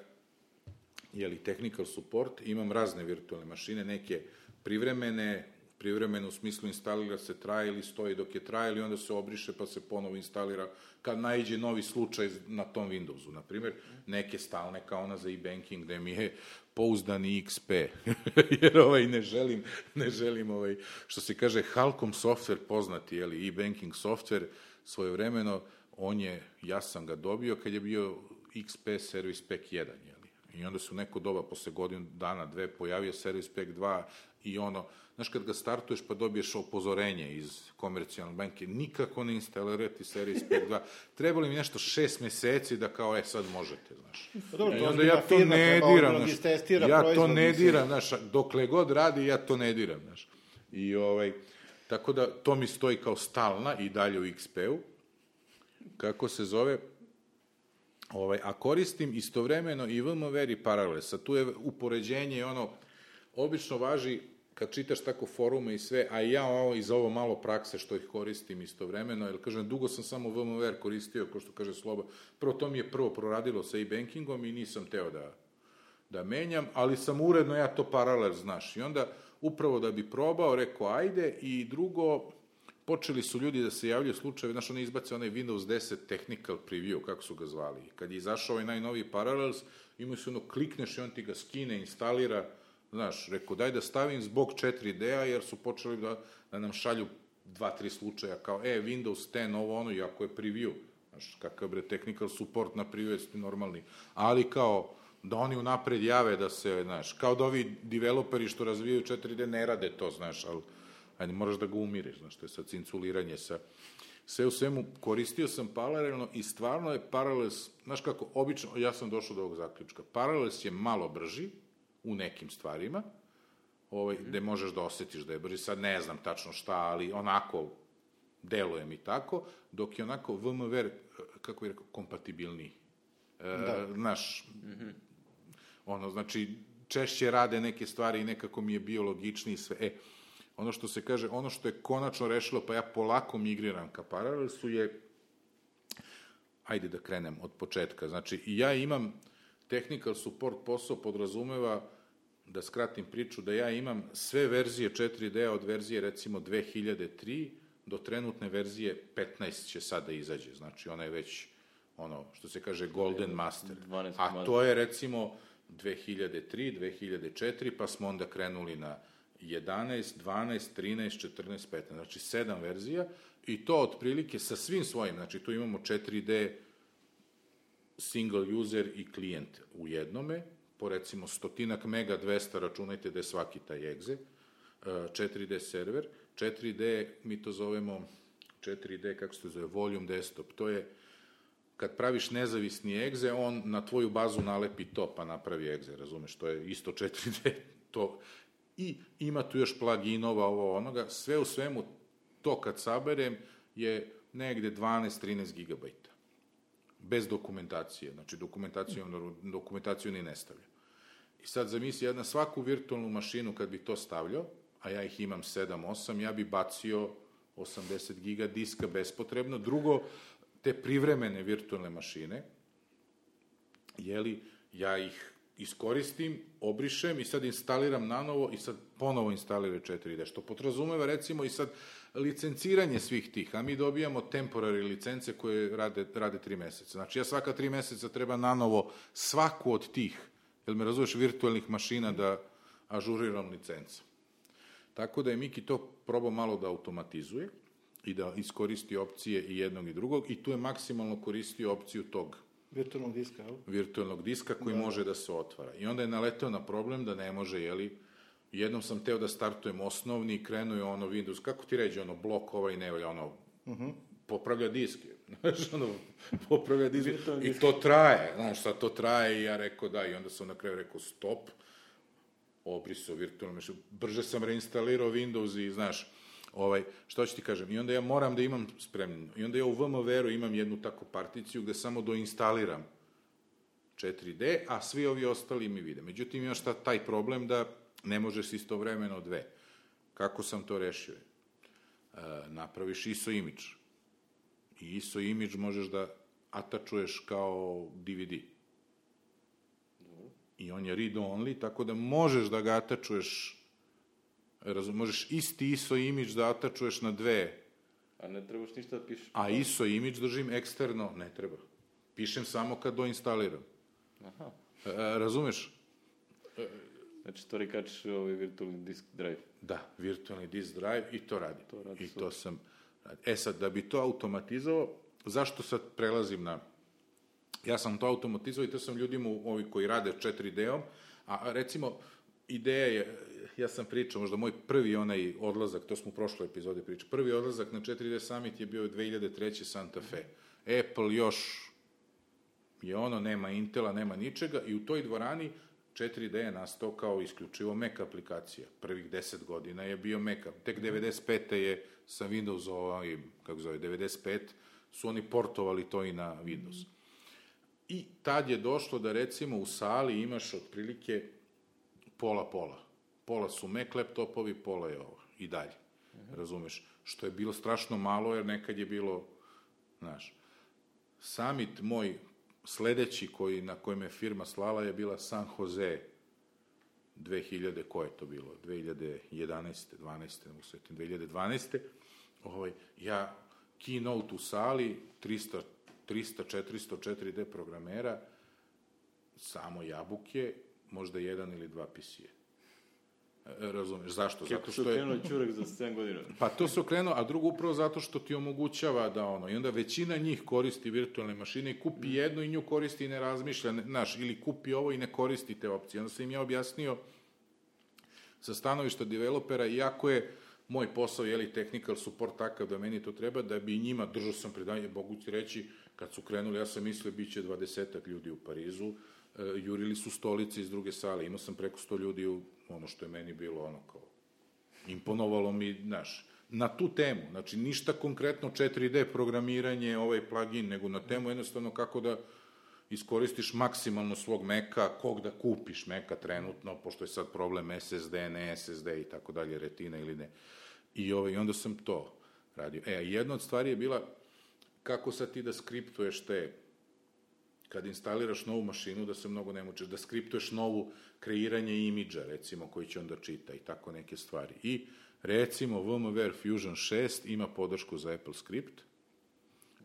jeli, technical support, imam razne virtualne mašine, neke privremene, privremeno u smislu instalira se traje ili stoji dok je traje ili onda se obriše pa se ponovo instalira kad naiđe novi slučaj na tom Windowsu. Na primjer, neke stalne kao ona za e-banking gde mi je pouzdani XP, jer ovaj ne želim, ne želim ovaj, što se kaže Halcom software poznati, jeli, e-banking software, svojevremeno, on je, ja sam ga dobio kad je bio XP Service Pack 1, jeli. I onda se u neko doba, posle godinu dana, dve, pojavio Service Pack 2 i ono, znaš, kad ga startuješ pa dobiješ upozorenje iz komercijalne banke, nikako ne instalirati Service Pack 2. Trebalo mi nešto šest meseci da kao, e, sad možete, znaš. Pa dobro, to onda ozbiljna ja to firma, ne diram, znaš. Ja to ne diram, znaš, dokle god radi, ja to ne diram, znaš. I ovaj, tako da, to mi stoji kao stalna i dalje u XP-u. Kako se zove, Ovaj, a koristim istovremeno i VMware i Parallels. A tu je upoređenje ono, obično važi kad čitaš tako forume i sve, a ja ovo, iz ovo malo prakse što ih koristim istovremeno, jer kažem, dugo sam samo VMware koristio, ko što kaže Sloba, prvo to mi je prvo proradilo sa e-bankingom i nisam teo da, da menjam, ali sam uredno ja to paralel, znaš, i onda upravo da bi probao, rekao ajde, i drugo, počeli su ljudi da se javljaju slučajevi, znaš, oni izbace onaj Windows 10 Technical Preview, kako su ga zvali. Kad je izašao ovaj najnoviji Parallels, imaju se ono, klikneš i on ti ga skine, instalira, znaš, rekao, daj da stavim zbog 4D-a, jer su počeli da, da nam šalju dva, tri slučaja, kao, e, Windows 10, ovo ono, iako je preview, znaš, kakav bre, technical support na preview je normalni, ali kao, da oni unapred jave da se, znaš, kao da ovi developeri što razvijaju 4D ne rade to, znaš, ali ajde, moraš da ga umiriš, znaš, to je sad cinculiranje sa... Sve u svemu, koristio sam paralelno i stvarno je Parallels, znaš kako, obično, ja sam došao do ovog zaključka, Parallels je malo brži u nekim stvarima, ovaj, gde možeš da osetiš da je brži, sad ne znam tačno šta, ali onako deluje mi tako, dok je onako VMware, kako je rekao, kompatibilniji. E, da. Znaš, mm -hmm. ono, znači, češće rade neke stvari i nekako mi je bio logičniji sve. E, ono što se kaže, ono što je konačno rešilo, pa ja polako migriram ka Parallelsu je, ajde da krenem od početka, znači ja imam technical support posao podrazumeva, da skratim priču, da ja imam sve verzije 4D od verzije recimo 2003 do trenutne verzije 15 će sada da izađe, znači ona je već ono što se kaže Golden Master. A to je recimo 2003, 2004, pa smo onda krenuli na 11, 12, 13, 14, 15, znači 7 verzija i to otprilike sa svim svojim, znači tu imamo 4D single user i klijent u jednome, po recimo stotinak mega 200, računajte da je svaki taj exe, 4D server, 4D mi to zovemo 4D, kako se to zove, volume desktop, to je kad praviš nezavisni egze, on na tvoju bazu nalepi to, pa napravi egze, razumeš, to je isto 4D, to i ima tu još pluginova, ovo onoga, sve u svemu to kad saberem je negde 12-13 gigabajta. Bez dokumentacije, znači dokumentaciju, dokumentaciju ni ne stavlja. I sad zamisli, ja na svaku virtualnu mašinu kad bi to stavljao, a ja ih imam 7-8, ja bi bacio 80 giga diska bespotrebno. Drugo, te privremene virtualne mašine, jeli, ja ih iskoristim, obrišem i sad instaliram na novo i sad ponovo instaliraju 4D, što potrazumeva recimo i sad licenciranje svih tih, a mi dobijamo temporary licence koje rade, rade tri meseca. Znači ja svaka tri meseca treba na novo svaku od tih, jel me razumeš, virtualnih mašina da ažuriram licenca. Tako da je Miki to probao malo da automatizuje i da iskoristi opcije i jednog i drugog i tu je maksimalno koristio opciju tog Virtualnog diska, jel? Virtualnog diska koji da. može da se otvara. I onda je naletao na problem da ne može, jeli, jednom sam teo da startujem osnovni i krenuo je ono Windows, kako ti ređe, ono, blok ovaj ne valja, ono, uh mhm. -huh. popravlja disk, znaš, ono, popravlja disk, i to traje, znaš, sad to traje i ja rekao da, i onda sam na kraju rekao stop, obrisao virtualno mešinu, brže sam reinstalirao Windows i, znaš, Ovaj, što ću ti kažem, i onda ja moram da imam spremljeno. I onda ja u VMware-u imam jednu takvu particiju gde samo doinstaliram 4D, a svi ovi ostali mi vide. Međutim, imaš ta, taj problem da ne možeš istovremeno dve. Kako sam to rešio? E, napraviš ISO image. I ISO image možeš da atačuješ kao DVD. I on je read only, tako da možeš da ga atačuješ Razum, možeš isti ISO imidž da atačuješ na dve. A ne trebaš ništa da pišeš. A ISO imidž držim eksterno, ne treba. Pišem samo kad doinstaliram. Aha. E, razumeš? Znači, to rekač ovaj virtualni disk drive. Da, virtualni disk drive i to radi. To radi I to sam... E sad, da bi to automatizovao, zašto sad prelazim na... Ja sam to automatizovao i to sam ljudima, ovi koji rade 4D-om, a recimo, ideja je, ja sam pričao, možda moj prvi onaj odlazak, to smo u prošloj epizodi pričali, prvi odlazak na 4D Summit je bio 2003. Santa Fe. Apple još je ono, nema Intela, nema ničega i u toj dvorani 4D je nastao kao isključivo Mac aplikacija. Prvih 10 godina je bio Mac. Tek 95. je sa Windows, ovaj, kako zove, 95, su oni portovali to i na Windows. I tad je došlo da recimo u sali imaš otprilike pola-pola Pola su Mac laptopovi, pola je ovo. I dalje. Razumeš? Što je bilo strašno malo, jer nekad je bilo, znaš, summit moj sledeći koji, na kojem je firma slala je bila San Jose 2000, ko je to bilo? 2011. 12. ne mogu se setim, 2012. Ovaj, ja keynote u sali, 300, 300, 400, 4D programera, samo jabuke, možda jedan ili dva PC-je. Razumeš, zašto? Kako Zato što je... okrenuo čurek za 7 godina? Pa to se okrenuo, a drugo upravo zato što ti omogućava da ono, i onda većina njih koristi virtualne mašine i kupi jednu i nju koristi i ne razmišlja, ne, znaš, ili kupi ovo i ne koristi te opcije. Onda sam im ja objasnio sa stanovišta developera, iako je moj posao, jeli, technical support takav da meni to treba, da bi njima, držao sam predanje, mogu ti reći, kad su krenuli, ja sam mislio, bit će dvadesetak ljudi u Parizu, jurili su stolice iz druge sale, imao sam preko sto ljudi u ono što je meni bilo ono kao imponovalo mi, znaš, na tu temu, znači ništa konkretno 4D programiranje, ovaj plugin, nego na temu jednostavno kako da iskoristiš maksimalno svog meka, kog da kupiš meka trenutno, pošto je sad problem SSD, ne SSD i tako dalje, retina ili ne. I, ovaj, onda sam to radio. E, jedna od stvari je bila kako sad ti da skriptuješ te kad instaliraš novu mašinu, da se mnogo ne mučeš, da skriptuješ novu kreiranje imidža, recimo, koji će onda čita i tako neke stvari. I, recimo, VMware Fusion 6 ima podršku za Apple script,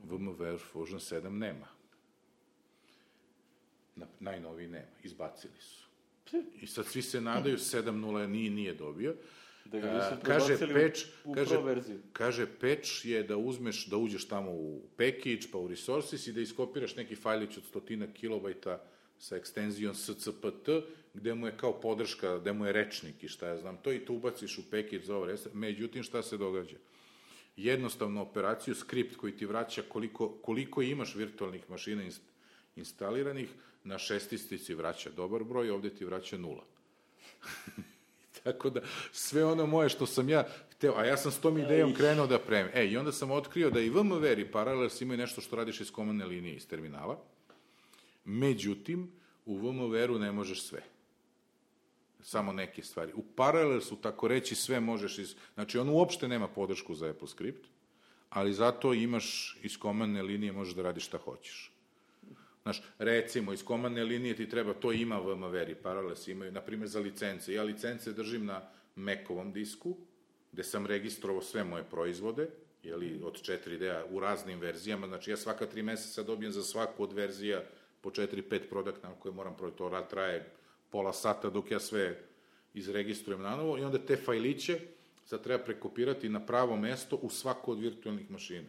VMware Fusion 7 nema. Na, najnoviji nema, izbacili su. I sad svi se nadaju, 7.0 nije, nije dobio. Da ga A, nisu kaže patch, u, u kaže, verziju. kaže patch je da uzmeš, da uđeš tamo u package, pa u resources i da iskopiraš neki fajlić od stotina kilobajta sa ekstenzijom scpt, gde mu je kao podrška, gde mu je rečnik i šta ja znam, to i to ubaciš u package za ovo resta. Međutim, šta se događa? Jednostavnu operaciju, skript koji ti vraća koliko, koliko imaš virtualnih mašina inst, instaliranih, na šestistici vraća dobar broj, ovde ti vraća nula. Tako da, sve ono moje što sam ja hteo, a ja sam s tom idejom krenuo da premijem. E, i onda sam otkrio da i VMware i Parallels imaju nešto što radiš iz komandne linije, iz terminala. Međutim, u VMware-u ne možeš sve. Samo neke stvari. U Parallelsu, tako reći, sve možeš iz... Znači, on uopšte nema podršku za Apple script, ali zato imaš iz komandne linije, možeš da radiš šta hoćeš. Znaš, recimo, iz komandne linije ti treba, to ima VMware i Parallels imaju, na primjer, za licence. Ja licence držim na Macovom disku, gde sam registrovao sve moje proizvode, jeli, od 4D-a u raznim verzijama, znači ja svaka tri meseca dobijem za svaku od verzija po 4-5 product na koje moram provjeti, to traje pola sata dok ja sve izregistrujem na novo i onda te fajliće sad treba prekopirati na pravo mesto u svaku od virtualnih mašina.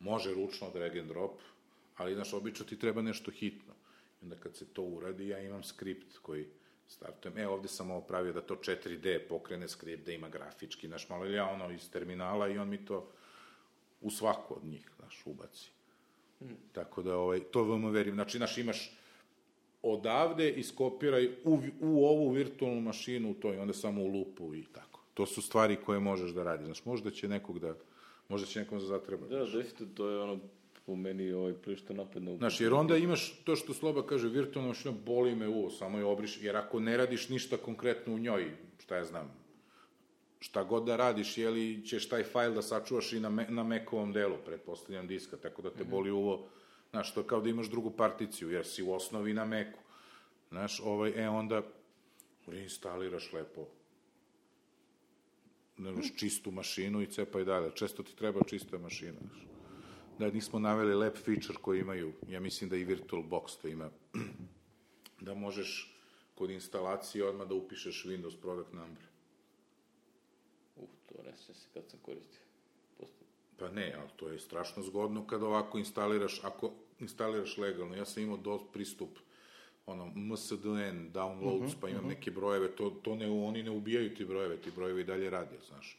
Može ručno drag and drop, ali, znaš, obično ti treba nešto hitno. I onda kad se to uradi, ja imam skript koji startujem. E, ovde sam ovo pravio da to 4D pokrene skript, da ima grafički, znaš, malo ili ja ono iz terminala i on mi to u svaku od njih, znaš, ubaci. Hmm. Tako da, ovaj, to vam verim. Znači, znaš, imaš odavde iskopiraj u, u ovu virtualnu mašinu to i onda samo u lupu i tako. To su stvari koje možeš da radiš. Znaš, možda će nekog da, možda će nekom da zatreba. Da, definitivno, to je ono, po meni ovaj prilično napadno. Znaš, jer onda imaš to što Sloba kaže, virtualna mašina boli me uvo, samo je obriš, jer ako ne radiš ništa konkretno u njoj, šta ja znam, šta god da radiš, je li ćeš taj fajl da sačuvaš i na, me, na Macovom delu, pretpostavljam diska, tako da te boli uvo, znaš, to kao da imaš drugu particiju, jer si u osnovi na Macu. Znaš, ovaj, e, onda reinstaliraš lepo nemaš čistu mašinu i cepaj dalje. Često ti treba čista mašina. Znaš. Da nismo naveli lep feature koji imaju, ja mislim da i VirtualBox to ima, da možeš kod instalacije odmah da upišeš Windows product number. Uf, to ne se se kad sam koristio. Posto... Pa ne, ali to je strašno zgodno kad ovako instaliraš, ako instaliraš legalno. Ja sam imao do pristup ono, MSDN, downloads, uh -huh, pa imam uh -huh. neke brojeve, to, to ne, oni ne ubijaju ti brojeve, ti brojevi i dalje rade, znaš.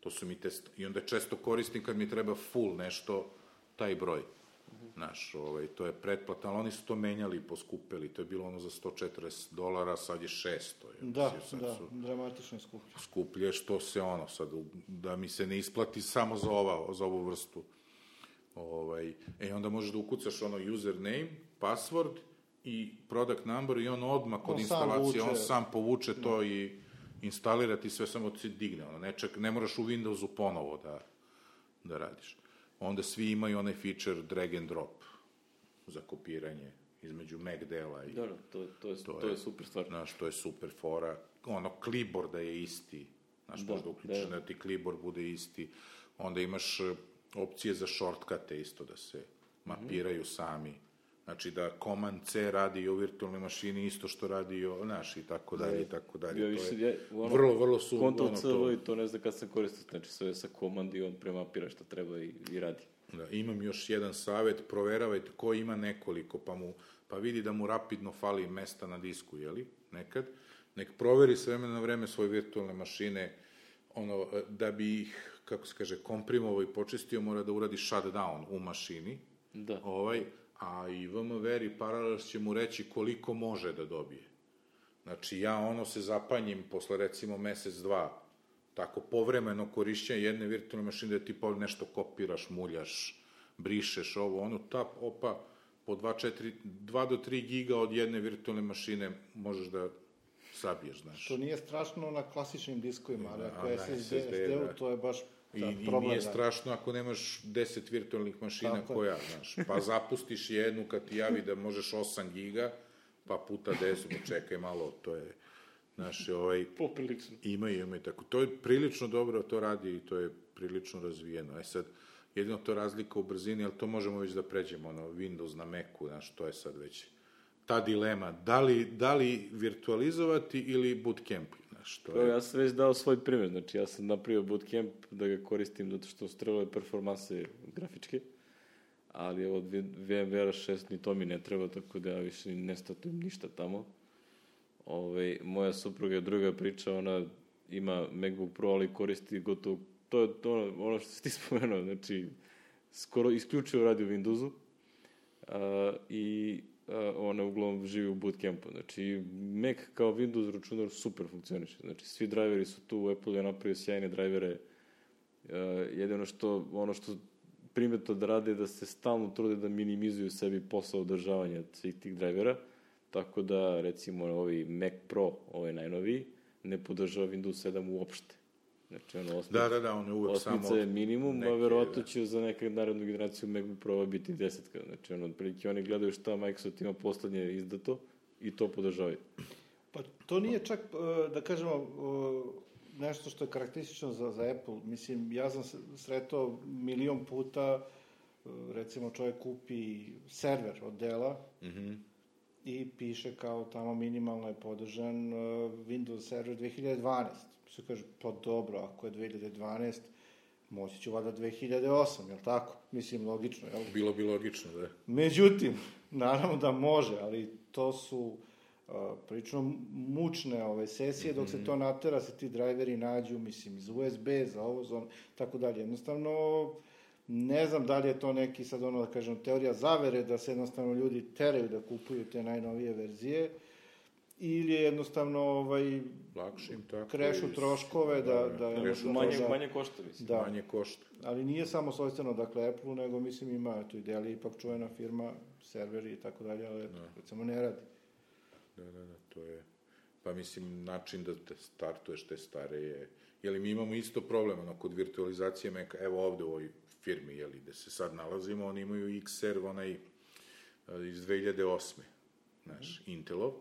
To su mi test... I onda često koristim kad mi treba full nešto, taj broj. Znaš, ovaj, to je pretplata, ali oni su to menjali, poskupili, to je bilo ono za 140 dolara, sad je 600. Je, Da, sad da, su dramatično je skuplje. skuplje, što se ono, sad, da mi se ne isplati samo za, ova, za ovu vrstu. Ovaj, e, onda možeš da ukucaš ono username, password i product number i on odmah kod On sam instalacije, on vuče. sam povuče to i instalira ti sve samo ti digne. Ono, ne, ček, ne moraš u Windowsu ponovo da, da radiš. Onda svi imaju onaj feature drag and drop za kopiranje između Mac dela i... Dobro, to, to, je, To to, je- je super stvar. Znaš, to je super fora. Ono, klibor da je isti. Znaš, Da, možda uključiš da. da ti klibor bude isti. Onda imaš e, opcije za shortcute isto da se mapiraju sami. Znači da Command C radi o virtualnoj mašini isto što radi i o, znaš, i tako dalje, i tako dalje. Ja To više, je ja, ono, vrlo, vrlo su... Ctrl ono, C to- i to ne znam kad sam koristio, znači sve sa komand i on premapira šta treba i, i radi. Da, imam još jedan savet, proveravajte ko ima nekoliko, pa mu pa vidi da mu rapidno fali mesta na disku, jeli, nekad. Nek proveri s vremena na vreme svoje virtualne mašine, ono, e, da bi ih, kako se kaže, komprimovao i počistio, mora da uradi shutdown u mašini, Da. ovaj, a i VMware i Parallels će mu reći koliko može da dobije. Znači, ja ono se zapanjim posle recimo mesec, dva, tako povremeno korišćenje jedne virtualne mašine da ti po nešto kopiraš, muljaš, brišeš ovo, ono, tap, opa, po 2, 4, 2 do 3 giga od jedne virtualne mašine možeš da sabiješ, znaš. To nije strašno na klasičnim diskovima, ali ako a je na SSD, SSD, SSD-u, da. to je baš I, da, I nije da. strašno ako nemaš 10 virtualnih mašina Tako koja, znaš, pa zapustiš jednu kad ti javi da možeš 8 giga, pa puta 10, pa čekaj malo, to je, znaš, ovaj, Poprilično. imaju, imaju tako. To je prilično dobro, to radi i to je prilično razvijeno. E sad, jedino to razlika u brzini, ali to možemo već da pređemo, ono, Windows na Macu, znaš, to je sad već ta dilema, da li, da li virtualizovati ili bootcamp, znaš, to Evo, je... ja sam već dao svoj primjer, znači ja sam napravio bootcamp da ga koristim zato što su trebale performanse grafičke, ali od VMware 6 ni to mi ne treba, tako da ja više ne statujem ništa tamo. Ove, moja supruga je druga priča, ona ima MacBook Pro, ali koristi gotovo, to je to ono što si ti spomenuo, znači skoro isključivo radi u Windowsu a, i ona uglavnom živi u bootcampu. Znači, Mac kao Windows računar super funkcioniše. Znači, svi driveri su tu, Apple je napravio sjajne drivere. Uh, jedino što, ono što primetno da rade je da se stalno trude da minimizuju sebi posao održavanja svih tih drivera, tako da, recimo, ovi Mac Pro, ovaj najnoviji, ne podržava Windows 7 uopšte. Znači, ono, osnovica, Da, da, da, on je uvek samo... osnovica je minimum, neke, a verovatno da. će za nekad narednu generaciju MacBook Pro biti desetka. Znači, ono, otprilike oni gledaju šta Microsoft ima poslednje izdato i to podržavaju. Pa to nije čak, e, da kažemo, e, nešto što je karakteristično za, za Apple. Mislim, ja sam sretao milion puta, e, recimo čovjek kupi server od Dela Mhm. i piše kao tamo minimalno je podržan Windows server 2012. Se kaže, pa dobro, ako je 2012, moći ću valjda 2008, jel tako? Mislim, logično, jel? Bilo bi logično, da. Međutim, naravno da može, ali to su uh, prilično mučne ove sesije, dok se to natera, se ti drajveri nađu, mislim, za USB, za ovo, za ono, tako dalje. Jednostavno, ne znam da li je to neki, sad ono da kažem, teorija zavere, da se jednostavno ljudi teraju da kupuju te najnovije verzije, ili je jednostavno ovaj, Lakše im tako. krešu i- troškove, da, da, krešu jednostavno Manje, da- manje košta, mislim. da. Manje košta. Ali nije samo svojstveno, dakle, Apple, nego, mislim, ima, eto, i Dell je ipak čuvena firma, serveri i tako dalje, ali, eto, recimo, ne radi. Da, da, da, to je... Pa mislim, način da te startuješ te stare je... Jeli, mi imamo isto problem, ono, kod virtualizacije Maca, evo ovde u ovoj firmi, jeli, gde se sad nalazimo, oni imaju Xserv, onaj, e, iz 2008. Znaš, Intelov,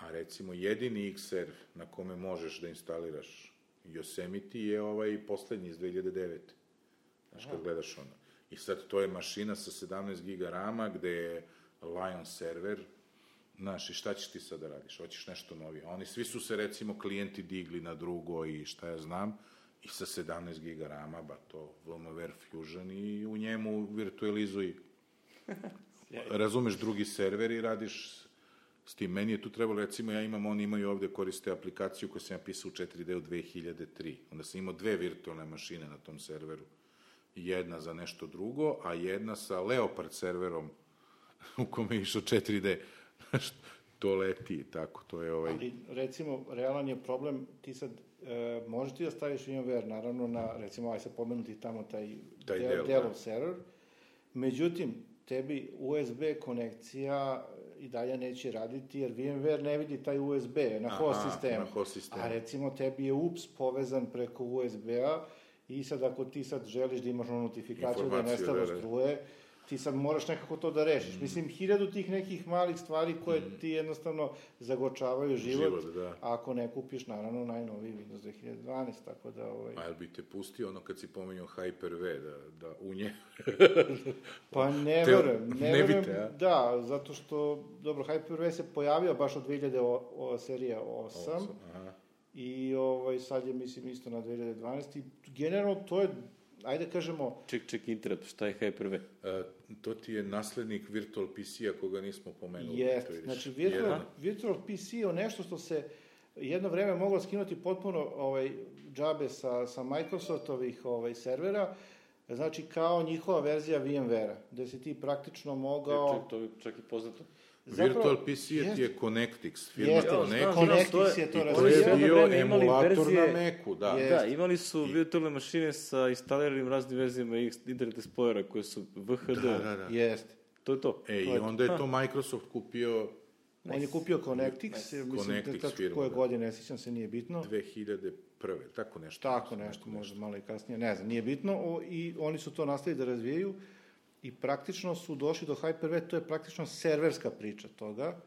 a recimo jedini Xserv na kome možeš da instaliraš Yosemite je ovaj poslednji iz 2009. Znaš, kad gledaš ono. I sad to je mašina sa 17 giga rama, gde je Lion server, Znaš, i šta ćeš ti sad da radiš? Hoćeš nešto novije. Oni svi su se, recimo, klijenti digli na drugo i šta ja znam, i sa 17 giga rama, ba to VMware Fusion i u njemu virtualizuj. Razumeš drugi server i radiš s- tim. Meni je tu trebalo, recimo, ja imam, oni imaju ovde, koriste aplikaciju koju sam ja pisao u 4D u 2003. Onda sam imao dve virtualne mašine na tom serveru. Jedna za nešto drugo, a jedna sa Leopard serverom u kome je išao 4D. Znaš, to leti tako, to je ovaj... Ali, recimo, realan je problem, ti sad, e, možeš ti da staviš VMware, naravno, na, recimo, aj sad pomenuti tamo taj, Taj del, del, delov da. server, međutim, tebi USB konekcija i dalje neće raditi, jer VMware ne vidi taj USB na Aha, host sistemu. na host sistemu. A recimo tebi je UPS povezan preko USB-a i sad ako ti sad želiš da imaš notifikaciju da je nestalo da, da. struje, ti sad moraš nekako to da rešiš. Mm. Mislim, hiljadu tih nekih malih stvari koje ti jednostavno zagočavaju život, Život, da. ako ne kupiš, naravno, najnoviji Windows 2012, tako da, ovaj... A jel bi te pustio ono kad si pominjao Hyper-V, da, da u nje... Pa ne Te- verujem, ne, ne verujem, a? da, zato što, dobro, Hyper-V se pojavio baš od 2000 o, o, serija 8, Aha. i ovaj, sad je, mislim, isto na 2012. I generalno, to je, ajde kažemo, Ček, ček, internet, šta je Hyper-V? E, to ti je naslednik Virtual PC-a koga nismo pomenuli. jest, to vidiš. znači, virtual, Jedan. virtual PC je nešto što se jedno vreme moglo skinuti potpuno ovaj, džabe sa, sa Microsoftovih ovaj, servera, znači kao njihova verzija VMware-a, gde si ti praktično mogao... Ček, to je čak i poznato. Virtual PC ti jeste. je Connectix, firma Jeste, Connectix. Connectix to je- je to I to razvijao. je bio emulator verzije- na Macu, da. Je. Da, imali su virtualne mašine sa instaliranim raznim verzijama Internet Explorera koje su VHD. Da, da, da. Jeste. To je to. E, i To je- onda je to Microsoft kupio On je kupio Connectix, mislim Connectix da tačno firma, koje da. godine, ne sjećam se, nije bitno. 2001. Tako nešto. Tako nešto, možda malo i kasnije, ne znam, nije bitno. O, I oni su to nastavili da razvijaju i praktično su došli do Hyper-V, to je praktično serverska priča toga,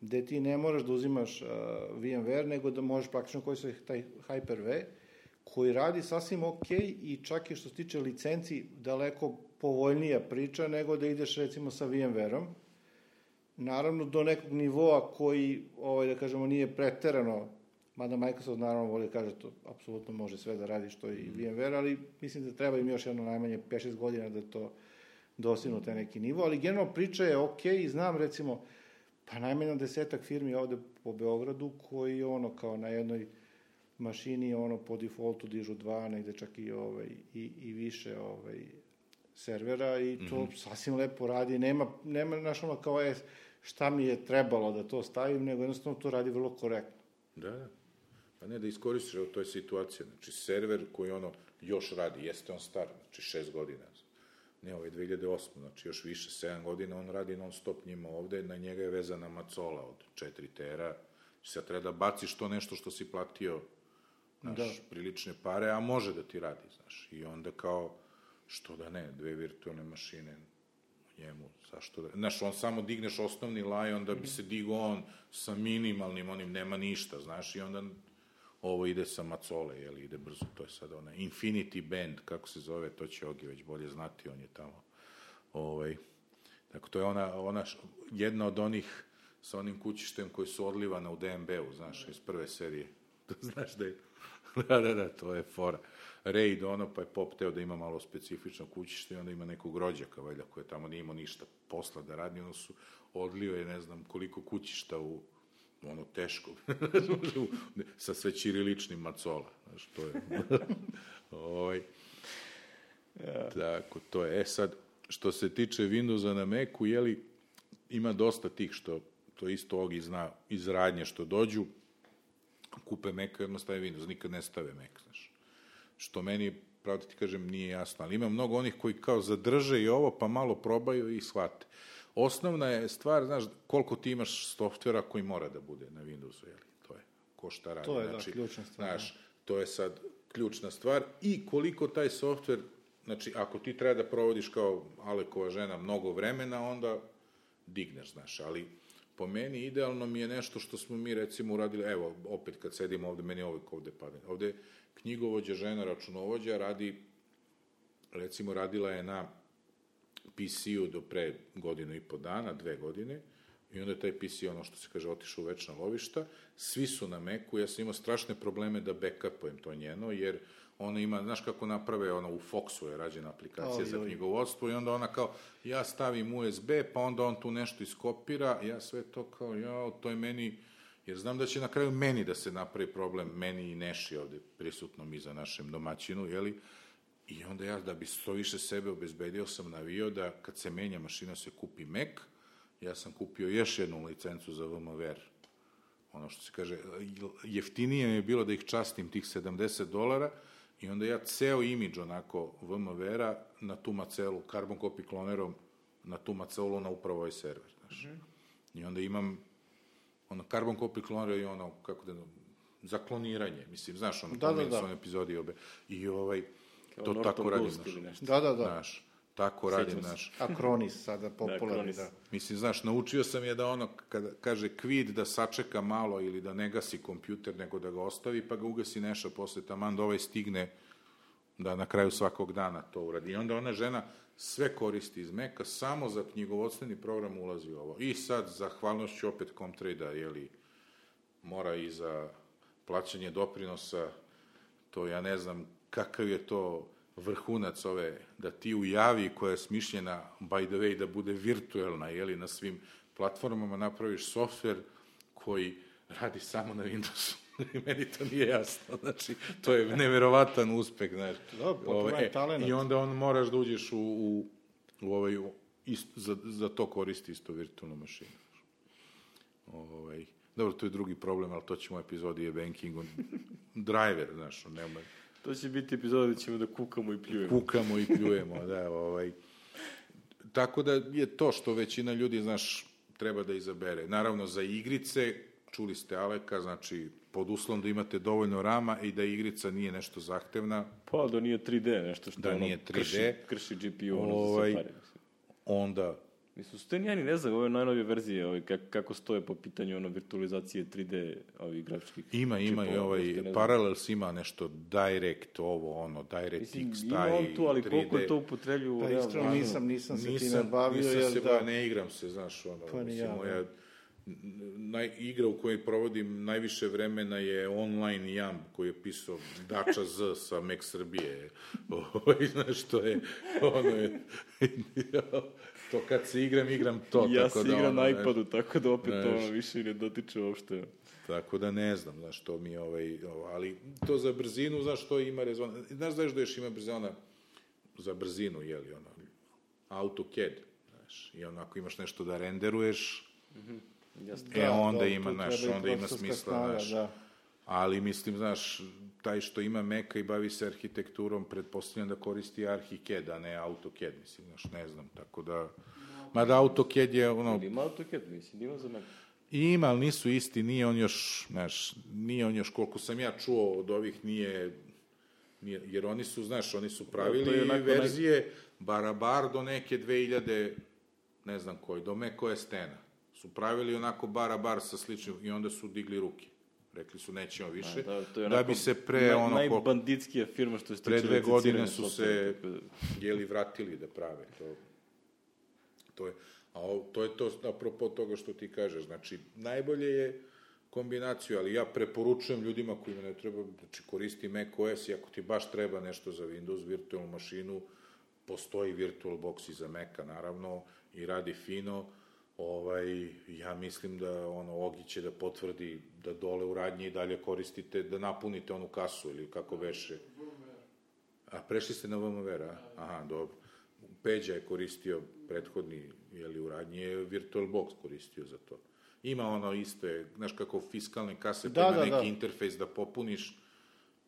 gde ti ne moraš da uzimaš uh, VMware, nego da možeš praktično koji se taj Hyper-V, koji radi sasvim ok i čak i što se tiče licenci daleko povoljnija priča nego da ideš recimo sa VMware-om. Naravno, do nekog nivoa koji, ovaj, da kažemo, nije preterano, mada Microsoft naravno voli da kaže to apsolutno može sve da radi što i VMware, ali mislim da treba im još jedno najmanje 5-6 godina da to dostignu taj neki nivo, ali generalno priča je ok i znam recimo, pa najmanje desetak firmi ovde po Beogradu koji ono kao na jednoj mašini ono po defaultu dižu dva, negde čak i, ovaj, i, i više ovaj, servera i to mm -hmm. sasvim lepo radi. Nema, nema znaš, ono kao je šta mi je trebalo da to stavim, nego jednostavno to radi vrlo korektno. Da, da. Pa ne da iskoristiš, evo, to je situacija. Znači, server koji ono još radi, jeste on star, znači šest godina. Ne, ovo je 2008, znači još više, 7 godina, on radi non stop njima ovde, na njega je vezana macola od 4 tera. Sad treba da baciš to nešto što si platio, znaš, Da. prilične pare, a može da ti radi, znaš. I onda kao, što da ne, dve virtualne mašine njemu, zašto da... Znaš, on samo digneš osnovni laj, onda bi se digo on sa minimalnim, onim nema ništa, znaš, i onda ovo ide sa macole, jel, ide brzo, to je sad ona Infinity Band, kako se zove, to će Ogi već bolje znati, on je tamo, ovaj, tako to je ona, ona jedna od onih sa onim kućištem koji su odlivana u DMB-u, znaš, iz prve serije, to znaš da je, da, da, da, to je fora. Raid ono, pa je pop teo da ima malo specifično kućište i onda ima nekog rođaka, valjda, koje tamo nije imao ništa posla da radi, ono su odlio je, ne znam, koliko kućišta u ono teško, sa sve ćiriličnim macola, znaš, to je, ovaj, tako, to je, e sad, što se tiče Windowsa na Macu, jeli, ima dosta tih što, to isto Ogi zna iz radnje što dođu, kupe Mac i odmah stave Windows, nikad ne stave Mac, znaš. Što meni, pravo da ti kažem, nije jasno, ali ima mnogo onih koji kao zadrže i ovo, pa malo probaju i shvate. Osnovna je stvar, znaš, koliko ti imaš softvera koji mora da bude na Windowsu, jeli, to je, ko šta radi. To je, da, znači, ključna stvar, Znaš, to je sad ključna stvar i koliko taj softver, znači, ako ti treba da provodiš kao Alekova žena mnogo vremena, onda digneš, znaš, ali po meni idealno mi je nešto što smo mi recimo uradili, evo, opet kad sedimo ovde, meni uvijek ovde pada. Ovde knjigovođa, žena, računovođa radi, recimo radila je na PC-u do pre godinu i po dana, dve godine, i onda je taj PC, ono što se kaže, otišao u večna lovišta, svi su na Macu, ja sam imao strašne probleme da backupujem to njeno, jer ona ima, znaš kako naprave, ona u Foxu je rađena aplikacija Oj, za oj. knjigovodstvo i onda ona kao, ja stavim USB, pa onda on tu nešto iskopira, ja sve to kao, ja, to je meni, jer znam da će na kraju meni da se napravi problem, meni i Neši ovde prisutno mi za našem domaćinu, jeli, I onda ja, da bi što više sebe obezbedio, sam navio da kad se menja mašina se kupi Mac, ja sam kupio još jednu licencu za VMware. Ono što se kaže, jeftinije mi je bilo da ih častim tih 70 dolara i onda ja ceo imidž onako VMware-a na tu macelu, carbon copy klonerom, na tu macelu na upravo ovaj server, znaš. I onda imam ono carbon copy klonera i ono, kako da, za kloniranje, mislim, znaš, ono, Da, da, da. epizodi obe. I ovaj, to tako ili nešto. Da, da, da. Znaš, tako radim, Sjećam se. znaš. Akronis sada popularni, Akronis. da. Mislim, znaš, naučio sam je da ono, kada kaže kvid, da sačeka malo ili da ne gasi kompjuter, nego da ga ostavi, pa ga ugasi neša posle taman da ovaj stigne da na kraju svakog dana to uradi. I onda ona žena sve koristi iz Meka, samo za knjigovodstveni program ulazi ovo. I sad, zahvalnošću opet Comtrade-a, jeli, mora i za plaćanje doprinosa, to ja ne znam kakav je to vrhunac ove, da ti u javi koja je smišljena, by the way, da bude virtuelna, jeli, na svim platformama napraviš softver koji radi samo na Windowsu. Meni to nije jasno, znači, to je neverovatan uspeh, znaš. Da, potpuno je talenat. I onda on moraš da uđeš u, u, u ovaj, ist, za, za to koristi isto virtualnu mašinu. Ovaj, dobro, to je drugi problem, ali to ćemo u epizodi je bankingu. Driver, znaš, nema, To će biti epizoda gde ćemo da kukamo i pljujemo. kukamo i pljujemo, da, ovaj. Tako da je to što većina ljudi, znaš, treba da izabere. Naravno, za igrice, čuli ste Aleka, znači, pod uslovom da imate dovoljno rama i da igrica nije nešto zahtevna, Pa da nije 3D, nešto što Da ono, nije 3D. Krši, krši GPU, ono Ovaj, za onda Mislim, su te nijani, ne znam, ove najnovije verzije, ovaj, kako, kako stoje po pitanju ono, virtualizacije 3D ovih grafičkih Ima, ima i čipova, ovaj. Parallels ima nešto Direct, ovo, ono, DirectX, Mislim, taj, ima on tu, ali 3D. koliko je to upotreblju u Pa realnom iskreno nisam, nisam se nisam, time bavio, nisam jer se, da... ba, ne igram se, znaš, ono, Pa mislim, ja, moja naj, igra u kojoj provodim najviše vremena je online jam koji je pisao Dača Z sa Max Srbije. Ovaj, znaš, to je, ono je, to kad se igram, igram to. ja tako se da, igram ono, na iPadu, tako da opet to znaš. ono, više ne dotiče uopšte. Tako da ne znam, znaš, to mi je ovaj, ovo, ali to za brzinu, znaš, to ima rezona. Znaš, znaš da još ima brzina za brzinu, je li, ono, AutoCAD, znaš, i onako imaš nešto da renderuješ, Jasno. e, onda tu ima, znaš, onda ima smisla, snaga, znaš, Da. Ali mislim, znaš, taj što ima Meka i bavi se arhitekturom, pretpostavljam da koristi ArchiCAD, a ne AutoCAD, mislim, znaš, ne znam, tako da, mada AutoCAD je, ono, Ili ima AutoCAD, mislim, ima za Mac. Ima, ali nisu isti, nije on još, znaš, nije on još, koliko sam ja čuo od ovih, nije, nije jer oni su, znaš, oni su pravili je onako verzije barabar do neke 2000, ne znam koji, do Meko Stena. Su pravili onako barabar sa sličnim, i onda su digli ruke. Rekli su, nećemo više, Da, to je da onako bi se pre, naj, ono, najbanditskija firma što se pre dve godine su se, da- jeli, vratili da prave to. To je, a ovo, to je to, apropo toga što ti kažeš, znači, najbolje je kombinaciju, ali ja preporučujem ljudima kojima ne treba, znači, koristi Mac OS i ako ti baš treba nešto za Windows, virtualnu mašinu, postoji VirtualBox i za Maca, naravno, i radi fino, ovaj, ja mislim da ono, Ogi će da potvrdi da dole u radnji i dalje koristite, da napunite onu kasu ili kako beše. A prešli ste na VMware, a? Aha, dobro. Peđa je koristio prethodni, jeli, u radnji je VirtualBox koristio za to. Ima ono isto je, znaš kako fiskalne kase, Da, pa da, neki da. interfejs da popuniš,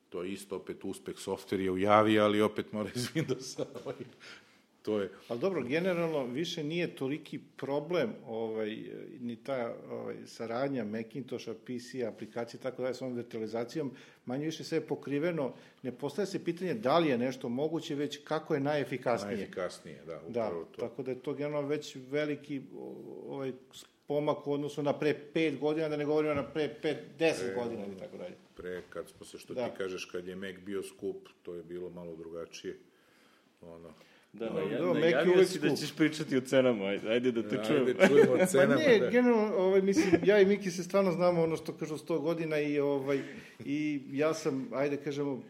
to je isto opet uspeh, softver je u javi, ali opet mora iz Windowsa. ovaj, to je, Ali dobro, generalno više nije toliki problem ovaj, ni ta ovaj, saradnja Macintosha, PC, aplikacije tako dalje s ovom virtualizacijom, manje više sve je pokriveno. Ne postaje se pitanje da li je nešto moguće, već kako je najefikasnije. najefikasnije, da, Da, upravo to. tako da je to generalno već veliki ovaj, pomak u odnosu na pre pet godina, da ne govorimo na pre pet, deset godina ili tako dalje. Pre, kad smo se, što Da. ti kažeš, kad je Mac bio skup, to je bilo malo drugačije. Ono, Da, Dobro, naja, dobro, Mac je uvek si da skup. ćeš pričati o cenama, ajde, ajde da te čujem. Ajde, čujemo o Pa cenama. ne, da. generalno, ovaj, mislim, ja i Miki se stvarno znamo ono što kažu 100 godina i, ovaj, i ja sam, ajde kažemo,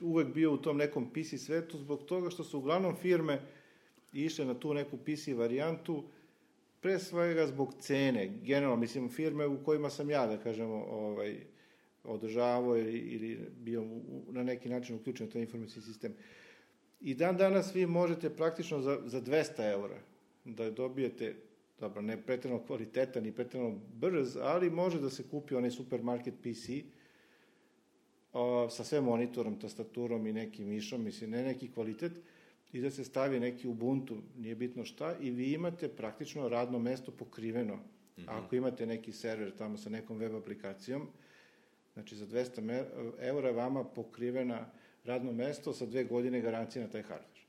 uvek bio u tom nekom PC svetu zbog toga što su uglavnom firme išle na tu neku PC varijantu, pre svega zbog cene, generalno, mislim, firme u kojima sam ja, da kažemo, ovaj, održavao ili, ili bio na neki način uključen u taj informacijski sistem. I dan danas vi možete praktično za, za 200 eura da dobijete, dobro, ne pretredno kvalitetan i pretredno brz, ali može da se kupi onaj supermarket PC o, sa sve monitorom, tastaturom i nekim mišom, mislim, ne neki kvalitet, i da se stavi neki Ubuntu, nije bitno šta, i vi imate praktično radno mesto pokriveno. Mm -hmm. Ako imate neki server tamo sa nekom web aplikacijom, znači za 200 eura vama pokrivena radno mesto sa dve godine garancije na taj hardware.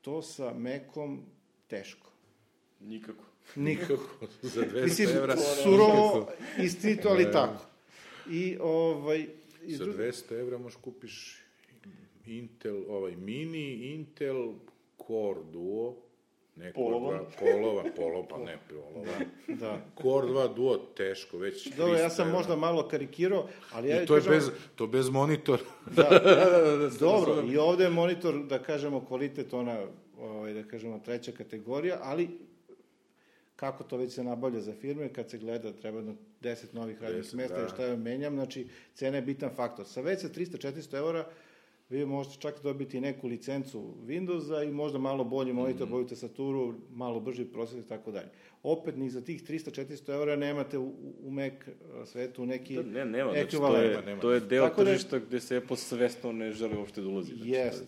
To sa Macom teško. Nikako. Nikako. Za 200 Mislim, evra. surovo, istinito, ali tako. I, ovaj, i Za 200 evra možeš kupiš Intel, ovaj mini, Intel Core Duo, ne 2, polova, polova, pa ne polova. Da. Core 2 Duo teško, već Dobro, ja 300 sam evra. možda malo karikirao, ali ja I to je kažem- bez, to bez monitora. Da, dobro, i ovde je monitor, da kažemo, kvalitet, ona, ovaj, da kažemo, treća kategorija, ali kako to već se nabavlja za firme, kad se gleda treba na 10 novih radnih 10, mesta, da. da. šta ja menjam, znači cena je bitan faktor. Sa već sa 300-400 eura vi možete čak dobiti neku licencu Windowsa i možda malo bolji monitor, mm. bolju tastaturu, malo brži prostor i tako dalje. Opet ni za tih 300-400 eura nemate u, u Mac svetu neki Da, ne, nema, znači, to je, nema. to je deo Tako da tržišta gde se Apple svesno ne želi uopšte da ulazi. Znači, Jest.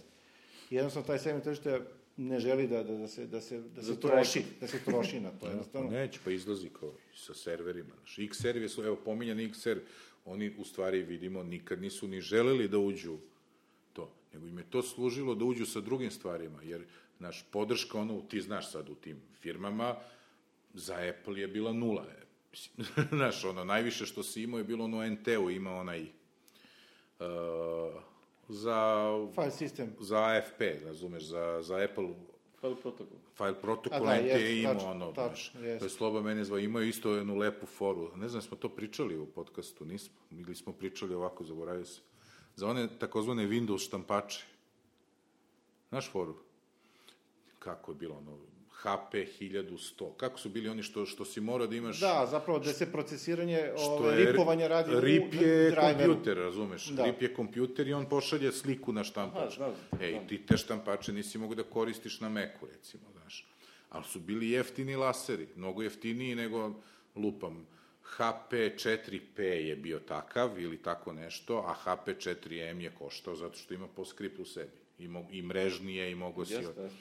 Jednostavno taj segment tržišta ne želi da, da, da se, da se, da se troši, da se troši na to. Jednostavno, Neće, pa izlazi kao sa serverima. Znaš, X-server su, evo, pominjan XR, oni u stvari vidimo nikad nisu ni želeli da uđu nego im je to služilo da uđu sa drugim stvarima, jer, znaš, podrška, ono, ti znaš sad u tim firmama, za Apple je bila nula. Znaš, ono, najviše što si imao je bilo ono NT-u, ima onaj uh, za, file system. za AFP, razumeš, za, za Apple File protokol. file protokol da, NT je imao tačno, ono, znaš, to je Sloba mene zvao, imaju isto jednu lepu foru, ne znam, smo to pričali u podcastu, nismo, ili smo pričali ovako, zaboravio se, za one takozvane Windows štampače, znaš foru? Kako je bilo ono, HP 1100, kako su bili oni što, što si morao da imaš... Da, zapravo da se procesiranje, Što ove, je, ripovanje radi RIP u je kompjuter, razumeš? Da. RIP je kompjuter i on pošalje sliku na štampač. Aha, znam, znam. Ej, ti te štampače nisi mogu da koristiš na Meku, recimo, znaš. Ali su bili jeftini laseri, mnogo jeftiniji nego, lupam, HP 4P je bio takav ili tako nešto, a HP 4M je koštao zato što ima PostScript u sebi. I, mo, i mrežnije i mogo si... Jeste, jeste.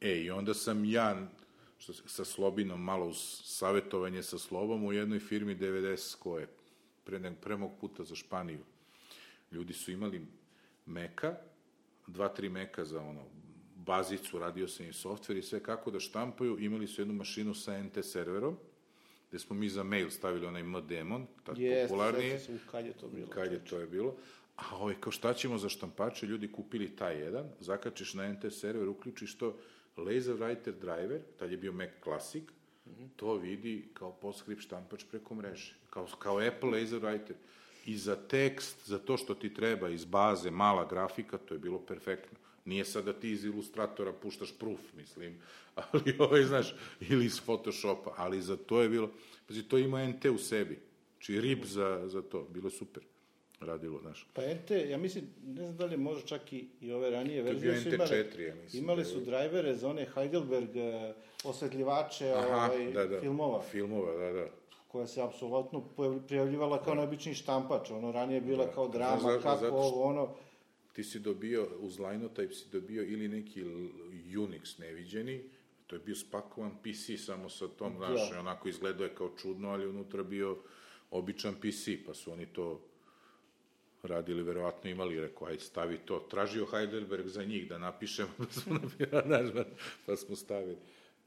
E, i onda sam ja, što, sa Slobinom, malo uz savjetovanje sa Slobom, u jednoj firmi 90 koje, pre, ne, pre mog puta za Španiju, ljudi su imali meka, dva, tri meka za ono, bazicu, radio sam i softver i sve kako da štampaju, imali su jednu mašinu sa NT serverom, gde smo mi za mail stavili onaj M-demon, tako Jeste, popularnije, sećam se, kad je to bilo? kad je to je bilo. A ovaj, kao šta ćemo za štampače, ljudi kupili taj jedan, zakačiš na NT server, uključiš to, Laser Writer driver, tad je bio Mac Classic, to vidi kao PostScript štampač preko mreže, kao, kao Apple Laser Writer. I za tekst, za to što ti treba iz baze, mala grafika, to je bilo perfektno. Nije sad da ti iz ilustratora puštaš proof, mislim, ali ovaj, znaš, ili iz Photoshopa, ali za to je bilo, pazi, to ima NT u sebi, znači RIP za, za to, bilo super, radilo, znaš. Pa NT, ja mislim, ne znam da li je možda čak i, i ove ranije verzije su imale, NT4, ja mislim. imale da su drajvere za one Heidelberg eh, osvetljivače ovaj, da, da. filmova, Filmova, da, da. koja se apsolutno prijavljivala kao najobičniji štampač, ono ranije je bila Da. kao drama, zašto? kako ovo, ono, Ti si dobio, uz Linotype si dobio ili neki Unix neviđeni, to je bio spakovan PC samo sa tom, Da. znaš, onako izgledao je kao čudno, ali unutra bio običan PC, pa su oni to radili, verovatno imali, rekao, aj stavi to. Tražio Heidelberg za njih da napišemo, pa smo, napisali, pa- pa smo stavili.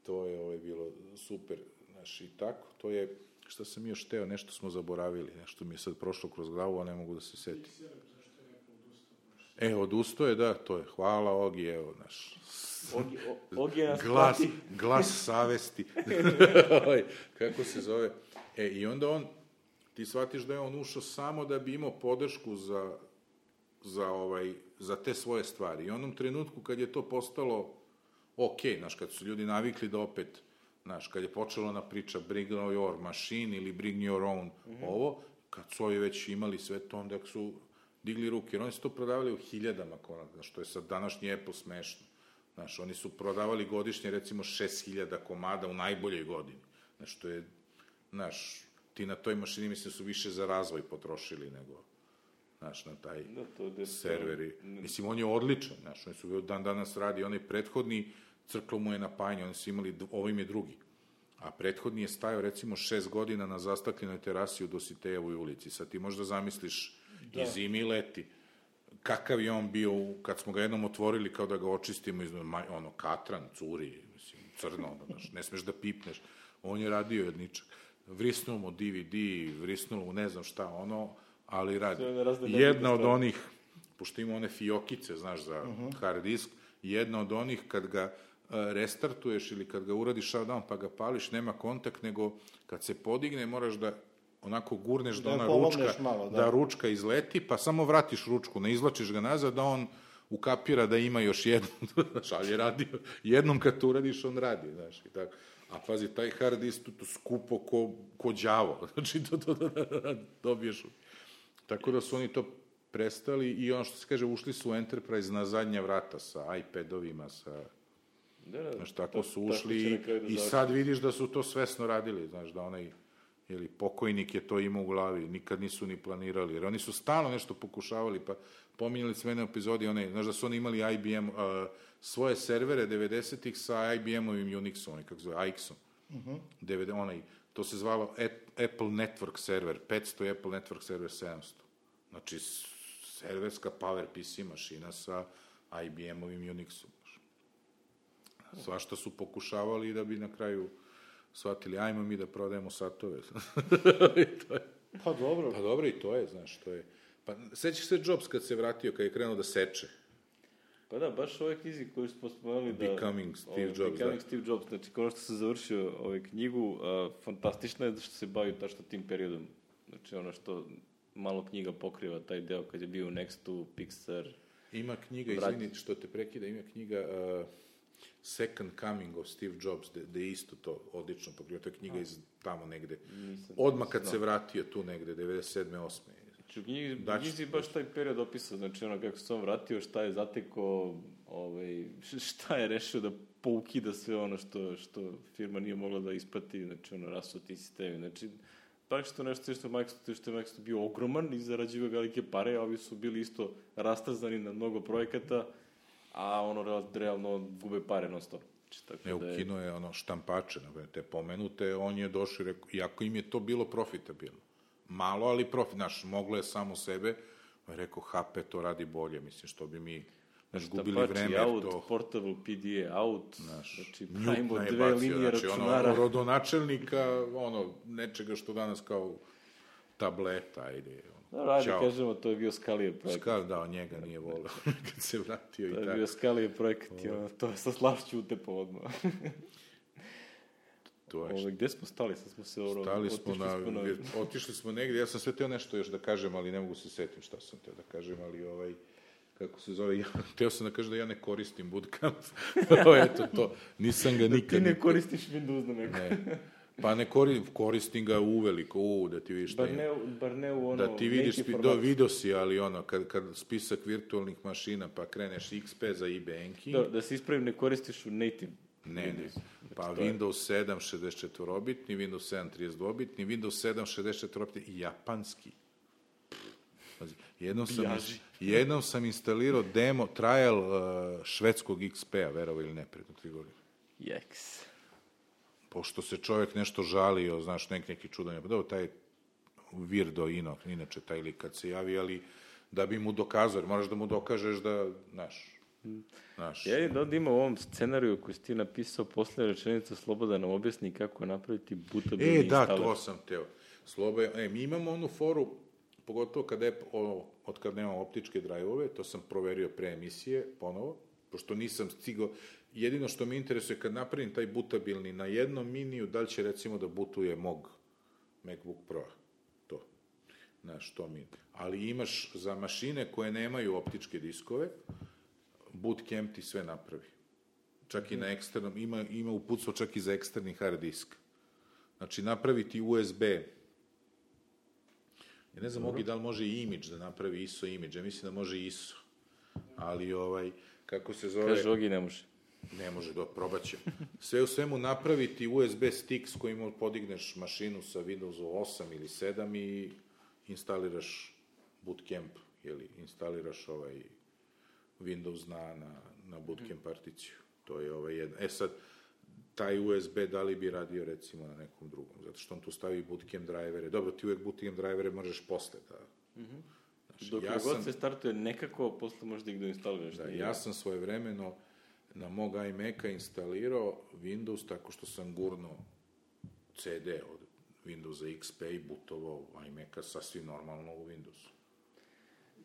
To je ovaj, bilo super, znaš, i tako, to je, šta sam još teo, nešto smo zaboravili, nešto mi je sad prošlo kroz glavu, a ne mogu da se setim. E, odustao je, da, to je, hvala Ogi, evo, naš, Ogi, o, Ogi nas glas, prati. glas savesti. Kako se zove? E, i onda on, ti shvatiš da je on ušao samo da bi imao podršku za, za, ovaj, za te svoje stvari. I onom trenutku kad je to postalo ok, znaš, kad su ljudi navikli da opet, znaš, kad je počela na priča bring your machine ili bring your own mm -hmm. ovo, kad su ovi već imali sve to, onda su digli ruke, jer oni su to prodavali u hiljadama komada, što je sad današnji Apple smešno. Znaš, oni su prodavali godišnje, recimo, 6000 komada u najboljoj godini. Znaš, to je, znaš, ti na toj mašini, mislim, su više za razvoj potrošili nego, znaš, na taj Da, to je serveri. Mislim, on je odličan, znaš, oni su dan danas radi, onaj prethodni crklo mu je napajanje, oni su imali, ovo im je drugi. A prethodni je stajao recimo šest godina na zastakljenoj terasi u Dositejevoj ulici. Sad ti možda zamisliš da. i zimi i leti. Kakav je on bio kad smo ga jednom otvorili kao da ga očistimo iz ono katran, curi, mislim, crno, ono, znaš, ne smeš da pipneš. On je radio jedničak. Vrisnulo mu DVD, vrisnulo mu ne znam šta, ono, ali radi. Jedna od onih, pošto ima one fiokice, znaš, za hard disk, jedna od onih kad ga e, restartuješ ili kad ga uradiš shutdown pa ga pališ, nema kontakt, nego kad se podigne moraš da onako gurneš da, Da ona ručka, malo, da. da. ručka izleti, pa samo vratiš ručku, ne izlačiš ga nazad, da on ukapira da ima još jednu, znaš, ali je radio, jednom kad to uradiš, on radi, znaš, i tako. A pazi, taj hard disk to, to skupo ko, ko đavo, znači to, to, to, dobiješ. Tako da su oni to prestali i ono što se kaže, ušli su u Enterprise na zadnja vrata sa iPadovima, sa... Da, da, Znaš, tako to- su tako ušli će i, da i sad vidiš da su to svesno radili, znaš, da onaj ili pokojnik je to imao u glavi, nikad nisu ni planirali, jer oni su stalno nešto pokušavali, pa pominjali smo jedne epizodi, one, znaš da su oni imali IBM, uh, svoje servere 90-ih sa IBM-ovim Unixom, onaj, kako zove, AX-om. DVD, onaj, to se zvalo Ap- Apple Network server, 500 i Apple Network server 700. Znači, serverska PowerPC mašina sa IBM-ovim Unixom. Svašta su pokušavali da bi na kraju shvatili, ajmo mi da prodajemo satove. I to je. Pa dobro, Pa dobro, i to je, znaš, to je. Pa, sećaš se Jobs kad se vratio, kad je krenuo da seče? Pa da, baš ove knjizi koju smo spomenuli da... Becoming Steve ovaj, Jobs, Becoming da. Steve Jobs, znači kao što sam završio ovaj knjigu, a, fantastično je što se bavi tačno tim periodom. Znači ono što malo knjiga pokriva taj deo kad je bio u Nextu, Pixar, Ima knjiga, Vrati. izvini što te prekida, ima knjiga uh, Second Coming of Steve Jobs, gde, gde je isto to odlično pokriva. To je knjiga iz tamo negde. Nisam- Odmah kad se vratio tu negde, 97. 8. Znači, u knjizi, Daću knjizi baš taj period opisao, znači ono kako se on vratio, šta je zatekao, ovaj, šta je rešio da poukida sve ono što, što firma nije mogla da isprati, znači ono, rasuti sistemi, znači praktično nešto što je Microsoft, što je Microsoft bio ogroman i zarađivao velike pare, a ovi su bili isto rastazani na mnogo projekata, a ono real- realno gube pare non stop. Znači, tako Ne, da je, ukinuo je ono štampače, te pomenute, on je došao i rekao, iako im je to bilo profitabilno. Malo, ali profit, znaš, moglo je samo sebe, on je rekao, HP to radi bolje, mislim, što bi mi, znaš, gubili vreme, out, to... portable PDA out, znači Newtona pravimo dve bacio, linije znači, računara. ono, rodonačelnika, ono, nečega što danas kao tableta, ajde, Da, radi, ćao. kažemo, to je bio Skalijev projekat. Skal, da, njega nije volio kad se vratio i To je tako. bio Skalijev projekat i ono, to je sa slašću utepao odmah. To je Ove, gde smo stali? Sad smo se ono, Stali smo na, smo na... otišli smo negdje, ja sam sve teo nešto još da kažem, ali ne mogu se setim šta sam teo da kažem, ali ovaj, kako se zove, ja, teo sam da kažem da ja ne koristim bootcamp, eto to, nisam ga nikad... Ti ne koristiš Windows na neko. Ne. Pa ne koristim, koristim ga uveliko, u, da ti vidiš Bar ne, bar ne u ono... Da ti vidiš, spi- do, video si, ali ono, kad, kad spisak virtualnih mašina, pa kreneš XP za e-banking, Da, da se ispravim, ne koristiš u native. Ne, ne. Windows. Pa Znači, Windows 7 64-bitni, Windows 7 32-bitni, Windows 7 64-bitni i japanski. Pazi, jednom sam, jednom sam instalirao demo, trial uh, švedskog XP-a, verovo ili ne, predno tri godine. Jeks. Pošto se čovjek nešto žalio, znaš, nek, neki čudan je, pa dobro, taj Virdo, ino, inače taj lik kad se javi, ali da bi mu dokazao, moraš da mu dokažeš da, znaš, znaš, Ja da ovdje ima u ovom scenariju koji si ti napisao posle rečenica Sloboda nam objasni kako napraviti butabilni E, da, instaler. to sam teo. Sloba, je- e, mi imamo onu foru, pogotovo kada je, o, od kad nemamo optičke drajvove, to sam proverio pre emisije, ponovo, pošto nisam stigao, jedino što me interesuje, kad napravim taj butabilni na jednom miniju, da li će recimo da butuje mog MacBook Pro, to, znaš, to mi. Ali imaš za mašine koje nemaju optičke diskove, Bootcamp ti sve napravi. Čak i na eksternom, ima, ima uputstvo čak i za eksterni hard disk. Znači, napraviti USB. Ja ne znam, Ogi, da li može i imidž da napravi ISO imidž. Ja mislim da može ISO. Ali, ovaj, kako se zove... Kaže, Ogi ne može. Ne može, do, probat će. Sve u svemu napraviti USB stick s kojim podigneš mašinu sa Windows 8 ili 7 i instaliraš bootcamp jeli, instaliraš ovaj Windows na, na, na bootcamp particiju. To je ovaj jedna. E sad, taj USB da li bi radio recimo na nekom drugom, zato što on tu stavi bootcamp drivere. Dobro, ti uvek bootcamp drivere možeš posle da... Mm -hmm. Znači, Dok ja god sam, se startuje nekako, posle možeš da ih doinstaliraš. Da, ja sam svoje vremeno na mog iMac-a instalirao Windows tako što sam gurno CD od Windowsa XP i bootovao iMac-a sasvim normalno u Windowsu.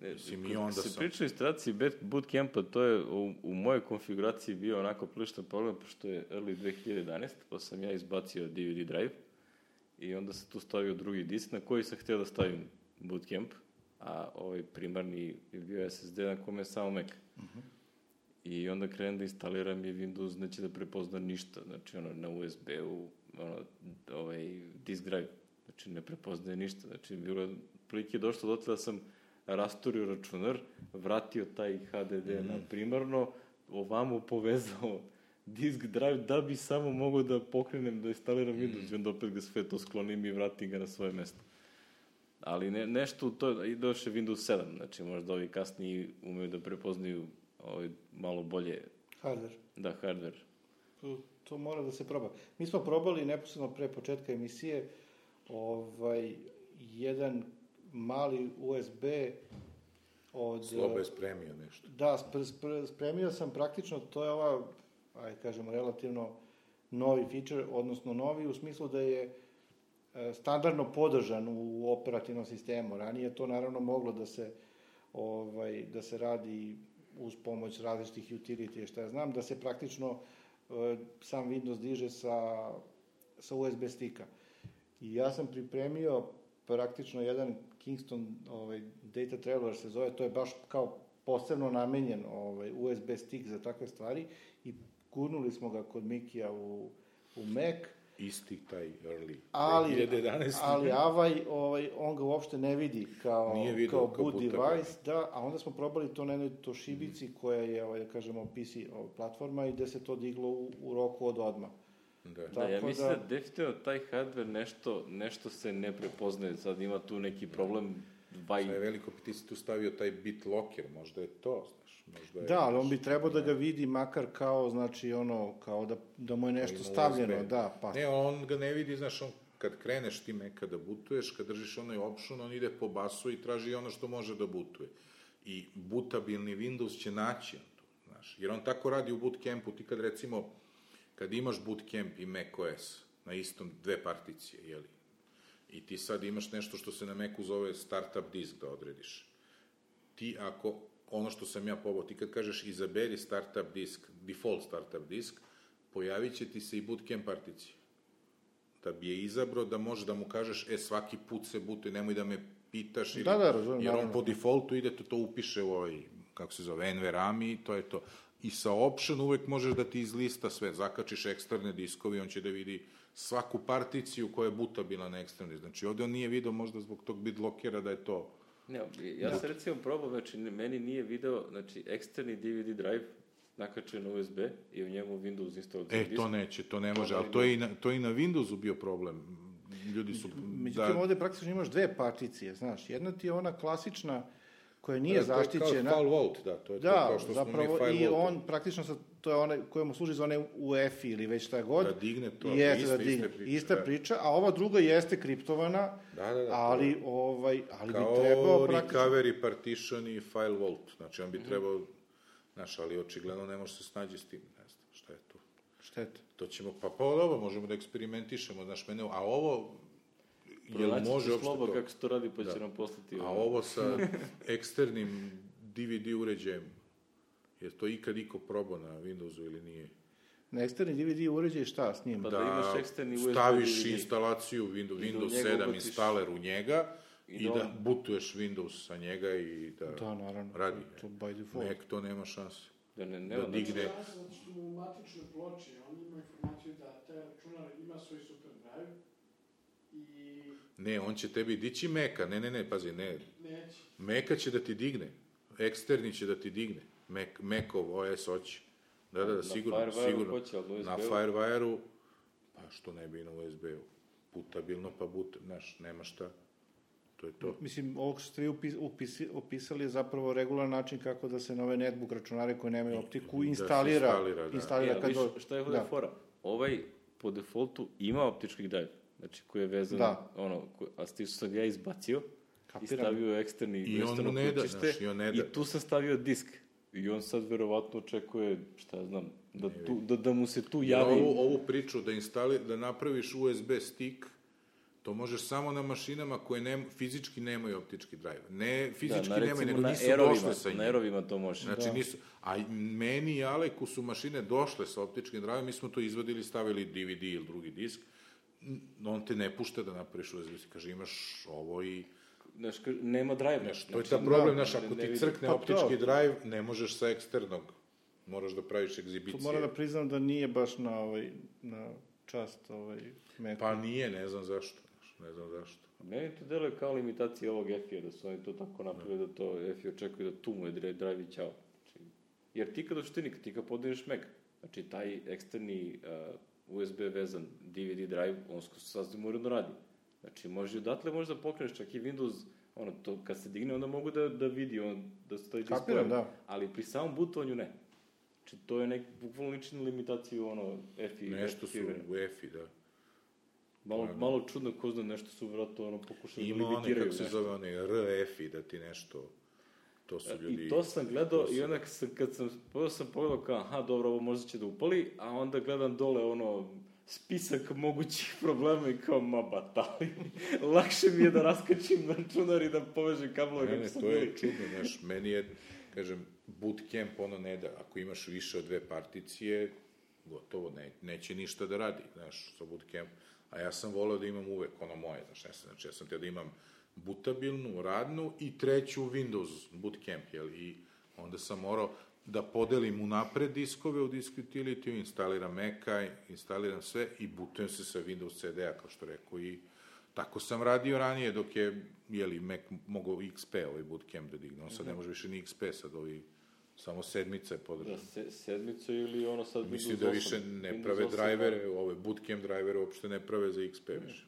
Ne, Mislim, i onda se sam... priča o instalaciji bootcampa, to je u, u mojoj konfiguraciji bio onako priličan problem, pošto je early 2011, pa sam ja izbacio DVD drive i onda sam tu stavio drugi disk na koji sam htio da stavim bootcamp, a ovaj primarni je bio SSD na kome je samo Mac. Uh mhm. -huh. I onda krenem da instaliram i Windows neće da prepozna ništa, znači ono na USB-u, ono, ovaj disk drive, znači ne prepoznaje ništa, znači bilo je prilike došlo do da sam rasturio računar, vratio taj HDD mm. na primarno, ovamo povezao disk drive da bi samo mogao da pokrenem, da instaliram Windows mm. onda opet ga sve to sklonim i vratim ga na svoje mesto. Ali ne, nešto to, i došle Windows 7, znači možda ovi kasniji umeju da prepoznaju ovaj, malo bolje... Hardware. Da, hardware. To, to mora da se proba. Mi smo probali neposredno pre početka emisije ovaj, jedan mali USB od... Slobo je spremio nešto. Da, spre, spre, spremio sam praktično, to je ova, ajde kažemo, relativno novi feature, odnosno novi u smislu da je e, standardno podržan u operativnom sistemu. Ranije to naravno moglo da se ovaj da se radi uz pomoć različitih utility, šta ja znam, da se praktično e, sam Windows diže sa, sa USB stika. I ja sam pripremio praktično jedan Kingston ovaj, data trailer se zove, to je baš kao posebno namenjen ovaj, USB stick za takve stvari i gurnuli smo ga kod Mikija u, u Mac. Isti taj early, ali, 2011. Ali Avaj, ovaj, on ga uopšte ne vidi kao, Nije video, kao, kao boot device, da, a onda smo probali to na jednoj Toshibici mm. koja je, ovaj, da kažemo, PC ovaj, platforma i gde se to diglo u, u roku od odmah. Da. da, ja mislim da, da definitivno taj hardware nešto, nešto se ne prepoznaje, sad ima tu neki problem Vaj... Sve je veliko, ti si tu stavio taj bit locker, možda je to, znaš. Možda je, da, ali on bi trebao da ga vidi makar kao, znači, ono, kao da, da mu je nešto stavljeno, USB. da, pa... Ne, on ga ne vidi, znaš, on kad kreneš ti meka da butuješ, kad držiš onaj option, on ide po basu i traži ono što može da butuje. I butabilni Windows će naći on to, znaš. Jer on tako radi u bootcampu, ti kad recimo kad imaš bootcamp i macOS na istom dve particije, jeli, i ti sad imaš nešto što se na Macu zove startup disk da odrediš. Ti ako, ono što sam ja pobao, ti kad kažeš izaberi startup disk, default startup disk, pojavit će ti se i bootcamp particije. Da bi je izabro da možeš da mu kažeš, e, svaki put se butuje, nemoj da me pitaš, ili, da, da, razumem, jer on po defaultu ide, to, to upiše u ovaj, kako se zove, NVRAM i to je to i sa option uvek možeš da ti izlista sve, zakačiš eksterne diskovi, on će da vidi svaku particiju koja je butabilna na eksterni. Znači, ovde on nije video možda zbog tog bitlockera da je to... Ne, ja sam recimo probao, znači, meni nije video, znači, eksterni DVD drive nakačen na USB i u njemu Windows install E, disk. to neće, to ne može, ali to je, i na, to je i na Windowsu bio problem. Ljudi su... Međutim, da... ovde praktično imaš dve particije, znaš. Jedna ti je ona klasična koja nije da, zaštićena. Kao Volt, da, to je da, to kao što zapravo, smo mi i on praktično sa, to je onaj kojemu služi za one UEFI ili već šta god. Da digne to, jeste, ista, da digne, priča, ista da. priča, a ova druga jeste kriptovana, da, da, da, ali, to, ovaj, ali kao bi trebao praktično... recovery partition i file vault, znači on bi mm -hmm. trebao, znaš, ali očigledno ne može se snađi s tim, ne znam, šta je to. Šta je to? To ćemo, pa pa ovo možemo da eksperimentišemo, znaš, mene, a ovo, Jel može uopšte slobo to? kako se to radi, pa da. će nam poslati... A ovo sa eksternim DVD uređajem, je to ikad iko probao na Windowsu ili nije? Na eksterni DVD uređaj šta s njim? Pa da, da imaš eksterni USB staviš DVD. instalaciju Windows, Windows 7 ubutiš... installer u njega i, i da, da butuješ Windows sa njega i da, da naravno, radi. To, to by default. Nek to nema šanse. Da, ne, ne, da digne. Ja sam znači, u matičnoj ploči, on ima informaciju da taj računar ima svoj super drive i Ne, on će tebi dići meka, ne, ne, ne, pazi, ne. Neće. Meka će da ti digne, eksterni će da ti digne, Mek, Mekov OS hoće. Da, da, da, sigurno, na sigurno. Hoće, na Firewire-u, pa što ne bi na USB-u. Putabilno, pa but, znaš, nema šta. To je to. Mislim, ovo što ste vi upis, upisi, opisali je zapravo regularan način kako da se na ove netbook računare koji nemaju optiku Da instalira, instalira, da. instalira E, kad viš, šta je ovde da. fora? Ovaj po defaultu ima optički drive, znači koji je vezan, Da. ono, a stižu sam ga ja izbacio i Kapiram. stavio eksterni, I on eksterno da, znaš, i on ne da. i tu sam stavio disk. I on sad verovatno očekuje, šta ja znam, da, tu, da, da mu se tu javi... Ovu, ovu priču da, instali, da napraviš USB stick, to možeš samo na mašinama koje nem, fizički nemaju optički drive. Ne fizički da, na, nemaju, nego nisu Aerovima, došle sa njim. Na Aerovima to može. Znači nisu, a meni i Aleku su mašine došle sa optičkim drive, mi smo to izvadili, stavili DVD ili drugi disk, on te ne pušta da napraviš USB stick, kaže imaš ovo i... Znaš, nema drive. Znaš, to je znači, ta problem, da, znaš, ako ti crkne Pa to. optički drive, ne možeš sa eksternog, moraš da praviš To egzibicije. moram da priznam da nije baš na, ovaj, na čast ovaj, Macu. Pa nije, ne znam zašto, ne znam zašto. Meni to deluje kao limitacija ovog EFI-a, da su oni to tako napravili da to EFI očekuje da tu mu je drive i ćao. Znači, jer ti kad u suštini, ti kad podineš Mac, znači taj eksterni uh, USB vezan DVD drive, on sasvim uredno radi. Znači, može i odatle možda pokreneš čak i Windows, ono, to kad se digne, onda mogu da, da vidi on, da stoji Kapiram, display. da. Ali pri samom butovanju ne. Znači, to je nek, bukvalno liči na limitaciju, ono, EFI. Nešto su u EFI, da. Malo, Stvarno. malo čudno ko zna, nešto su vratno ono pokušali da Ima onaj, limitiraju. kako se zove, onaj RFI, da ti nešto, to su ljudi... I to sam gledao to su- i onda sam, kad sam, sam pogledao kao, aha, dobro, ovo možda će da upali, a onda gledam dole ono, spisak mogućih problema i kao, ma batali, lakše mi je da raskačim na računar i da povežem kablove Ne, ne, to je bili. čudno, znaš, meni je, kažem, bootcamp ono ne da, ako imaš više od dve particije, gotovo, ne, neće ništa da radi, znaš, sa bootcamp. A ja sam voleo da imam uvek ono moje, znaš, ne sam, znači ja sam te da imam butabilnu, radnu i treću Windows bootcamp, jel, i onda sam morao da podelim unapred diskove u disk utility, instaliram Maca, instaliram sve i butujem se sa Windows CD-a, kao što rekao, i tako sam radio ranije dok je, jeli, Mac mogao XP ovaj bootcamp da digne, on sad ne može više ni XP, sad ovi samo sedmica je Da, podržan. se, sedmicu ili ono sad Mislim Windows da 8, više ne Windows prave 8, drajvere, ove bootcamp drajvere uopšte ne prave za XP više.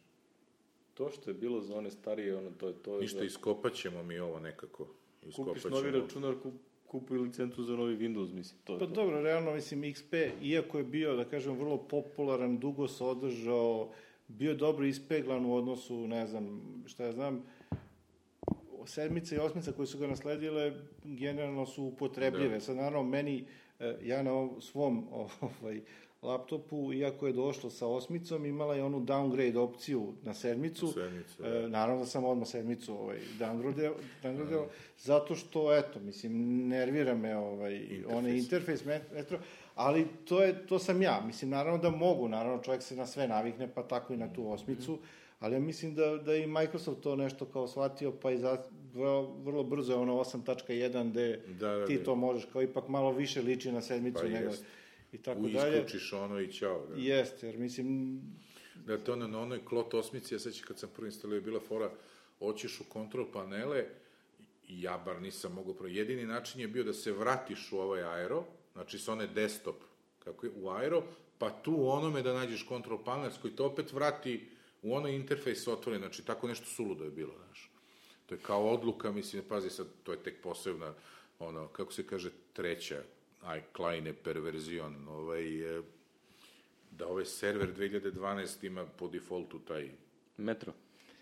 To što je bilo za one starije, ono, to je to. je Ništa, za- iskopat ćemo mi ovo nekako. Iskopat Kupiš novi računar, kup, kupuj licencu za novi Windows, mislim, to je Pa to. dobro, realno, mislim, XP, iako je bio, da kažem, vrlo popularan, dugo se održao, bio dobro ispeglan u odnosu, ne znam, šta ja znam, sedmica i osmica koje su ga nasledile, generalno su upotrebljive. Da. Sad, naravno, meni, e, ja na ovom svom ovaj, laptopu, iako je došlo sa osmicom, imala je onu downgrade opciju na sedmicu. Sedmicu, da. E, naravno da sam odmah sedmicu ovaj, downgradeo, downgradeo zato što, eto, mislim, nervira me ovaj, Interfejs. onaj interfejs metro, ali to, je, to sam ja. Mislim, naravno da mogu, naravno čovjek se na sve navikne, pa tako i na tu osmicu, ali ja mislim da, da i Microsoft to nešto kao shvatio, pa i za, vrlo, vrlo brzo je ono 8.1 gde Da, da, ti da. to možeš, kao ipak malo više liči na sedmicu Pa nego... jest. I tako U, dalje. isključiš ono i ćao. Da. Jeste, jer mislim, Da, to ono, na onoj klot osmici, ja sećam kad sam prvo instalio, bila fora, oćeš u kontrol panele, ja bar nisam mogao pro... Jedini način je bio da se vratiš u ovaj aero, znači sa one desktop, kako je, u aero, pa tu u onome da nađeš kontrol panel s koji te opet vrati u onaj interfejs otvoren, znači tako nešto suludo je bilo, znaš. To je kao odluka, mislim, pazi sad, to je tek posebna, ono, kako se kaže, treća, aj, Kleine perverzion, ovaj, e, da ovaj server 2012 ima po defaultu taj Metro.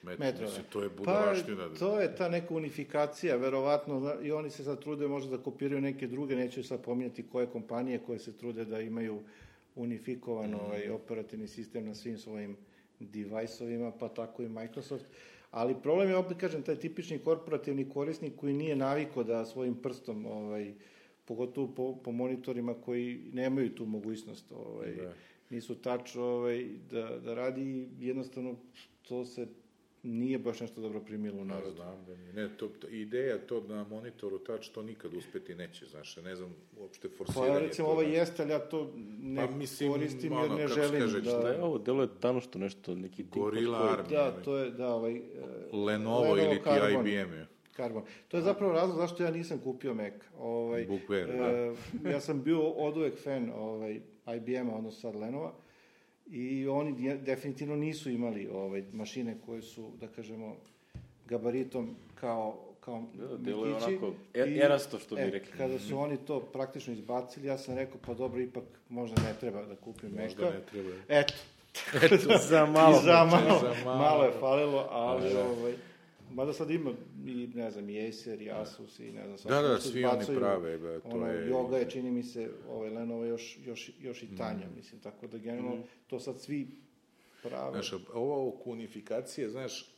metro, Metro, mislim, da. to je Pa, budalaština. to je ta neka unifikacija, verovatno, zna- i oni se sad trude možda da kopiraju neke druge, neću sad pominjati koje kompanije koje se trude da imaju unifikovan Mhm. ovaj, operativni sistem na svim svojim device-ovima, pa tako i Microsoft. Ali problem je, opet kažem, taj tipični korporativni korisnik koji nije naviko da svojim prstom, ovaj, pogotovo po, po monitorima koji nemaju tu mogućnost, ovaj, Da. nisu touch, ovaj, da, da radi, jednostavno to se nije baš nešto dobro primilo u Ja narodu. znam da nije. Ne, to, to, ideja to na monitoru touch, to nikad uspeti neće, znaš, ne znam uopšte forsiranje. Pa recimo ovo jeste, ali ja to ne Pa, mislim, koristim jer ono, ne želim kaže, da... šta Da je ovo, delo je dano što nešto, neki tim Gorilla koji- Army. Da, to je, da, ovaj... e, Lenovo, Lenovo ili ti. IBM je. Carbon. To je zapravo razlog zašto ja nisam kupio Mac. Ovaj, da. e, ja sam bio od uvek fan ovaj, IBM-a, odnosno sad Lenova, i oni de- definitivno nisu imali ovaj, mašine koje su, da kažemo, gabaritom kao, kao Da, delo je onako I- erasto, što bi e, rekli. Kada su oni to praktično izbacili, ja sam rekao, pa dobro, ipak možda ne treba da kupim Možda Meka. ne treba. Eto. Za malo. I za malo, Za malo. malo je falilo, ali Da. ovaj, mada sad ima i, ne znam, i Acer, i Asus, i ne znam, sad Da, da, svi oni prave, ba, to ono, je... Yoga je, čini mi se, ovaj, Lenovo još, još, još i tanja, mislim, tako da generalno to sad svi prave. Znaš, ovo oko unifikacije, znaš,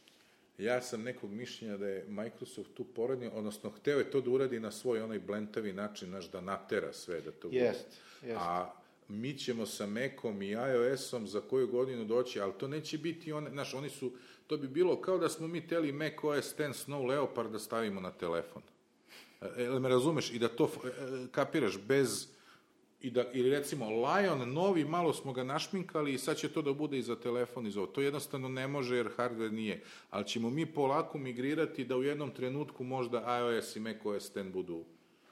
ja sam nekog mišljenja da je Microsoft tu poradnio, odnosno hteo je to da uradi na svoj onaj blentavi način, znaš, da natera sve da to bude. Jest, jest. A mi ćemo sa Macom i iOS-om za koju godinu doći, ali to neće biti one, znaš, oni su, to bi bilo kao da smo mi teli Mac OS X Snow Leopard da stavimo na telefon. E, Jel me razumeš? I da to e, e, kapiraš bez i da, ili recimo Lion novi, malo smo ga našminkali i sad će to da bude i za telefon i za ovo. To jednostavno ne može jer hardware nije. Ali ćemo mi polako migrirati da u jednom trenutku možda iOS i macOS 10 budu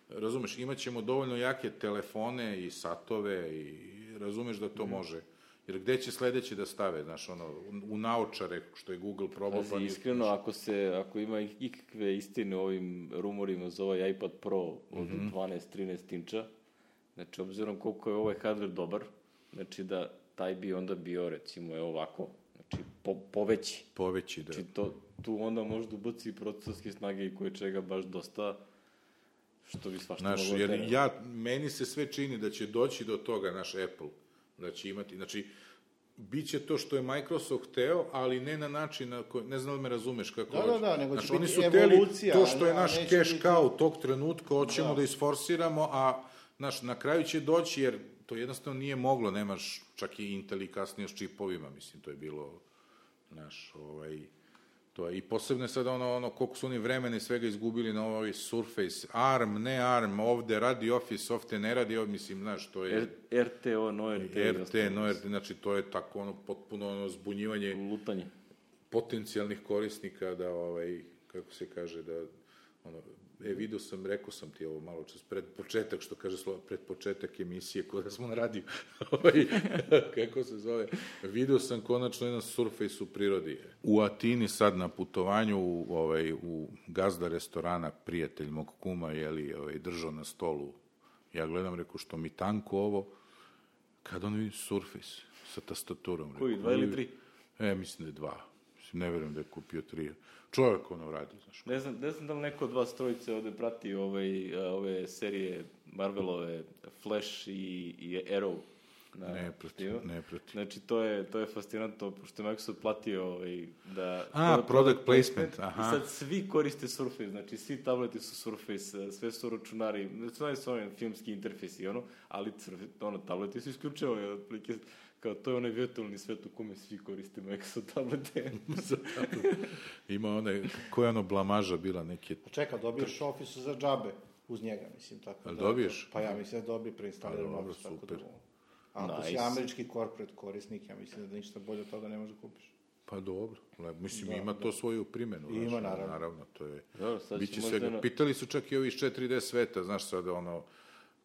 razumeš, imat ćemo dovoljno jake telefone i satove i razumeš da to može. Jer gde će sledeće da stave, znaš, ono, u naočare, što je Google probao, pa nije- iskreno, ako se, ako ima ikakve istine u ovim rumorima za ovaj iPad Pro od 12-13 inča, znači, obzirom koliko je ovaj hardware dobar, znači da taj bi onda bio, recimo, je ovako, znači, po, poveći. poveći, da. Znači, to, tu onda možda ubaci i procesorske snage i koje čega baš dosta, što bi svašta Znaš, moglo jer da tera. ja, meni se sve čini da će doći do toga naš Apple, da će imati, znači, biće to što je Microsoft hteo, ali ne na način na koji, ne znam da me razumeš kako Da, da, da, nego će Znaš, oni su hteli evolucija, to što je naš cash biti- cow tog trenutka, hoćemo da. Da. isforsiramo, a znaš, na kraju će doći, jer to jednostavno nije moglo, nemaš čak i Intel i kasnije s čipovima, mislim, to je bilo, znaš, ovaj, To je, I posebno je sad ono, ono, koliko su oni vremena i svega izgubili na ovaj Surface, ARM, ne ARM, ovde radi Office, ovde ne radi, ovde, mislim, znaš, to je R, RTO, no RT. RT, no RT, znači to je tako ono, potpuno ono, zbunjivanje Lutanje. potencijalnih korisnika da, ovaj, kako se kaže, da, ono, e, vidio sam, rekao sam ti ovo malo čas, pred početak, što kaže slovo, pred početak emisije, ko da smo na radiju, ovaj, kako se zove, vidio sam konačno jedan Surface u prirodi. U Atini sad na putovanju, u, ovaj, u gazda restorana, prijatelj mog kuma, jeli, ovaj, držao na stolu, ja gledam, rekao, što mi tanko ovo, kad on vidi Surface sa tastaturom. Koji, rekao, dva ili "Vidi- tri? E, mislim da je dva. Mislim, ne verujem da je kupio tri. Čovjek ono radi, znaš. Ne znam, ne znam da li neko od vas trojice ovde prati ovaj, a, ove serije Marvelove Flash i, i Arrow. Na Ne pratim, TV-u. ne pratim. Znači, to je, to je fascinantno, pošto je Microsoft platio ovaj, da... A, da product placement, aha. I sad svi koriste Surface, znači svi tableti su Surface, sve su računari, sve su oni filmski interfejsi, ono, ali ono, tableti su isključivali, otprilike, kao to je onaj virtualni svet u kome svi koriste Microsoft tablete. Ima one, koja je ono blamaža bila neke... Pa čeka, dobiješ Office za džabe uz njega, mislim, tako Jel da... dobiješ? Pa ja mislim da dobije preinstalirano Pa Office, tako super. da... A ako si Nice. američki corporate korisnik, ja mislim da ništa bolje od toga ne možeš da kupiš. Pa dobro, le- mislim, Da, ima da. to svoju primjenu. Ima, znaš, naravno. Naravno, to je... Dobro, sad Biće svega. na- Pitali su čak i ovi iz 4D sveta, znaš sad ono,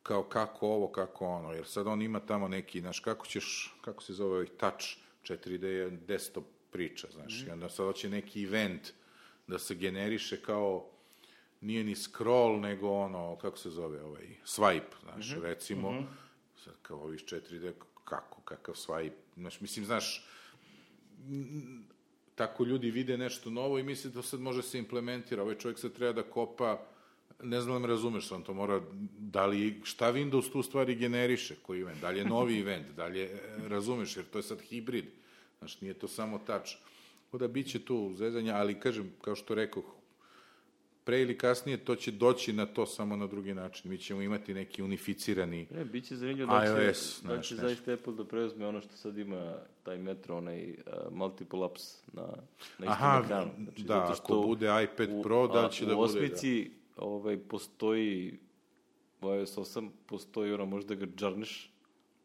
kao kako ovo, kako ono, jer sad on ima tamo neki, znaš, kako ćeš, kako se zove ovaj touch 4D je desktop priča, znaš, i onda sad hoće neki event da se generiše kao, nije ni scroll, nego ono, kako se zove, ovaj, swipe, znaš, recimo, sad kao ovi iz 4D, kako, kakav swipe, znaš, mislim, znaš, tako ljudi vide nešto novo i misle da sad može se implementira. Ovaj čovjek sad treba da kopa, ne znam da me razumeš, on to mora, da li, šta Windows tu u stvari generiše, koji event, da li je novi event, da li je, razumeš, jer to je sad hibrid, znaš, nije to samo touch. Tako da bit će tu zezanja, ali kažem, kao što rekoh, pre ili kasnije to će doći na to samo na drugi način. Mi ćemo imati neki unificirani Ne, bit će zanimljivo da će, iOS, da će zaista Apple da preuzme ono što sad ima taj Metro, onaj uh, multiple apps na, na istom Aha, ekranu. Znači, da, što ako bude iPad Pro, da će da u bude, da. osmici ovaj, postoji u iOS 8 postoji ono možda ga džarneš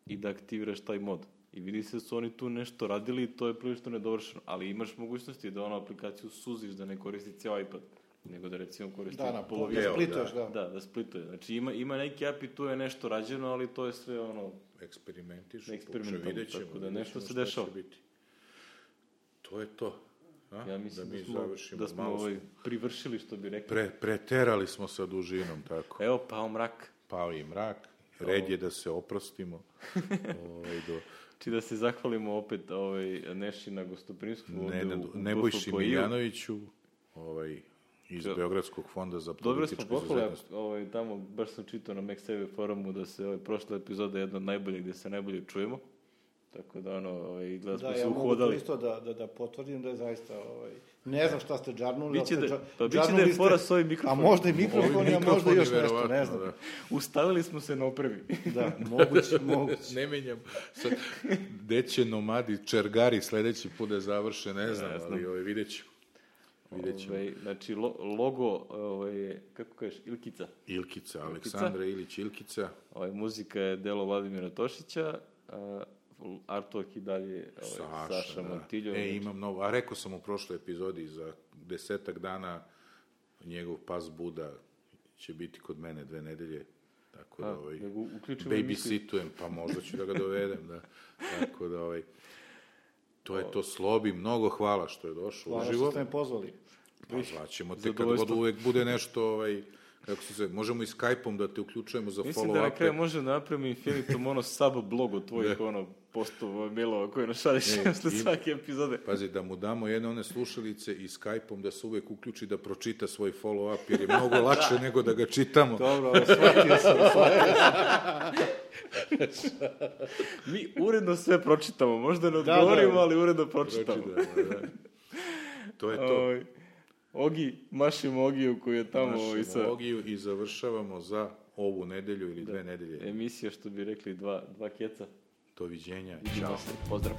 i da aktiviraš taj mod. I vidi se da su oni tu nešto radili i to je prilično nedovršeno. Ali imaš mogućnosti da ono aplikaciju suziš da ne koristi ceo iPad, nego da recimo koristi Da, na polovinu. da splituješ, da. Da, da splituje. Znači ima, ima neki app i tu je nešto rađeno, ali to je sve ono... eksperimentiš, pokušaj, vidjet ćemo, tako da vidjet nešto ćemo se dešava. Biti. To je to. A? Ja mislim da da, smo, završimo. da smo Malo ovaj, privršili, što bi rekli. Pre, preterali smo sa dužinom, tako. Evo, pao mrak. Pao i mrak. Red je da se oprostimo. ovaj, do, Či da se zahvalimo opet ovaj, Neši na gostoprimstvu. ovde ne, u- u Nebojši. Miljanoviću, ovaj, iz. Beogradskog fonda za Dobro smo političku pohvala, ovaj, tamo, baš sam čitao na MaxTV forumu da se ovaj, prošla epizoda je jedna od najboljih gde se najbolje čujemo. Tako da, ono, ovaj, gleda smo Da, se ja mogu to uhodali. isto da, da, da potvrdim da je zaista, ovaj, ne znam šta ste džarnuli. Biće da- pa biće da je fora s ovim A mikrofonima. možda i mikrofoni, a možda još nešto, verovatno, ne znam. da. Ustavili smo se na opremi. Da, moguće, moguće. ne menjam. Sad, gde će nomadi, čergari sledeći put da završe, ne znam, Ne znam. ali ovaj, vidjet ćemo. Vidjet ćemo. Ovaj, znači, lo, logo, ovaj, kako kažeš, Ilkica. Ilkica, Aleksandra Ilić Ilkica. Ovaj, muzika je delo Vladimira Tošića, a artwork i dalje ovaj, Saša, da. Montiljo. E, imam novo, a rekao sam u prošloj epizodi, za desetak dana njegov pas Buda će biti kod mene dve nedelje. Tako da, A, ovaj, da babysitujem, pa možda ću da ga dovedem, da. Tako da, ovaj, to je to slobi, mnogo hvala što je došao Hvala uživo. što ste me pozvali. Pa zvaćemo te kad god uvek bude nešto, ovaj, kako se zove, možemo i Skype-om da te uključujemo za Mislim da na kraju može da napravimo infinitum ono sub blog od tvojih ono postova, mailova koje nas šalješ Ne, posle svake epizode. Pazi, da mu damo jedne one slušalice i Skype-om da se uvek uključi da pročita svoj follow-up, jer je mnogo lakše nego da ga čitamo. Dobro, shvatio sam, shvatio sam. Mi uredno sve pročitamo, možda ne Da, odgovorimo, da. ali uredno pročitamo. Pročita, da, da. To je to. Ovaj, Ogi, mašimo Ogiju koji je tamo ovaj, Našimo sa Ogiju i završavamo za ovu nedelju ili dve nedelje. emisija, što bi rekli, dva, dva keca. Doviđenja. Ćao. se. Pozdrav.